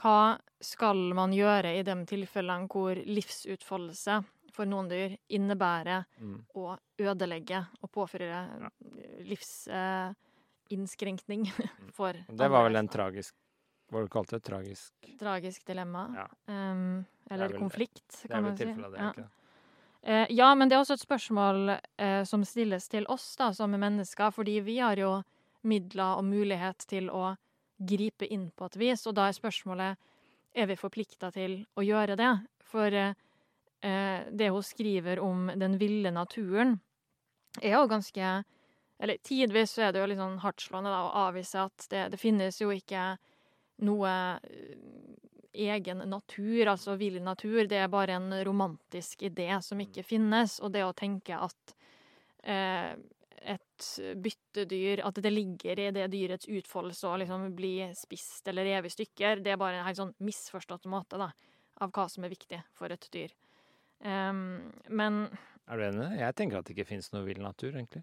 Hva skal man gjøre i de tilfellene hvor livsutfoldelse for noen dyr innebærer Mm. å ødelegge og påføre livsinnskrenkning for det var vel en tragisk Hva det du kalte det? Tragisk Tragisk dilemma. Ja. Um, eller vel- konflikt, Det er kan vel man si. tilfellet det, Ja. ikke? Eh, ja, men det er også et spørsmål eh, som stilles til oss da, som mennesker, fordi vi har jo midler og mulighet til å gripe inn på et vis. Og da er spørsmålet er vi forplikta til å gjøre det. For eh, det hun skriver om den ville naturen, er jo ganske Eller tidvis så er det jo litt sånn hardtslående å avvise at det, det finnes jo ikke noe egen natur, altså vill natur. Det er bare en romantisk idé som ikke finnes. Og det å tenke at eh, et byttedyr At det ligger i det dyrets utfoldelse å liksom bli spist eller revet i stykker, det er bare en helt sånn misforstått måte da, av hva som er viktig for et dyr. Um, men Er du enig? Jeg tenker at det ikke finnes noe vill natur, egentlig.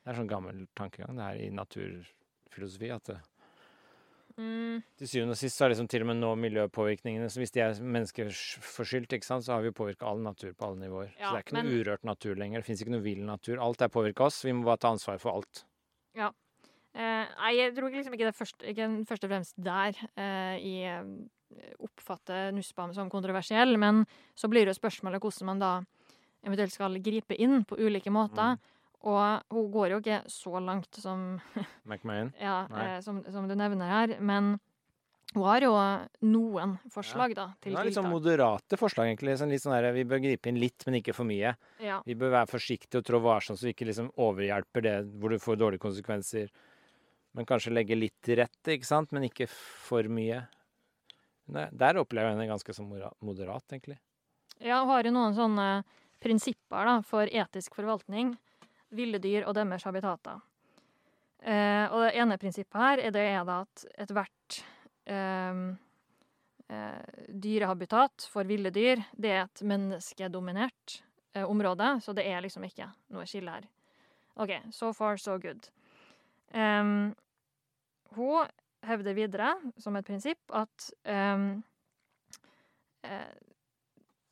Det er sånn gammel tankegang det er i naturfilosofi. at det, mm, Til syvende og sist så er liksom til og med nå miljøpåvirkningene så Hvis de er menneskeforskyldt, ikke sant, så har vi jo påvirka all natur på alle nivåer. Ja, så det er ikke men- noe urørt natur lenger. Det fins ikke noe vill natur. Alt er påvirka oss. Vi må bare ta ansvar for alt. eh, Nei, jeg tror liksom ikke det først, ikke først og fremst der eh, i oppfatter Nussbaum som kontroversiell, men så blir det spørsmålet hvordan man da eventuelt skal gripe inn på ulike måter. Mm. Og hun går jo ikke så langt som McMahon. ja, eh, som, som du nevner her, men hun har jo noen forslag da, til er litt sånn moderate forslag, egentlig. Sånn litt sånn der, vi bør gripe inn litt, men ikke for mye. Ja. Vi bør være forsiktige og trå varsomt, så vi ikke liksom overhjelper det hvor du får dårlige konsekvenser. Men kanskje legge litt til rette, ikke sant? Men ikke for mye. Nei, Der opplever jeg henne ganske som moderat, egentlig. ja, hun har jo noen sånne prinsipper da, for etisk forvaltning. Ville dyr og deres habitater. Eh, og det ene prinsippet her er det er da at ethvert eh, eh, dyrehabitat for ville dyr, det er et menneskedominert eh, område, så det er liksom ikke noe skille her. OK, so far so good. Em, hun hevder videre, som et prinsipp, at um, eh,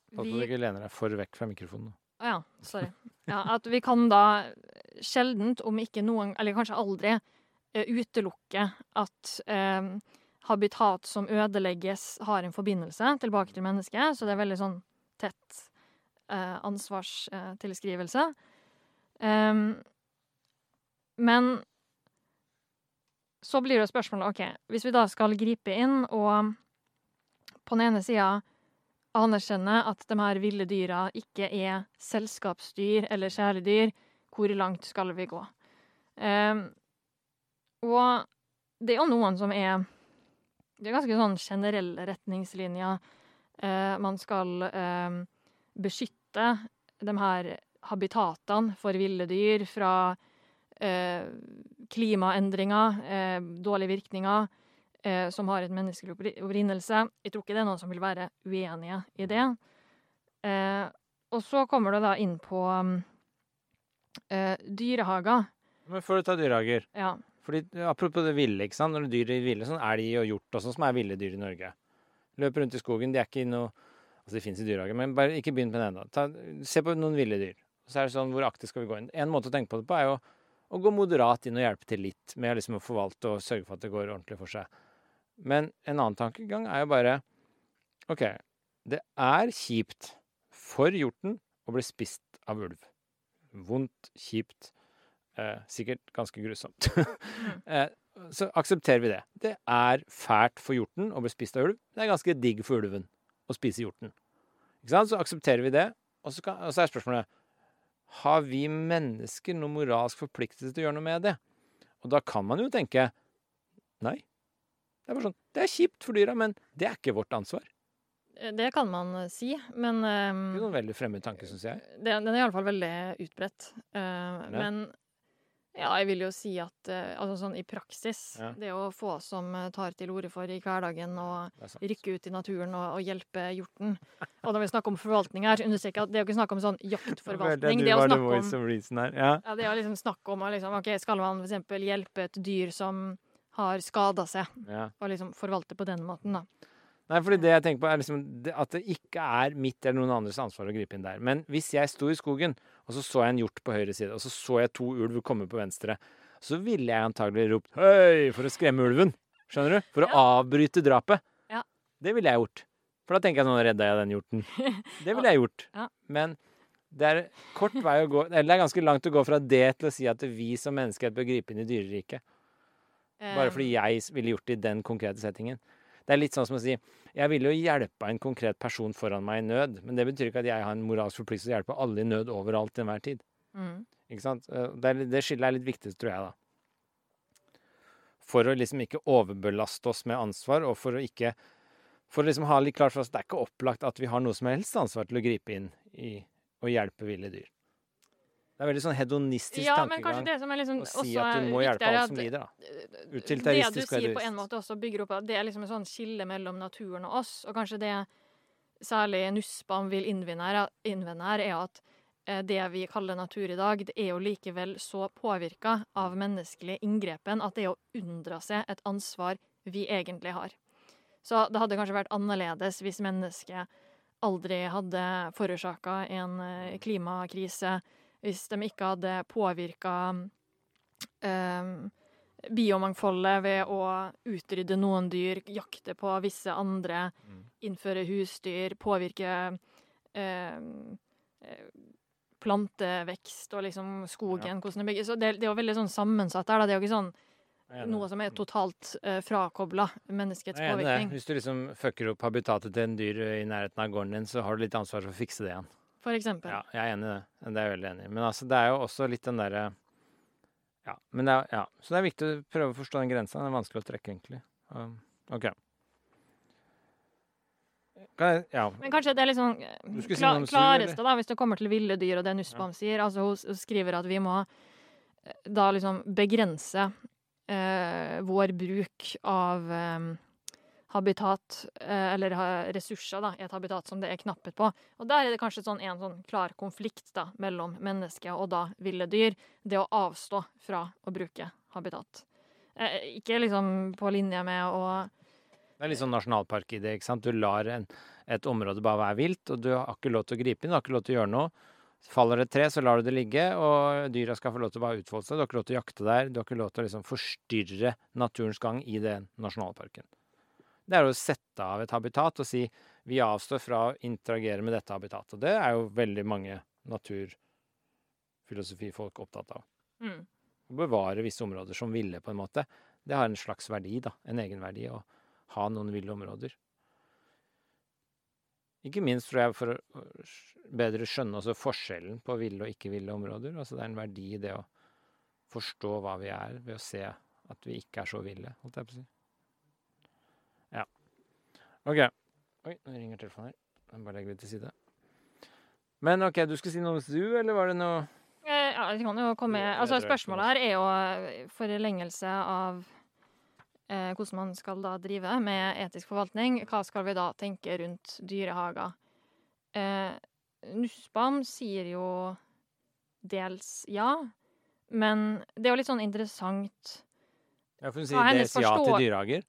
vi at du ikke lener deg for vekk fra mikrofonen. Å ja, sorry. Ja, at vi kan da sjeldent, om ikke noen, eller kanskje aldri, eh, utelukke at eh, habitat som ødelegges, har en forbindelse tilbake til mennesket. Så det er veldig sånn tett eh, ansvarstilskrivelse. Um, men så blir det spørsmålet OK, hvis vi da skal gripe inn og på den ene sida anerkjenne at de her ville dyra ikke er selskapsdyr eller kjæledyr, hvor langt skal vi gå? Em, og det er jo noen som er Det er ganske sånn generelle retningslinjer. Eh, man skal em, beskytte de her habitatene for ville dyr fra eh, klimaendringer, eh, dårlige virkninger, eh, som har et menneskelig oppri- opprinnelse. Jeg tror ikke det er noen som vil være uenige i det. Eh, og så kommer du da inn på mm, eh, dyrehager. Men før du tar dyrehager Ja. fordi, Apropos det ville. ikke sant? Når det er dyr i ville, sånn elg og hjort og sånn, som er ville dyr i Norge. Løper rundt i skogen. De er ikke noe Altså, de fins i dyrehager, men bare ikke begynn med det ennå. Se på noen ville dyr. Så er det sånn, Hvor aktivt skal vi gå inn? En måte å tenke på det på er jo å gå moderat inn og hjelpe til litt med liksom å forvalte og sørge for at det går ordentlig for seg. Men en annen tankegang er jo bare OK, det er kjipt for hjorten å bli spist av ulv. Vondt, kjipt, eh, sikkert ganske grusomt. eh, så aksepterer vi det. Det er fælt for hjorten å bli spist av ulv. Det er ganske digg for ulven å spise hjorten. Ikke sant? Så aksepterer vi det. Og så, kan, og så er spørsmålet Har vi mennesker noe moralsk forpliktelse til å gjøre noe med det? Og da kan man jo tenke Nei. Det er bare sånn Det er kjipt for dyra, men det er ikke vårt ansvar. Eh, Det kan man eh, si, men Det er noen veldig fremmed tanke, syns jeg. det, den er iallfall veldig utbredt. Uh, men ja, jeg vil jo si at eh, altså sånn i praksis Ja. Det er jo få som eh, tar til orde for i hverdagen å Det rykke ut i naturen og, og hjelpe hjorten. Og når vi snakker om forvaltning her, understreker jeg at det er jo ikke snakk om sånn jaktforvaltning. Det er jo om. Ja. Ja, det er jo liksom snakk om liksom, ok, Skal man eksempel hjelpe et dyr som har skada seg, ja. og liksom forvalte på den måten, da. Nei, fordi det jeg tenker på er liksom at det ikke er mitt eller noen andres ansvar å gripe inn der. Men hvis jeg sto i skogen, og så så jeg en hjort på høyre side, og så så jeg to ulv komme på venstre, så ville jeg antagelig ropt 'høy' for å skremme ulven. Skjønner du? For å avbryte drapet. Ja. Det ville jeg gjort. For da tenker jeg sånn redda jeg den hjorten. Det ville jeg gjort. Ja. Men Det er kort vei å gå Eller det er ganske langt å gå fra det til å si at vi som menneskehet bør gripe inn i dyreriket. Bare fordi jeg ville gjort det i den konkrete settingen. Det er litt sånn som å si Jeg ville jo hjelpe en konkret person foran meg i nød, men det betyr ikke at jeg har en moralsk forpliktelse til å hjelpe alle i nød overalt til enhver tid. mm. Ikke sant? Eh, Det, er, det skillet er litt viktig, tror jeg, da. For å liksom ikke overbelaste oss med ansvar, og for å ikke For å liksom ha litt klart for oss det er ikke opplagt at vi har noe som helst ansvar til å gripe inn i å hjelpe ville dyr. Det er veldig sånn hedonistisk Ja, men tankegang det som liksom å si at du må hjelpe alle som lider, da. Det du sier på en måte også bygger opp at det er liksom et sånn skille mellom naturen og oss, og kanskje det særlig Nussbaum vil innvende her, innvende her er at eh, det vi kaller natur i dag, det er jo likevel så påvirka av menneskelig inngrepen at det er å unndra seg et ansvar vi egentlig har. Så det hadde kanskje vært annerledes hvis mennesket aldri hadde forårsaka en eh, klimakrise, hvis de ikke hadde påvirka biomangfoldet ved å utrydde noen dyr, jakte på visse andre, Mm. innføre husdyr, påvirke eh, eh, plantevekst og liksom skogen, hvordan det bygges. Så det, det er jo veldig sånn sammensatt der. Da. Det er jo ikke sånn noe som er totalt uh, frakobla menneskets påvirkning, Hvis du liksom fucker opp habitatet til en dyr i nærheten av gården din, så har du litt ansvar for å fikse det igjen. For eksempel. Ja, jeg er enig i det. Det er jeg veldig enig i. Men altså, det er jo også litt den derre Ja. Men det er, ja. Så det er viktig å prøve å forstå den grensa. Den er vanskelig å trekke, egentlig. Um, OK. Kan jeg, ja. Men kanskje det er si kla klareste, da, hvis det kommer til ville dyr, og det Nussbaum sier. Altså, hun, hun skriver at vi må eh, da liksom begrense eh, vår bruk av eh, habitat, eh, eller ressurser, da, i et habitat som det er knapphet på. Og der er det kanskje sånn en sånn klar konflikt da, mellom mennesket og da ville dyr. Det å avstå fra å bruke habitat. Eh, ikke liksom på linje med å Det er litt sånn nasjonalparkidé, ikke sant. Du lar en, et område bare være vilt, og du har ikke lov til å gripe inn, du har ikke lov til å gjøre noe. Faller et tre, så lar du det ligge, og dyra skal få lov til å bare utfolde seg. Du har ikke lov til å jakte der, du har ikke lov til å liksom forstyrre naturens gang i den nasjonalparken. Det er å sette av et habitat og si vi avstår fra å interagere med dette habitatet. Og det er jo veldig mange naturfilosofifolk opptatt av. mm, Å bevare visse områder som ville, på en måte. Det har en slags verdi, da. En egenverdi å ha noen ville områder. Ikke minst tror jeg for å bedre skjønne også forskjellen på ville og ikke ville områder. Altså det er en verdi i det å forstå hva vi er, ved å se at vi ikke er så ville, holdt jeg på å si. OK. Oi, nå ringer telefonen her. Jeg bare legger det til side. Men OK, du skulle si noe om zoo, eller var det noe Eh, Ja, det kan jo komme Altså, spørsmålet her er jo eh, forlengelse av eh, hvordan man skal da drive med etisk forvaltning. Hva skal vi da tenke rundt dyrehager? Eh, Nussbaum sier jo dels ja, men det er jo litt sånn interessant Ja, for hun sier er dels ja til dyrehager.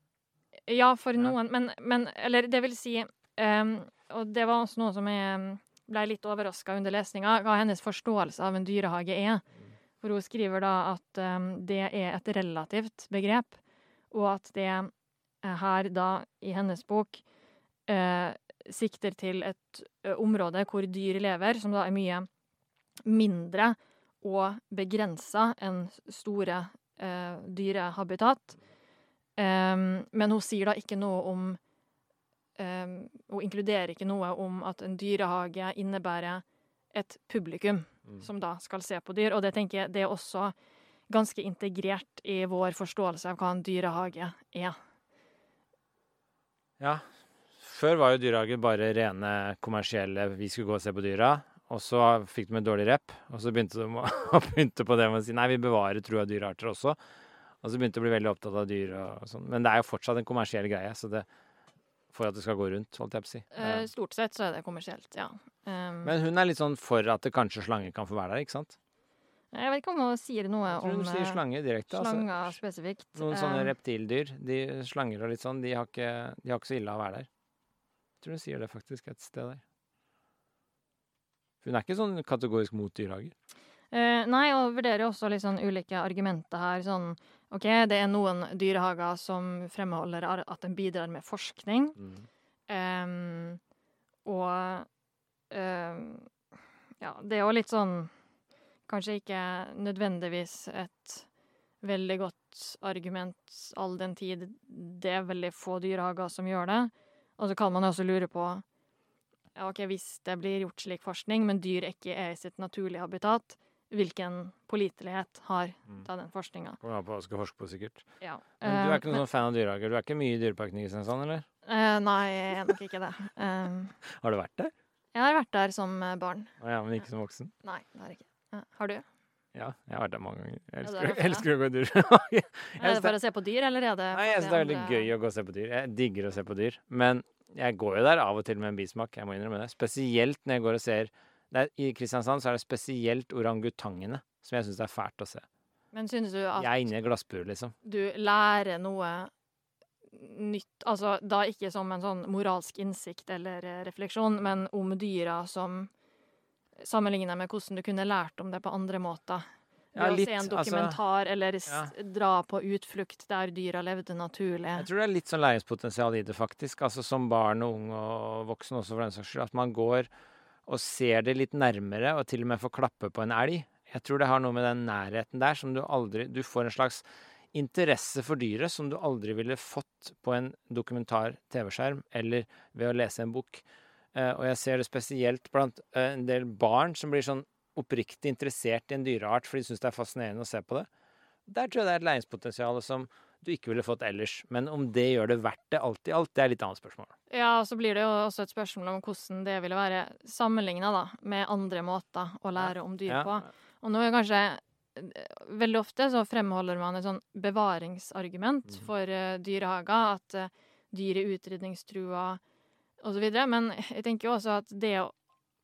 Ja, for noen, men, men Eller det vil si um, Og det var også noe som jeg ble litt overraska under lesninga, hva hennes forståelse av en dyrehage er. For hun skriver da at um, det er et relativt begrep, og at det eh, her da, i hennes bok, uh, sikter til et uh, område hvor dyr lever, som da er mye mindre og begrensa enn store uh, dyrehabitat. Em, men hun sier da ikke noe om um, Hun inkluderer ikke noe om at en dyrehage innebærer et publikum Mm. som da skal se på dyr, og det tenker jeg det er også ganske integrert i vår forståelse av hva en dyrehage er. Ja. Før var jo dyrehager bare rene kommersielle Vi skulle gå og se på dyra. Og så fikk de en dårlig rep, og så begynte de å, begynte på det med å si nei, vi bevarer trua dyrearter også. Og så begynte jeg å bli veldig opptatt av dyr og sånn. Men det er jo fortsatt en kommersiell greie, så det for at det skal gå rundt, holdt jeg på å si. Uh, stort sett så er det kommersielt, ja. Um, Men hun er litt sånn for at det kanskje slanger kan få være der, ikke sant? jeg vet ikke om hun sier noe om hun sier eh, slange direkte. slanger Altså. spesifikt. Noen sånne reptildyr, de slanger og litt sånn, de har ikke, de har ikke så ille av å være der. Jeg tror hun sier det faktisk et sted der. Hun er ikke sånn kategorisk mot dyrehager. Uh, nei, og vurderer også litt sånn ulike argumenter her. Sånn, OK, det er noen dyrehager som fremholder at den bidrar med forskning. Mm. Um, og um, Ja, det er jo litt sånn Kanskje ikke nødvendigvis et veldig godt argument all den tid det er veldig få dyrehager som gjør det. Og så kan man også lure på ja, ok, hvis det blir gjort slik forskning, men dyr ikke er i sitt naturlige habitat, hvilken pålitelighet har Mm. da den forskninga? Kommer an på hva du skal forske på, sikkert. Ja. Men du er ikke Eh, noen men, fan av dyrehager? Du er ikke mye i Dyreparken i Kristiansand, eller? Uh, Nei, jeg er nok ikke det. Um, Har du vært der? jeg har vært der som eh, barn. Ah, ja, men ikke som voksen? Nei, det har jeg ikke. Uh, har du? Ja, jeg har vært der mange ganger. Jeg elsker, er jeg elsker å gå i dyrehage. Er det for å se på dyr, eller er det Nei, jeg syns det er veldig gøy å gå og se på dyr. Jeg digger å se på dyr. Men jeg går jo der av og til med en bismak, jeg må innrømme det. Spesielt når jeg går og ser er, I Kristiansand så er det spesielt orangutangene som jeg syns er fælt å se. Men synes du at Jeg er inne i et glassbur, liksom. du lærer noe nytt Altså da ikke som en sånn moralsk innsikt eller eh, refleksjon, men om dyra som Sammenligna med hvordan du kunne lært om det på andre måter. Ved Ja, å litt, se en altså- dokumentar eller s Ja. dra på utflukt der dyra levde naturlig. Jeg tror det er litt sånn læringspotensial i det, faktisk. Altså som barn og ung og voksen også, for den saks skyld. At man går og ser det litt nærmere, og til og med får klappe på en elg. Jeg tror det har noe med den nærheten der som du aldri Du får en slags interesse for dyret som du aldri ville fått på en dokumentar-TV-skjerm eller ved å lese en bok. Eh, og jeg ser det spesielt blant eh, en del barn som blir sånn oppriktig interessert i en dyreart fordi de syns det er fascinerende å se på det. Der tror jeg det er et læringspotensial som du ikke ville fått ellers. Men om det gjør det verdt det alt i alt, det er litt annet spørsmål. Ja, og så blir det jo også et spørsmål om hvordan det ville være sammenligna med andre måter å lære om dyr Ja. på. Og nå er kanskje Veldig ofte så fremholder man et sånn bevaringsargument Mhm. for uh, dyrehager, at uh, dyr er utrydningstrua osv. Men jeg tenker jo også at det å,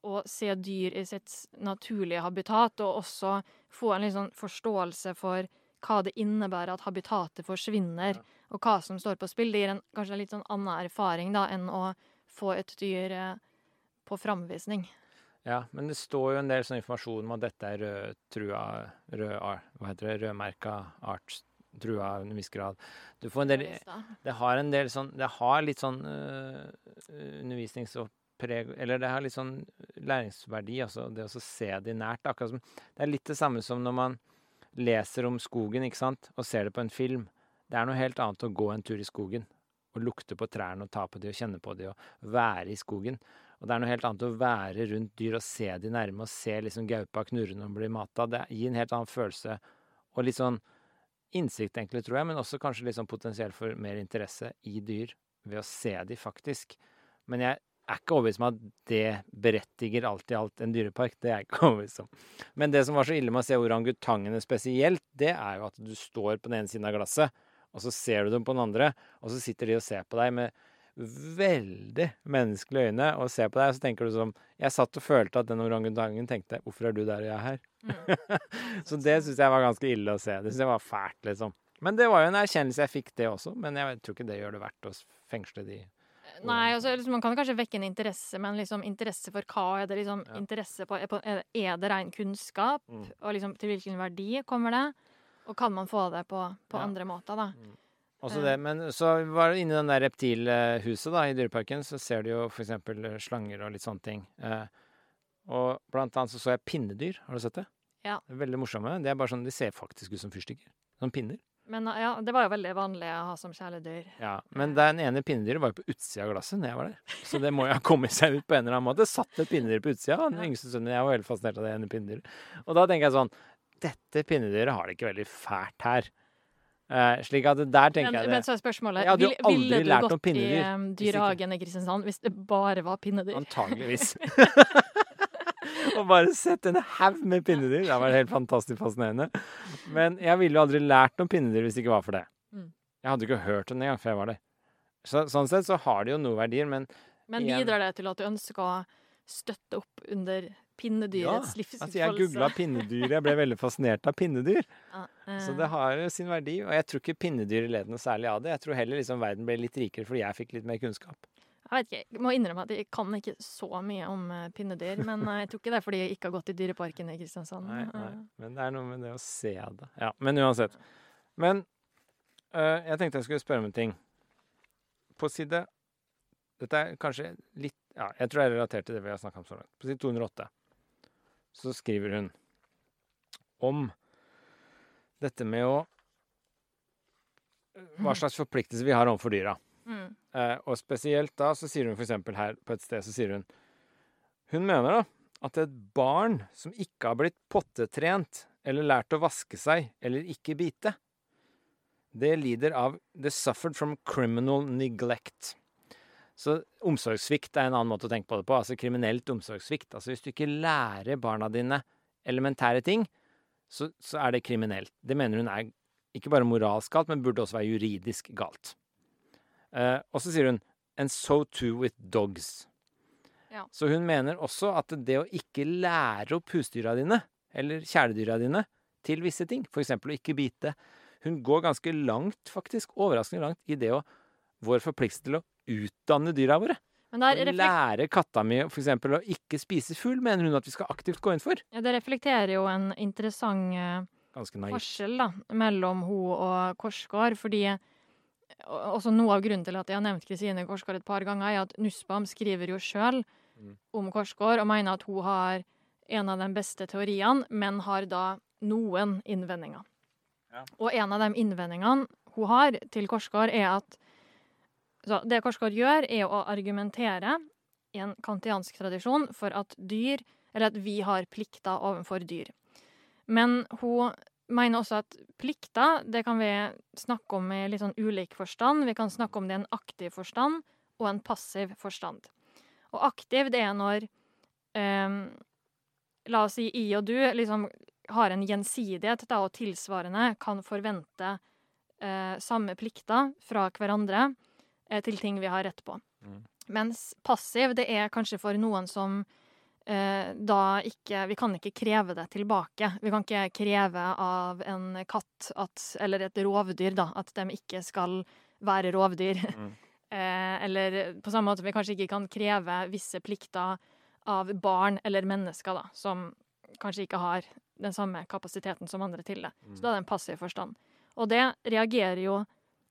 å se dyr i sitt naturlige habitat, og også få en litt sånn forståelse for hva det innebærer at habitatet forsvinner, og hva som står på spill, det gir en kanskje en litt sånn annen erfaring da, enn å få et dyr eh, på framvisning. Ja, men det står jo en del sånn informasjon om at dette er rødtrua rød, Hva heter det? Rødmerka art. Trua i en viss grad. Du får en del Det har en del sånn Det har litt sånn uh, undervisningsoppreg Eller det har litt sånn læringsverdi, altså det å se det nært. Akkurat som Det er litt det samme som når man leser om skogen, ikke sant, og ser det på en film. Det er noe helt annet å gå en tur i skogen og lukte på trærne og ta på de og kjenne på de og være i skogen. Og det er noe helt annet å være rundt dyr og se de nærme og se liksom gaupa knurre når den blir mata. Det gir en helt annen følelse og litt sånn innsikt, egentlig, tror jeg, men også kanskje litt sånn potensiell for mer interesse i dyr ved å se de faktisk. Men jeg er ikke overbevist om at det berettiger alt i alt en dyrepark. Det er jeg ikke overbevist om. Men det som var så ille med å se orangutangene spesielt, det er jo at du står på den ene siden av glasset, og så ser du dem på den andre, og så sitter de og ser på deg med veldig menneskelige øyne og ser på deg, og så tenker du sånn Jeg satt og følte at den orangutangen tenkte 'Hvorfor er du der og jeg er her?' så det syns jeg var ganske ille å se. Det syns jeg var fælt, liksom. Men det var jo en erkjennelse jeg fikk, det også. Men jeg tror ikke det gjør det verdt å fengsle de. Nei, altså, liksom, man kan kanskje vekke en interesse, men liksom interesse for hva? Er det liksom Ja. interesse på, er, det- det ren kunnskap? Mm. Og liksom til hvilken verdi kommer det? Og kan man få det på, på Ja. andre måter, da? Også Eh. det, men så var inne inni den der reptilhuset da, i Dyreparken, så ser du jo f.eks. slanger og litt sånne ting. Eh, og blant annet så så jeg pinnedyr. Har du sett det? Ja. Det er veldig morsomme. Det er bare sånn, De ser faktisk ut som fyrstikker. Sånn pinner. Men ja, det var jo veldig vanlig å ha som kjæledyr. Ja, Men den ene pinnedyret var jo på utsida av glasset når jeg var der. Så det må jo ha kommet seg ut på en eller annen måte. Satt et pinnedyr på utsida. Den Ja. yngste sønnen jeg var veldig fascinert av det ene pinnedyret. Og da tenker jeg sånn Dette pinnedyret har det ikke veldig fælt her. Eh, slik at der tenker Men, jeg det. men så er spørsmålet Jeg hadde jo vil- aldri Ville du lært gått i um, dyrehagen i Kristiansand hvis det bare var pinnedyr? Antageligvis. og bare sett en haug med pinnedyr. Det var helt fantastisk fascinerende. Men jeg ville jo aldri lært om pinnedyr hvis det ikke var for det. Mm. Jeg hadde ikke hørt om det engang før jeg var der. Så, sånn sett så har det jo noe verdier, men Men bidrar det til at du ønsker å støtte opp under pinnedyrets livsutfoldelse? altså jeg googla pinnedyr. Jeg ble veldig fascinert av pinnedyr. Ja, Så eh, det har jo sin verdi. Og jeg tror ikke pinnedyr led noe særlig av det. Jeg tror heller liksom verden ble litt rikere fordi jeg fikk litt mer kunnskap. Jeg vet ikke, jeg må innrømme at jeg kan ikke så mye om eh, pinnedyr. Men eh, jeg tror ikke det er fordi jeg ikke har gått i Dyreparken i Kristiansand. Nei, nei. Eh, Men det er noe med det å se det. Ja, men uansett. Men øh, jeg tenkte jeg skulle spørre om en ting. På side Dette er kanskje litt Ja, jeg tror jeg er relatert til det vi har snakka om så langt. På side 208 så skriver hun om dette med å Hva slags forpliktelse vi har overfor dyra. Mm. Eh, og spesielt da så sier hun f.eks. her på et sted så sier hun Hun mener da at et barn som ikke har blitt pottetrent eller lært å vaske seg eller ikke bite, det lider av The suffered from criminal neglect. Så omsorgssvikt er en annen måte å tenke på det på. Altså kriminelt omsorgssvikt. Altså hvis du ikke lærer barna dine elementære ting, så, så er det kriminelt. Det mener hun er ikke bare moralsk galt, men burde også være juridisk galt. Eh, og så sier hun And so too with dogs. Ja. Så hun mener også at det å ikke lære opp husdyra dine, eller kjæledyra dine, til visse ting, f.eks. å ikke bite Hun går ganske langt, faktisk, overraskende langt, i det å vår forpliktelse til å utdanne dyra våre. Men der Å lære katta mi f.eks. å ikke spise fugl, mener hun at vi skal aktivt gå inn for. ja, det reflekterer jo en interessant eh, forskjell da, mellom hun og Korsgaard, fordi også noe av grunnen til at jeg har nevnt Kristine Korsgaard et par ganger, er at Nussbaum skriver jo sjøl Mm. om Korsgaard og mener at hun har en av de beste teoriene, men har da noen innvendinger. Ja. Og en av de innvendingene hun har til Korsgaard, er at så Det Korsgaard gjør, er å argumentere i en kantiansk tradisjon for at dyr, eller at vi har plikter overfor dyr. Men hun mener også at plikter det kan vi snakke om i litt sånn ulik forstand. Vi kan snakke om det i en aktiv forstand og en passiv forstand. Og aktiv, det er når eh, La oss si I og du liksom har en gjensidighet da, og tilsvarende kan forvente eh, samme plikter fra hverandre eh, til ting vi har rett på. Mm. Mens passiv, det er kanskje for noen som da ikke Vi kan ikke kreve det tilbake. Vi kan ikke kreve av en katt at, eller et rovdyr da, at de ikke skal være rovdyr. Mm. eh, eller på samme måte vi kanskje ikke kan kreve visse plikter av barn eller mennesker, da, som kanskje ikke har den samme kapasiteten som andre til det. Så da er det en passiv forstand. Og det reagerer jo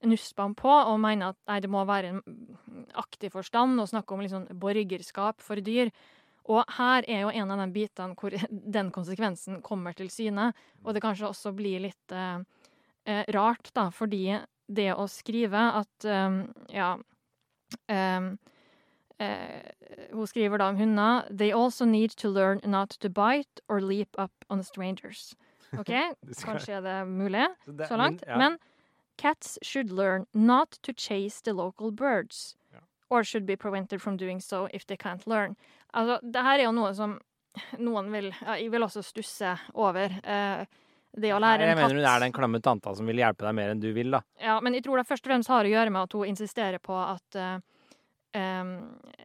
Nussbaum på, og mener at nei, det må være en aktiv forstand, og snakke om liksom borgerskap for dyr. Og her er jo en av de bitene hvor den konsekvensen kommer til syne, og det kanskje også blir litt eh, eh, rart, da, fordi det å skrive at eh, ja eh, eh, Hun skriver da om hunder They also need to learn not to bite or leap up on strangers. OK, kanskje er det mulig Så langt. Men cats should learn not to chase the local birds. Or should be prevented from doing so if they can't learn. Altså, det her er jo noe som noen vil ja, Jeg vil også stusse over. Eh, det å lære jeg en katt Jeg mener hun er den klamme tanta som vil hjelpe deg mer enn du vil, da. ja, men jeg tror det først og fremst har å gjøre med at hun insisterer på at eh, em,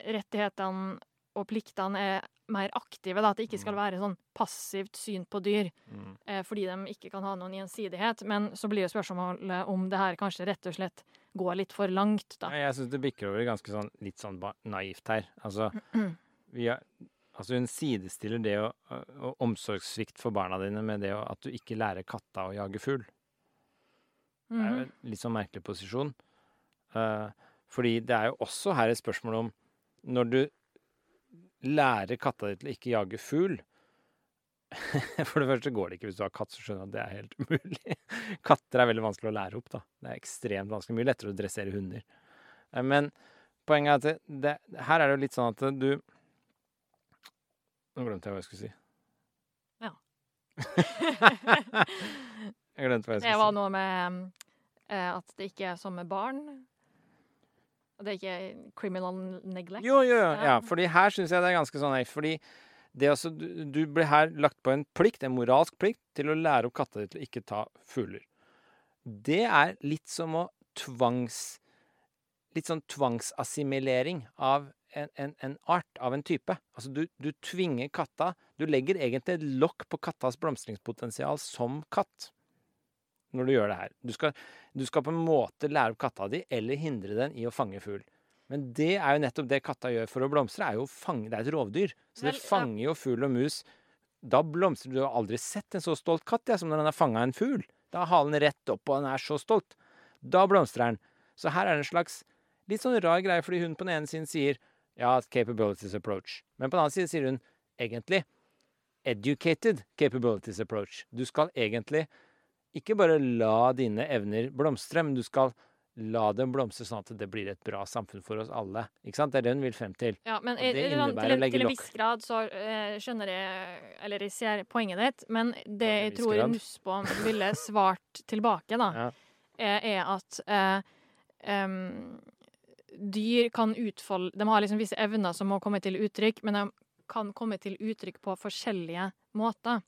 rettighetene og pliktene er mer aktive. Da, at det ikke skal være sånn passivt syn på dyr Mm. eh, fordi de ikke kan ha noen gjensidighet. Men så blir jo spørsmålet om det her kanskje rett og slett går litt for langt, da. Jeg syns det bikker over ganske sånn litt sånn naivt her. Altså, vi er, altså hun sidestiller det å, å omsorgssvikt for barna dine med det å, at du ikke lærer katta å jage fugl. Det er jo Mhm. en litt sånn merkelig posisjon. Uh, fordi det er jo også her et spørsmål om når du lærer katta di til å ikke jage fugl For det første går det ikke hvis du har katt, så skjønner du at det er helt umulig. Katter er veldig vanskelig å lære opp, da. Det er ekstremt vanskelig. Mye lettere å dressere hunder. Eh, Men poenget er at det, her er det jo litt sånn at du Nå glemte jeg hva jeg skulle si. Ja. jeg glemte hva jeg skulle si. Det var noe med eh, at det ikke er som med barn. Og det er ikke criminal neglect. Jo, jo. Ja. Fordi her syns jeg det er ganske sånn. Fordi det altså, du, du blir her lagt på en plikt, en moralsk plikt, til å lære opp katta di til å ikke ta fugler. Det er litt som å tvangs... Litt sånn tvangsassimilering av en, en, en art, av en type. Altså, du, du tvinger katta Du legger egentlig et lokk på kattas blomstringspotensial som katt. Når du gjør det her. Du skal, du skal på en måte lære opp katta di, eller hindre den i å fange fugl. Men det er jo nettopp det katta gjør for å blomstre. er fange, Det er et rovdyr. Så det fanger jo fugl og mus. Da blomstrer Du har aldri sett en så stolt katt jeg, som når den har fanga en fugl. Da har halen rett opp, og den er så stolt. Da blomstrer den. Så her er det en slags litt sånn rar greie, fordi hun på den ene siden sier ja, capabilities approach. Men på den annen siden sier hun egentlig educated capabilities approach. Du skal egentlig ikke bare la dine evner blomstre, men du skal la dem blomstre sånn at det blir et bra samfunn for oss alle. Ikke sant? Det er det hun vil frem til. Ja, men sånn, innebærer til, en- til en viss grad så eh, skjønner jeg Eller jeg ser poenget ditt, men det jeg tror. Nussbaum ville svart tilbake, da, Ja. er, er at eh, um, dyr kan utfolde De har liksom visse evner som må komme til uttrykk, men de kan komme til uttrykk på forskjellige måter.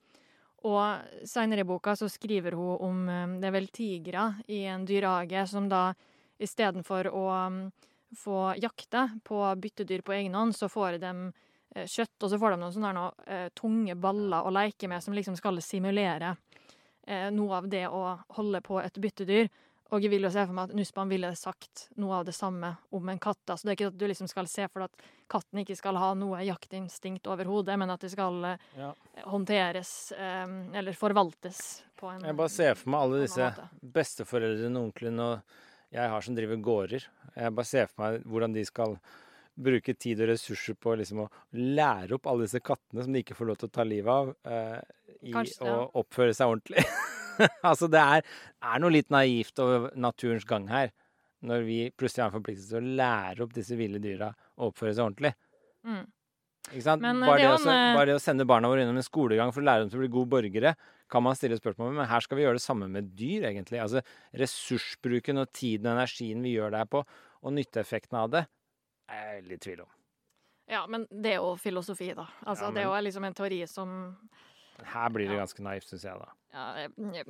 Og seinere i boka så skriver hun om eh, det er vel tigre i en dyrehage som da istedenfor å um, få jakte på byttedyr på egen hånd, så får de eh, kjøtt, og så får de noen sånne noe, eh, tunge baller å leke med som liksom skal simulere noe av det å holde på et byttedyr. Og jeg vil jo se for meg at Nussbaum ville sagt noe av det samme om en katt. Så det er ikke at du liksom skal se for deg at katten ikke skal ha noe jaktinstinkt overhodet, men at det skal eh, Ja. håndteres um, eller forvaltes på en Jeg bare ser for meg alle disse besteforeldrene, onklene og jeg har som driver gårder. Jeg bare ser for meg hvordan de skal bruke tid og ressurser på liksom å lære opp alle disse kattene som de ikke får lov til å ta livet av, eh, i Kanskje, å oppføre seg ordentlig. altså det er, er noe litt naivt over naturens gang her, når vi plutselig har en forpliktelse til å lære opp disse ville dyra å oppføre seg ordentlig. Mm. Ikke sant? Men, eh, bare, det er også, eh, bare det å sende barna våre innom en skolegang for å lære dem til å bli gode borgere, kan man stille spørsmål ved, men her skal vi gjøre det samme med dyr, egentlig. Altså ressursbruken og tiden og energien vi gjør det her på, og nytteeffekten av det, er jeg litt i tvil om. Ja, men det er jo filosofi, da. Altså, Ja, Det er jo liksom en teori som Men her blir det ganske naivt, syns jeg, da. ja, jeg,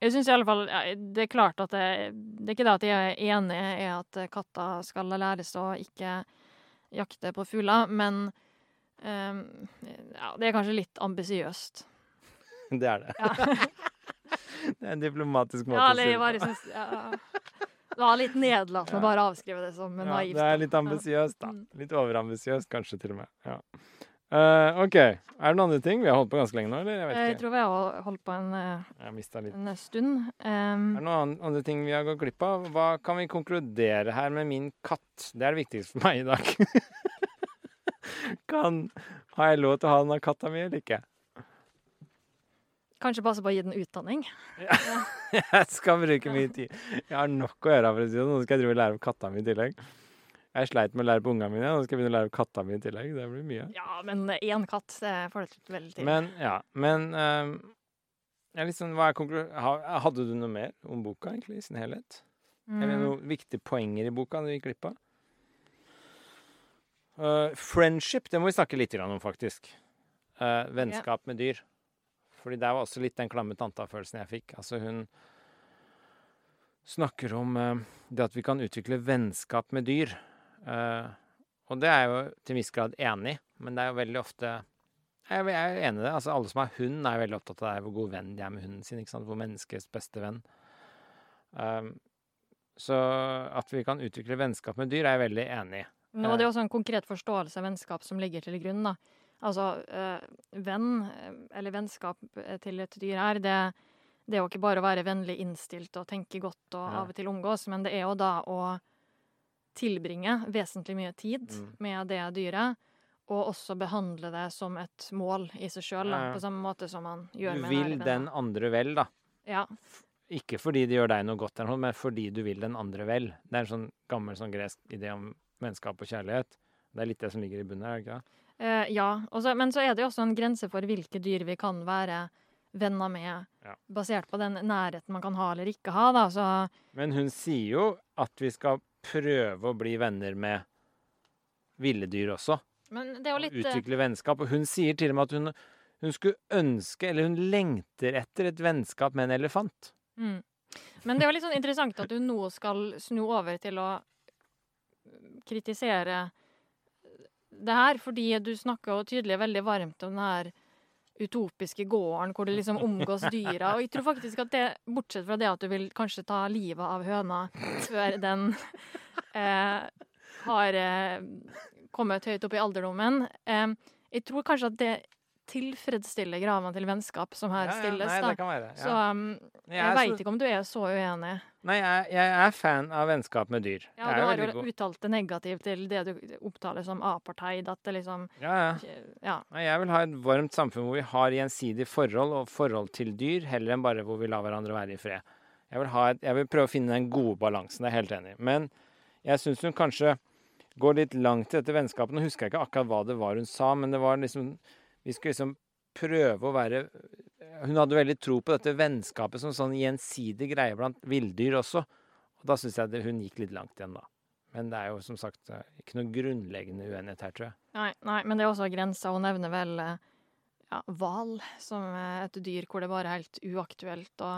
jeg, syns i alle fall ja, Det er klart at det, det er ikke det at jeg er enig i at katter skal læres å ikke jakte på fugler, men um, ja, det er kanskje litt ambisiøst. Det er det. Ja. Det er en diplomatisk måte ja, å si det på. ja, Det var litt nedlatende å bare avskrive det som Ja, naivt. det er litt ambisiøst, da. Mm. Litt overambisiøst, kanskje, til og med. Ja. Eh, OK. Er det noen andre ting? Vi har holdt på ganske lenge nå, eller? Jeg vet Jeg tror vi har holdt på en, eh, en stund. Um, Er det noen andre ting vi har gått glipp av? Hva kan vi konkludere her med min katt? Det er det viktigste for meg i dag. kan, har jeg lov til å ha denne katta mi eller ikke? kanskje passe på å gi den utdanning. Jeg skal bruke mye tid. Jeg har nok å gjøre. for å si det sånn. Nå skal jeg drive og lære om katta mi i tillegg. Jeg sleit med å lære på ungene mine, nå skal jeg begynne å lære på katta mi i tillegg. Det blir mye. Ja, men én katt det får det vel til. Men ja, men um, er Hadde du noe mer om boka, egentlig, i sin helhet? Eller Mm. noen viktige poenger i boka du gikk glipp av? Uh, friendship, det må vi snakke litt om, faktisk. Uh, vennskap med dyr. Fordi det var også litt den klamme tanta-følelsen jeg fikk. Altså, hun snakker om uh, det at vi kan utvikle vennskap med dyr. Eh, og det er jeg jo til en viss grad enig i, men det er jo veldig ofte jeg er er enig i det. Altså, alle som har hund, er veldig opptatt av det, hvor god venn de er med hunden sin. ikke sant? Hvor menneskets beste venn. Um, så at vi kan utvikle vennskap med dyr, er jeg veldig enig i. Men, er det jo også en konkret forståelse av vennskap som ligger til grunn. da. Altså, eh, venn, eh, eller vennskap eh, til et dyr her, det, det er jo ikke bare å være vennlig innstilt og tenke godt og av og til omgås, men det er jo da å tilbringe vesentlig mye tid Mm. med det dyret, og også behandle det som et mål i seg sjøl, Ja, ja. på samme måte som man gjør med Du vil den andre vel, da. Ja. Ikke fordi det gjør deg noe godt, men fordi du vil den andre vel. Det er en sånn gammel sånn gresk idé om vennskap og kjærlighet. Det er litt det som ligger i bunnen her, er ikke det? Eh, ja, Også, men så er det jo også en grense for hvilke dyr vi kan være venner med, Ja. basert på den nærheten man kan ha eller ikke ha. Da. Så Men hun sier jo at vi skal prøve å bli venner med ville dyr også. Men det er jo litt eh, utvikle vennskap. Og hun sier til og med at hun, hun skulle ønske, eller hun lengter etter et vennskap med en elefant. mm. Men det er jo litt sånn interessant at du nå skal snu over til å kritisere det her, fordi du snakker jo tydelig veldig varmt om den her utopiske gården hvor det liksom omgås dyra. Og jeg tror faktisk at det, bortsett fra det at du vil kanskje ta livet av høna før den eh, har eh, kommet høyt opp i alderdommen, eh, jeg tror kanskje at det tilfredsstiller kravene til vennskap som her Ja, ja, stilles. nei, da. det kan være. Så um, Jeg jeg veit så- ikke om du er så uenig. Nei, jeg, jeg er fan av vennskap med dyr. Ja, Du har jo uttalt det negativt til det du opptaler som apartheid. At det liksom Ja, ja. Ja. Nei, Jeg vil ha et varmt samfunn hvor vi har gjensidig forhold og forhold til dyr, heller enn bare hvor vi lar hverandre være i fred. Jeg vil, ha et, jeg vil prøve å finne den gode balansen, det er jeg helt enig i. Men jeg syns hun kanskje går litt langt i dette vennskapet. Nå husker jeg ikke akkurat hva det var hun sa, men det var liksom Vi skulle liksom prøve å være Hun hadde veldig tro på dette vennskapet som sånn gjensidig greie blant villdyr også. Og da syns jeg det, hun gikk litt langt igjen, da. Men det er jo som sagt eh, ikke noe grunnleggende uenighet her, tror jeg. Nei, nei, men det er også grenser. Hun nevner vel eh, ja, som eh, et dyr hvor det bare er helt uaktuelt. å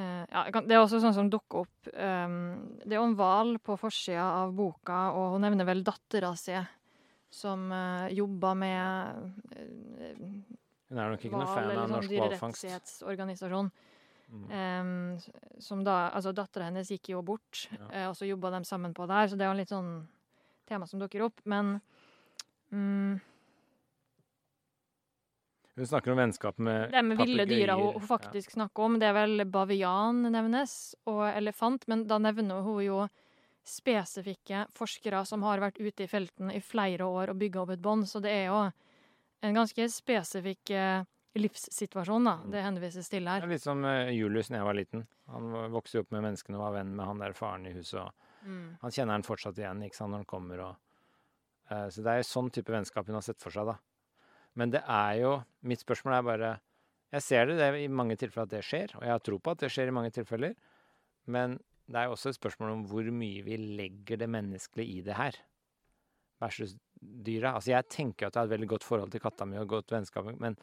ja, Det er også sånn som dukker opp Det er jo en hval på forsida av boka, og hun nevner vel dattera si som uh, jobber med uh, Hun er nok ikke noen fan av sånn norsk hvalfangst. dyrerettighetsorganisasjon. Mm. Um, som da, altså Dattera hennes gikk jo bort, Ja. eh, og så jobba de sammen på det her, så det er jo litt sånn tema som dukker opp. Men um, Hun snakker om vennskap med det med ville dyra hun, hun faktisk snakker om, det er vel bavian nevnes, og elefant, men da nevner hun jo spesifikke forskere som har vært ute i felten i flere år og bygga opp et bånd, så det er jo en ganske spesifikk eh, livssituasjon da, det henvises til her. Det er Litt som eh, Julius da jeg var liten. Han vokste jo opp med menneskene og var venn med han der faren i huset. og Mm. Han kjenner han fortsatt igjen ikke sant, når han kommer. Og, Uh, så det er jo sånn type vennskap hun har sett for seg. da. Men det er jo Mitt spørsmål er bare Jeg ser det, det er i mange tilfeller at det skjer, og jeg har tro på at det skjer i mange tilfeller. Men det er også et spørsmål om hvor mye vi legger det menneskelige i det her. Versus dyra. Altså Jeg tenker at jeg har et veldig godt forhold til katta mi og godt vennskap, men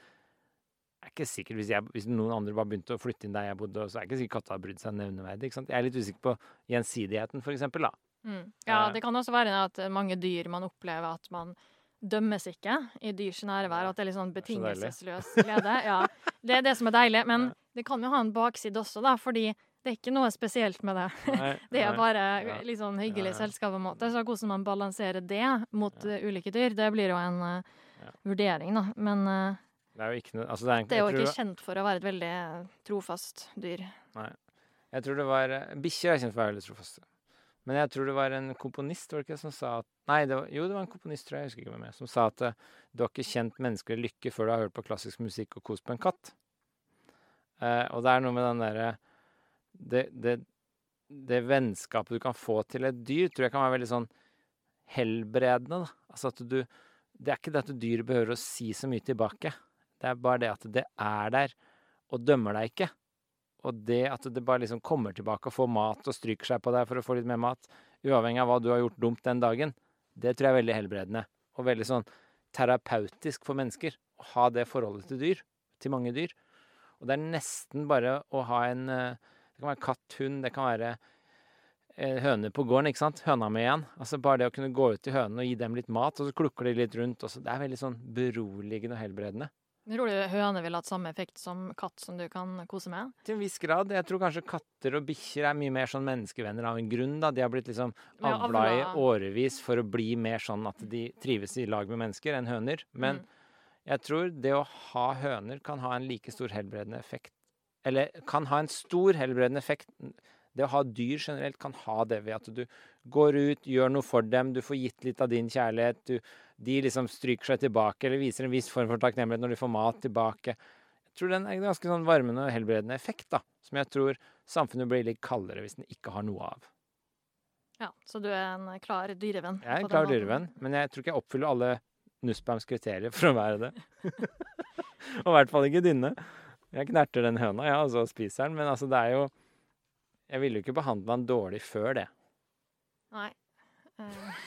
jeg er ikke sikker, hvis, jeg, hvis noen andre bare begynte å flytte inn der jeg bodde, så er jeg ikke sikker katta har brydd seg nevneverdig. Jeg er litt usikker på gjensidigheten, for eksempel, da. Mm. Ja, Eh. det kan også være at mange dyr man opplever at man dømmes ikke i dyrs nærvær. At det er litt sånn betingelsesløs glede. Ja, det er det som er deilig. Men det kan jo ha en bakside også, da, fordi det er ikke noe spesielt med det. Nei, Det er nei. bare Ja. litt sånn hyggelig Ja, ja. selskap på en måte. Så hvordan man balanserer det mot Ja. ulike dyr, det blir jo en uh, vurdering, da. Men uh, Det er jo ikke noe altså det, er, det er jo jeg, ikke kjent for å være et veldig eh, trofast dyr. Nei. jeg tror det var Bikkjer er kjent for å være veldig trofaste. Men jeg tror det var en komponist var det ikke, som sa at Nei, det var, jo, det var en komponist, tror jeg, jeg husker ikke hvem er, som sa at du har ikke kjent menneskelig lykke før du har hørt på klassisk musikk og kost på en katt. Eh, og det er noe med den derre det, det, det vennskapet du kan få til et dyr, tror jeg kan være veldig sånn helbredende. Da. Altså at du Det er ikke det at dyret behøver å si så mye tilbake. Det er bare det at det er der og dømmer deg ikke. Og det at det bare liksom kommer tilbake og får mat og stryker seg på deg for å få litt mer mat, uavhengig av hva du har gjort dumt den dagen, det tror jeg er veldig helbredende. Og veldig sånn terapeutisk for mennesker å ha det forholdet til dyr. Til mange dyr. Og det er nesten bare å ha en eh, Det kan være katt, hund, det kan være eh, høner på gården, ikke sant. Høna med igjen. Altså bare det å kunne gå ut til hønene og gi dem litt mat, og så klukker de litt rundt. Og så, det er veldig sånn beroligende og helbredende. Tror du høne vil ha samme effekt som katt som du kan kose med? Til en viss grad. Jeg tror kanskje katter og bikkjer er mye mer sånn menneskevenner av en grunn. da. De har blitt liksom avla i årevis for å bli mer sånn at de trives i lag med mennesker enn høner. Men Mm. jeg tror det å ha høner kan ha en like stor helbredende effekt. Eller kan ha en stor helbredende effekt. Det å ha dyr generelt kan ha det ved at du går ut, gjør noe for dem, du får gitt litt av din kjærlighet. Du, de liksom stryker seg tilbake eller viser en viss form for takknemlighet når de får mat tilbake. Jeg tror den er en ganske sånn varmende og helbredende effekt, da. Som jeg tror samfunnet blir litt kaldere hvis den ikke har noe av. Ja, Så du er en klar dyrevenn? Jeg er en klar dyrevenn, men jeg tror ikke jeg oppfyller alle Nussbaums kriterier for å være det. og i hvert fall ikke dine. Jeg knerter den høna, ja, og så spiser den, men altså, det er jo Jeg ville jo ikke behandla den dårlig før det. Nei. Uh...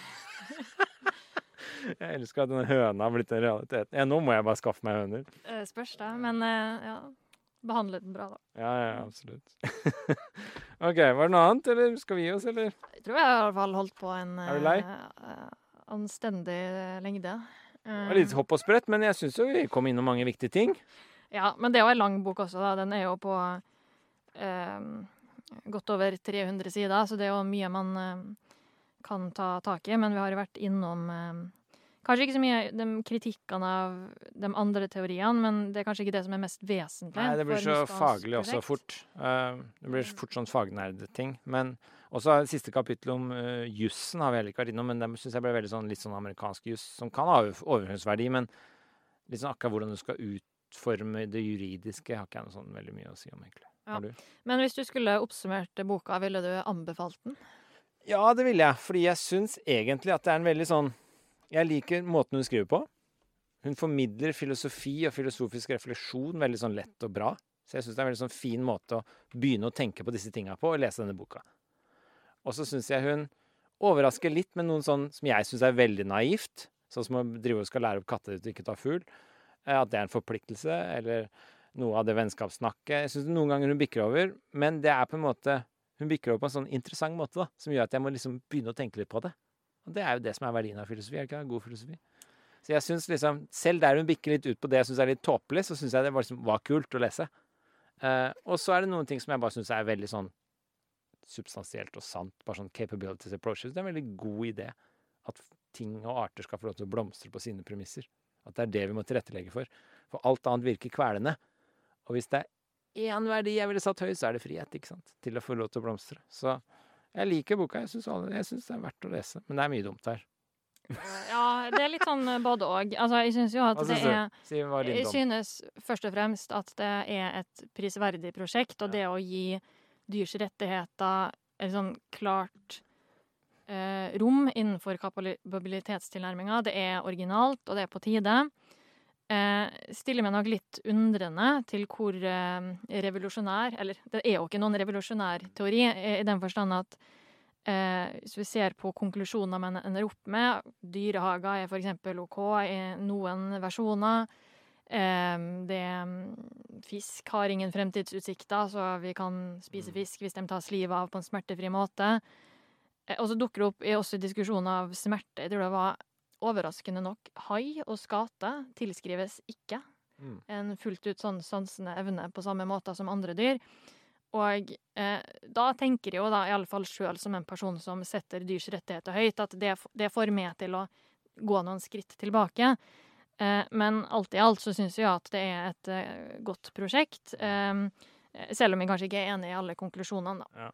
Jeg elsker at denne høna har blitt en realitet. Ja, nå må jeg bare skaffe meg høner. Uh, spørs det. Men uh, ja, behandle den bra, da. Ja, ja, absolutt. OK, var det noe annet, eller skal vi gi oss, eller? Jeg tror jeg i hvert fall holdt på en Er du lei? anstendig lengde. Det var litt hopp og sprett, men jeg syns jo vi kom innom mange viktige ting. Ja, men det er jo en lang bok også, da. Den er jo på eh, godt over 300 sider, så det er jo mye man eh, kan ta tak i. Men vi har jo vært innom eh, Kanskje ikke så mye de kritikkene av de andre teoriene, men det er kanskje ikke det som er mest vesentlig. Nei, det blir så faglig også fort. Uh, det blir fort sånn fagnerdeting. Men også det siste kapittelet om uh, jussen har vi heller ikke vært innom, men det syns jeg ble veldig sånn, litt sånn amerikansk juss, som kan ha over- overføringsverdi, men litt sånn akkurat hvordan du skal utforme det juridiske, har ikke jeg noe sånn veldig mye å si om, egentlig. Ja. Har du? Men hvis du skulle oppsummert boka, ville du anbefalt den? Ja, det ville jeg. Fordi jeg syns egentlig at det er en veldig sånn Jeg liker måten hun skriver på. Hun formidler filosofi og filosofisk refleksjon veldig sånn lett og bra. Så jeg syns det er en veldig sånn fin måte å begynne å tenke på disse tinga på, og lese denne boka. Og så syns jeg hun overrasker litt med noen sånn som jeg syns er veldig naivt. Sånn som å drive og skal lære opp katter til ikke ta fugl. Eh, At det er en forpliktelse, eller noe av det vennskapssnakket. Jeg syns noen ganger hun bikker over, men det er på en måte hun bikker over på en sånn interessant måte da, som gjør at jeg må liksom begynne å tenke litt på det. Og det er jo det som er verdien av filosofi. er det ikke? God filosofi. Så jeg synes liksom, Selv der hun bikker litt ut på det jeg syns er litt tåpelig, så syns jeg det var, liksom, var kult å lese. Eh, og så er det noen ting som jeg bare syns er veldig sånn substansielt og sant. Bare sånn capabilities approaches. Det er en veldig god idé at ting og arter skal få lov til å blomstre på sine premisser. At det er det vi må tilrettelegge for. For alt annet virker kvelende. Og hvis det er én verdi jeg ville satt høyt, så er det frihet. ikke sant? Til å få lov til å blomstre. Så jeg liker boka. Jeg syns det er verdt å lese. Men det er mye dumt her. Ja, det er litt sånn både og. Altså, jeg syns jo at det er Jeg synes først og fremst at det er et prisverdig prosjekt, og det å gi dyrs rettigheter et sånn klart eh, rom innenfor kapabilitetstilnærminga, det er originalt, og det er på tide. Eh, stiller meg nok litt undrende til hvor eh, revolusjonær Eller det er jo ikke noen revolusjonær teori, i, den forstand at eh, hvis vi ser på konklusjoner man ender opp med Dyrehager er f.eks. OK i noen versjoner. Eh, det, fisk har ingen fremtidsutsikter, så vi kan spise fisk hvis de tas livet av på en smertefri måte. Eh, og så dukker det opp i også diskusjonen av smerte. Jeg tror det var overraskende nok hai og skate tilskrives ikke Mm. en fullt ut sånn sansende evne på samme måte som andre dyr. Og eh, da tenker jeg jo da, i alle fall sjøl som en person som setter dyrs rettigheter høyt, at det, det får meg til å gå noen skritt tilbake. Eh, men alt i alt så syns jeg at det er et eh, godt prosjekt. Eh, selv om jeg kanskje ikke er enig i alle konklusjonene, da.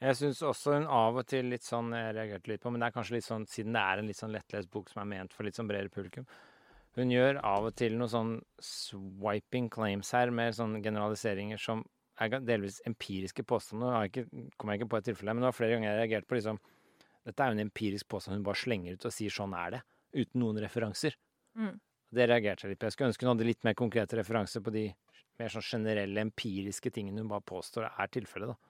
Jeg syns også hun av og til litt sånn Jeg reagerte litt på, men det er kanskje litt sånn siden det er en litt sånn lettlest bok som er ment for litt sånn bredere publikum. Hun gjør av og til noen sånn swiping claims her, med sånne generaliseringer som er delvis empiriske påstander. Jeg ikke, kommer jeg ikke på et tilfelle, men det var flere ganger jeg reagerte på liksom Dette er jo en empirisk påstand hun bare slenger ut og sier 'sånn er det', uten noen referanser. Mm. Det reagerte jeg litt på. Jeg skulle ønske hun hadde litt mer konkrete referanser på de mer sånn generelle, empiriske tingene hun bare påstår er tilfellet, da.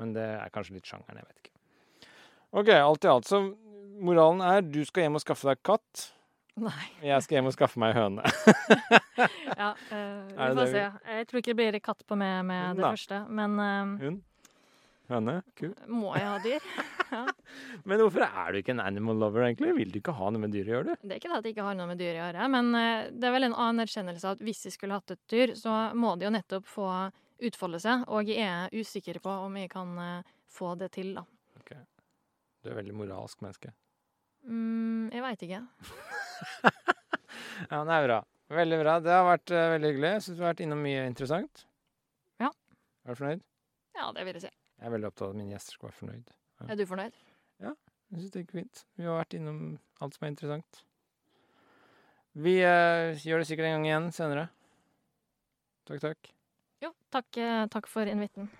Men det er kanskje litt sjangeren, jeg vet ikke. OK, alt i alt så moralen er du skal hjem og skaffe deg katt. Nei. Jeg skal hjem og skaffe meg høne. Ja, eh, vi får se. Jeg tror ikke det blir katt på meg med det Da. første, men eh, Hund. Høne. Ku. må jeg ha dyr? Men hvorfor er du ikke en animal lover, egentlig? Vil du ikke ha noe med dyr å gjøre, du? Det er ikke det at jeg ikke har noe med dyr å gjøre, men eh, det er vel en annen av at hvis jeg skulle hatt et dyr, så må det jo nettopp få utfolde seg, og jeg er usikker på om jeg kan eh, få det til, da. Du er veldig moralsk menneske. Mm, jeg veit ikke. Ja, det er bra. Veldig bra. Det har vært uh, veldig hyggelig. Jeg syns du har vært innom mye interessant. Ja. Er du fornøyd? Ja, det vil jeg si. Jeg er veldig opptatt av at mine gjester skal være fornøyd. Er du fornøyd? Ja, Jeg synes det gikk fint. Vi har vært innom alt som er interessant. Vi uh, gjør det sikkert en gang igjen senere. Takk, takk. Takk, eh, takk for invitten.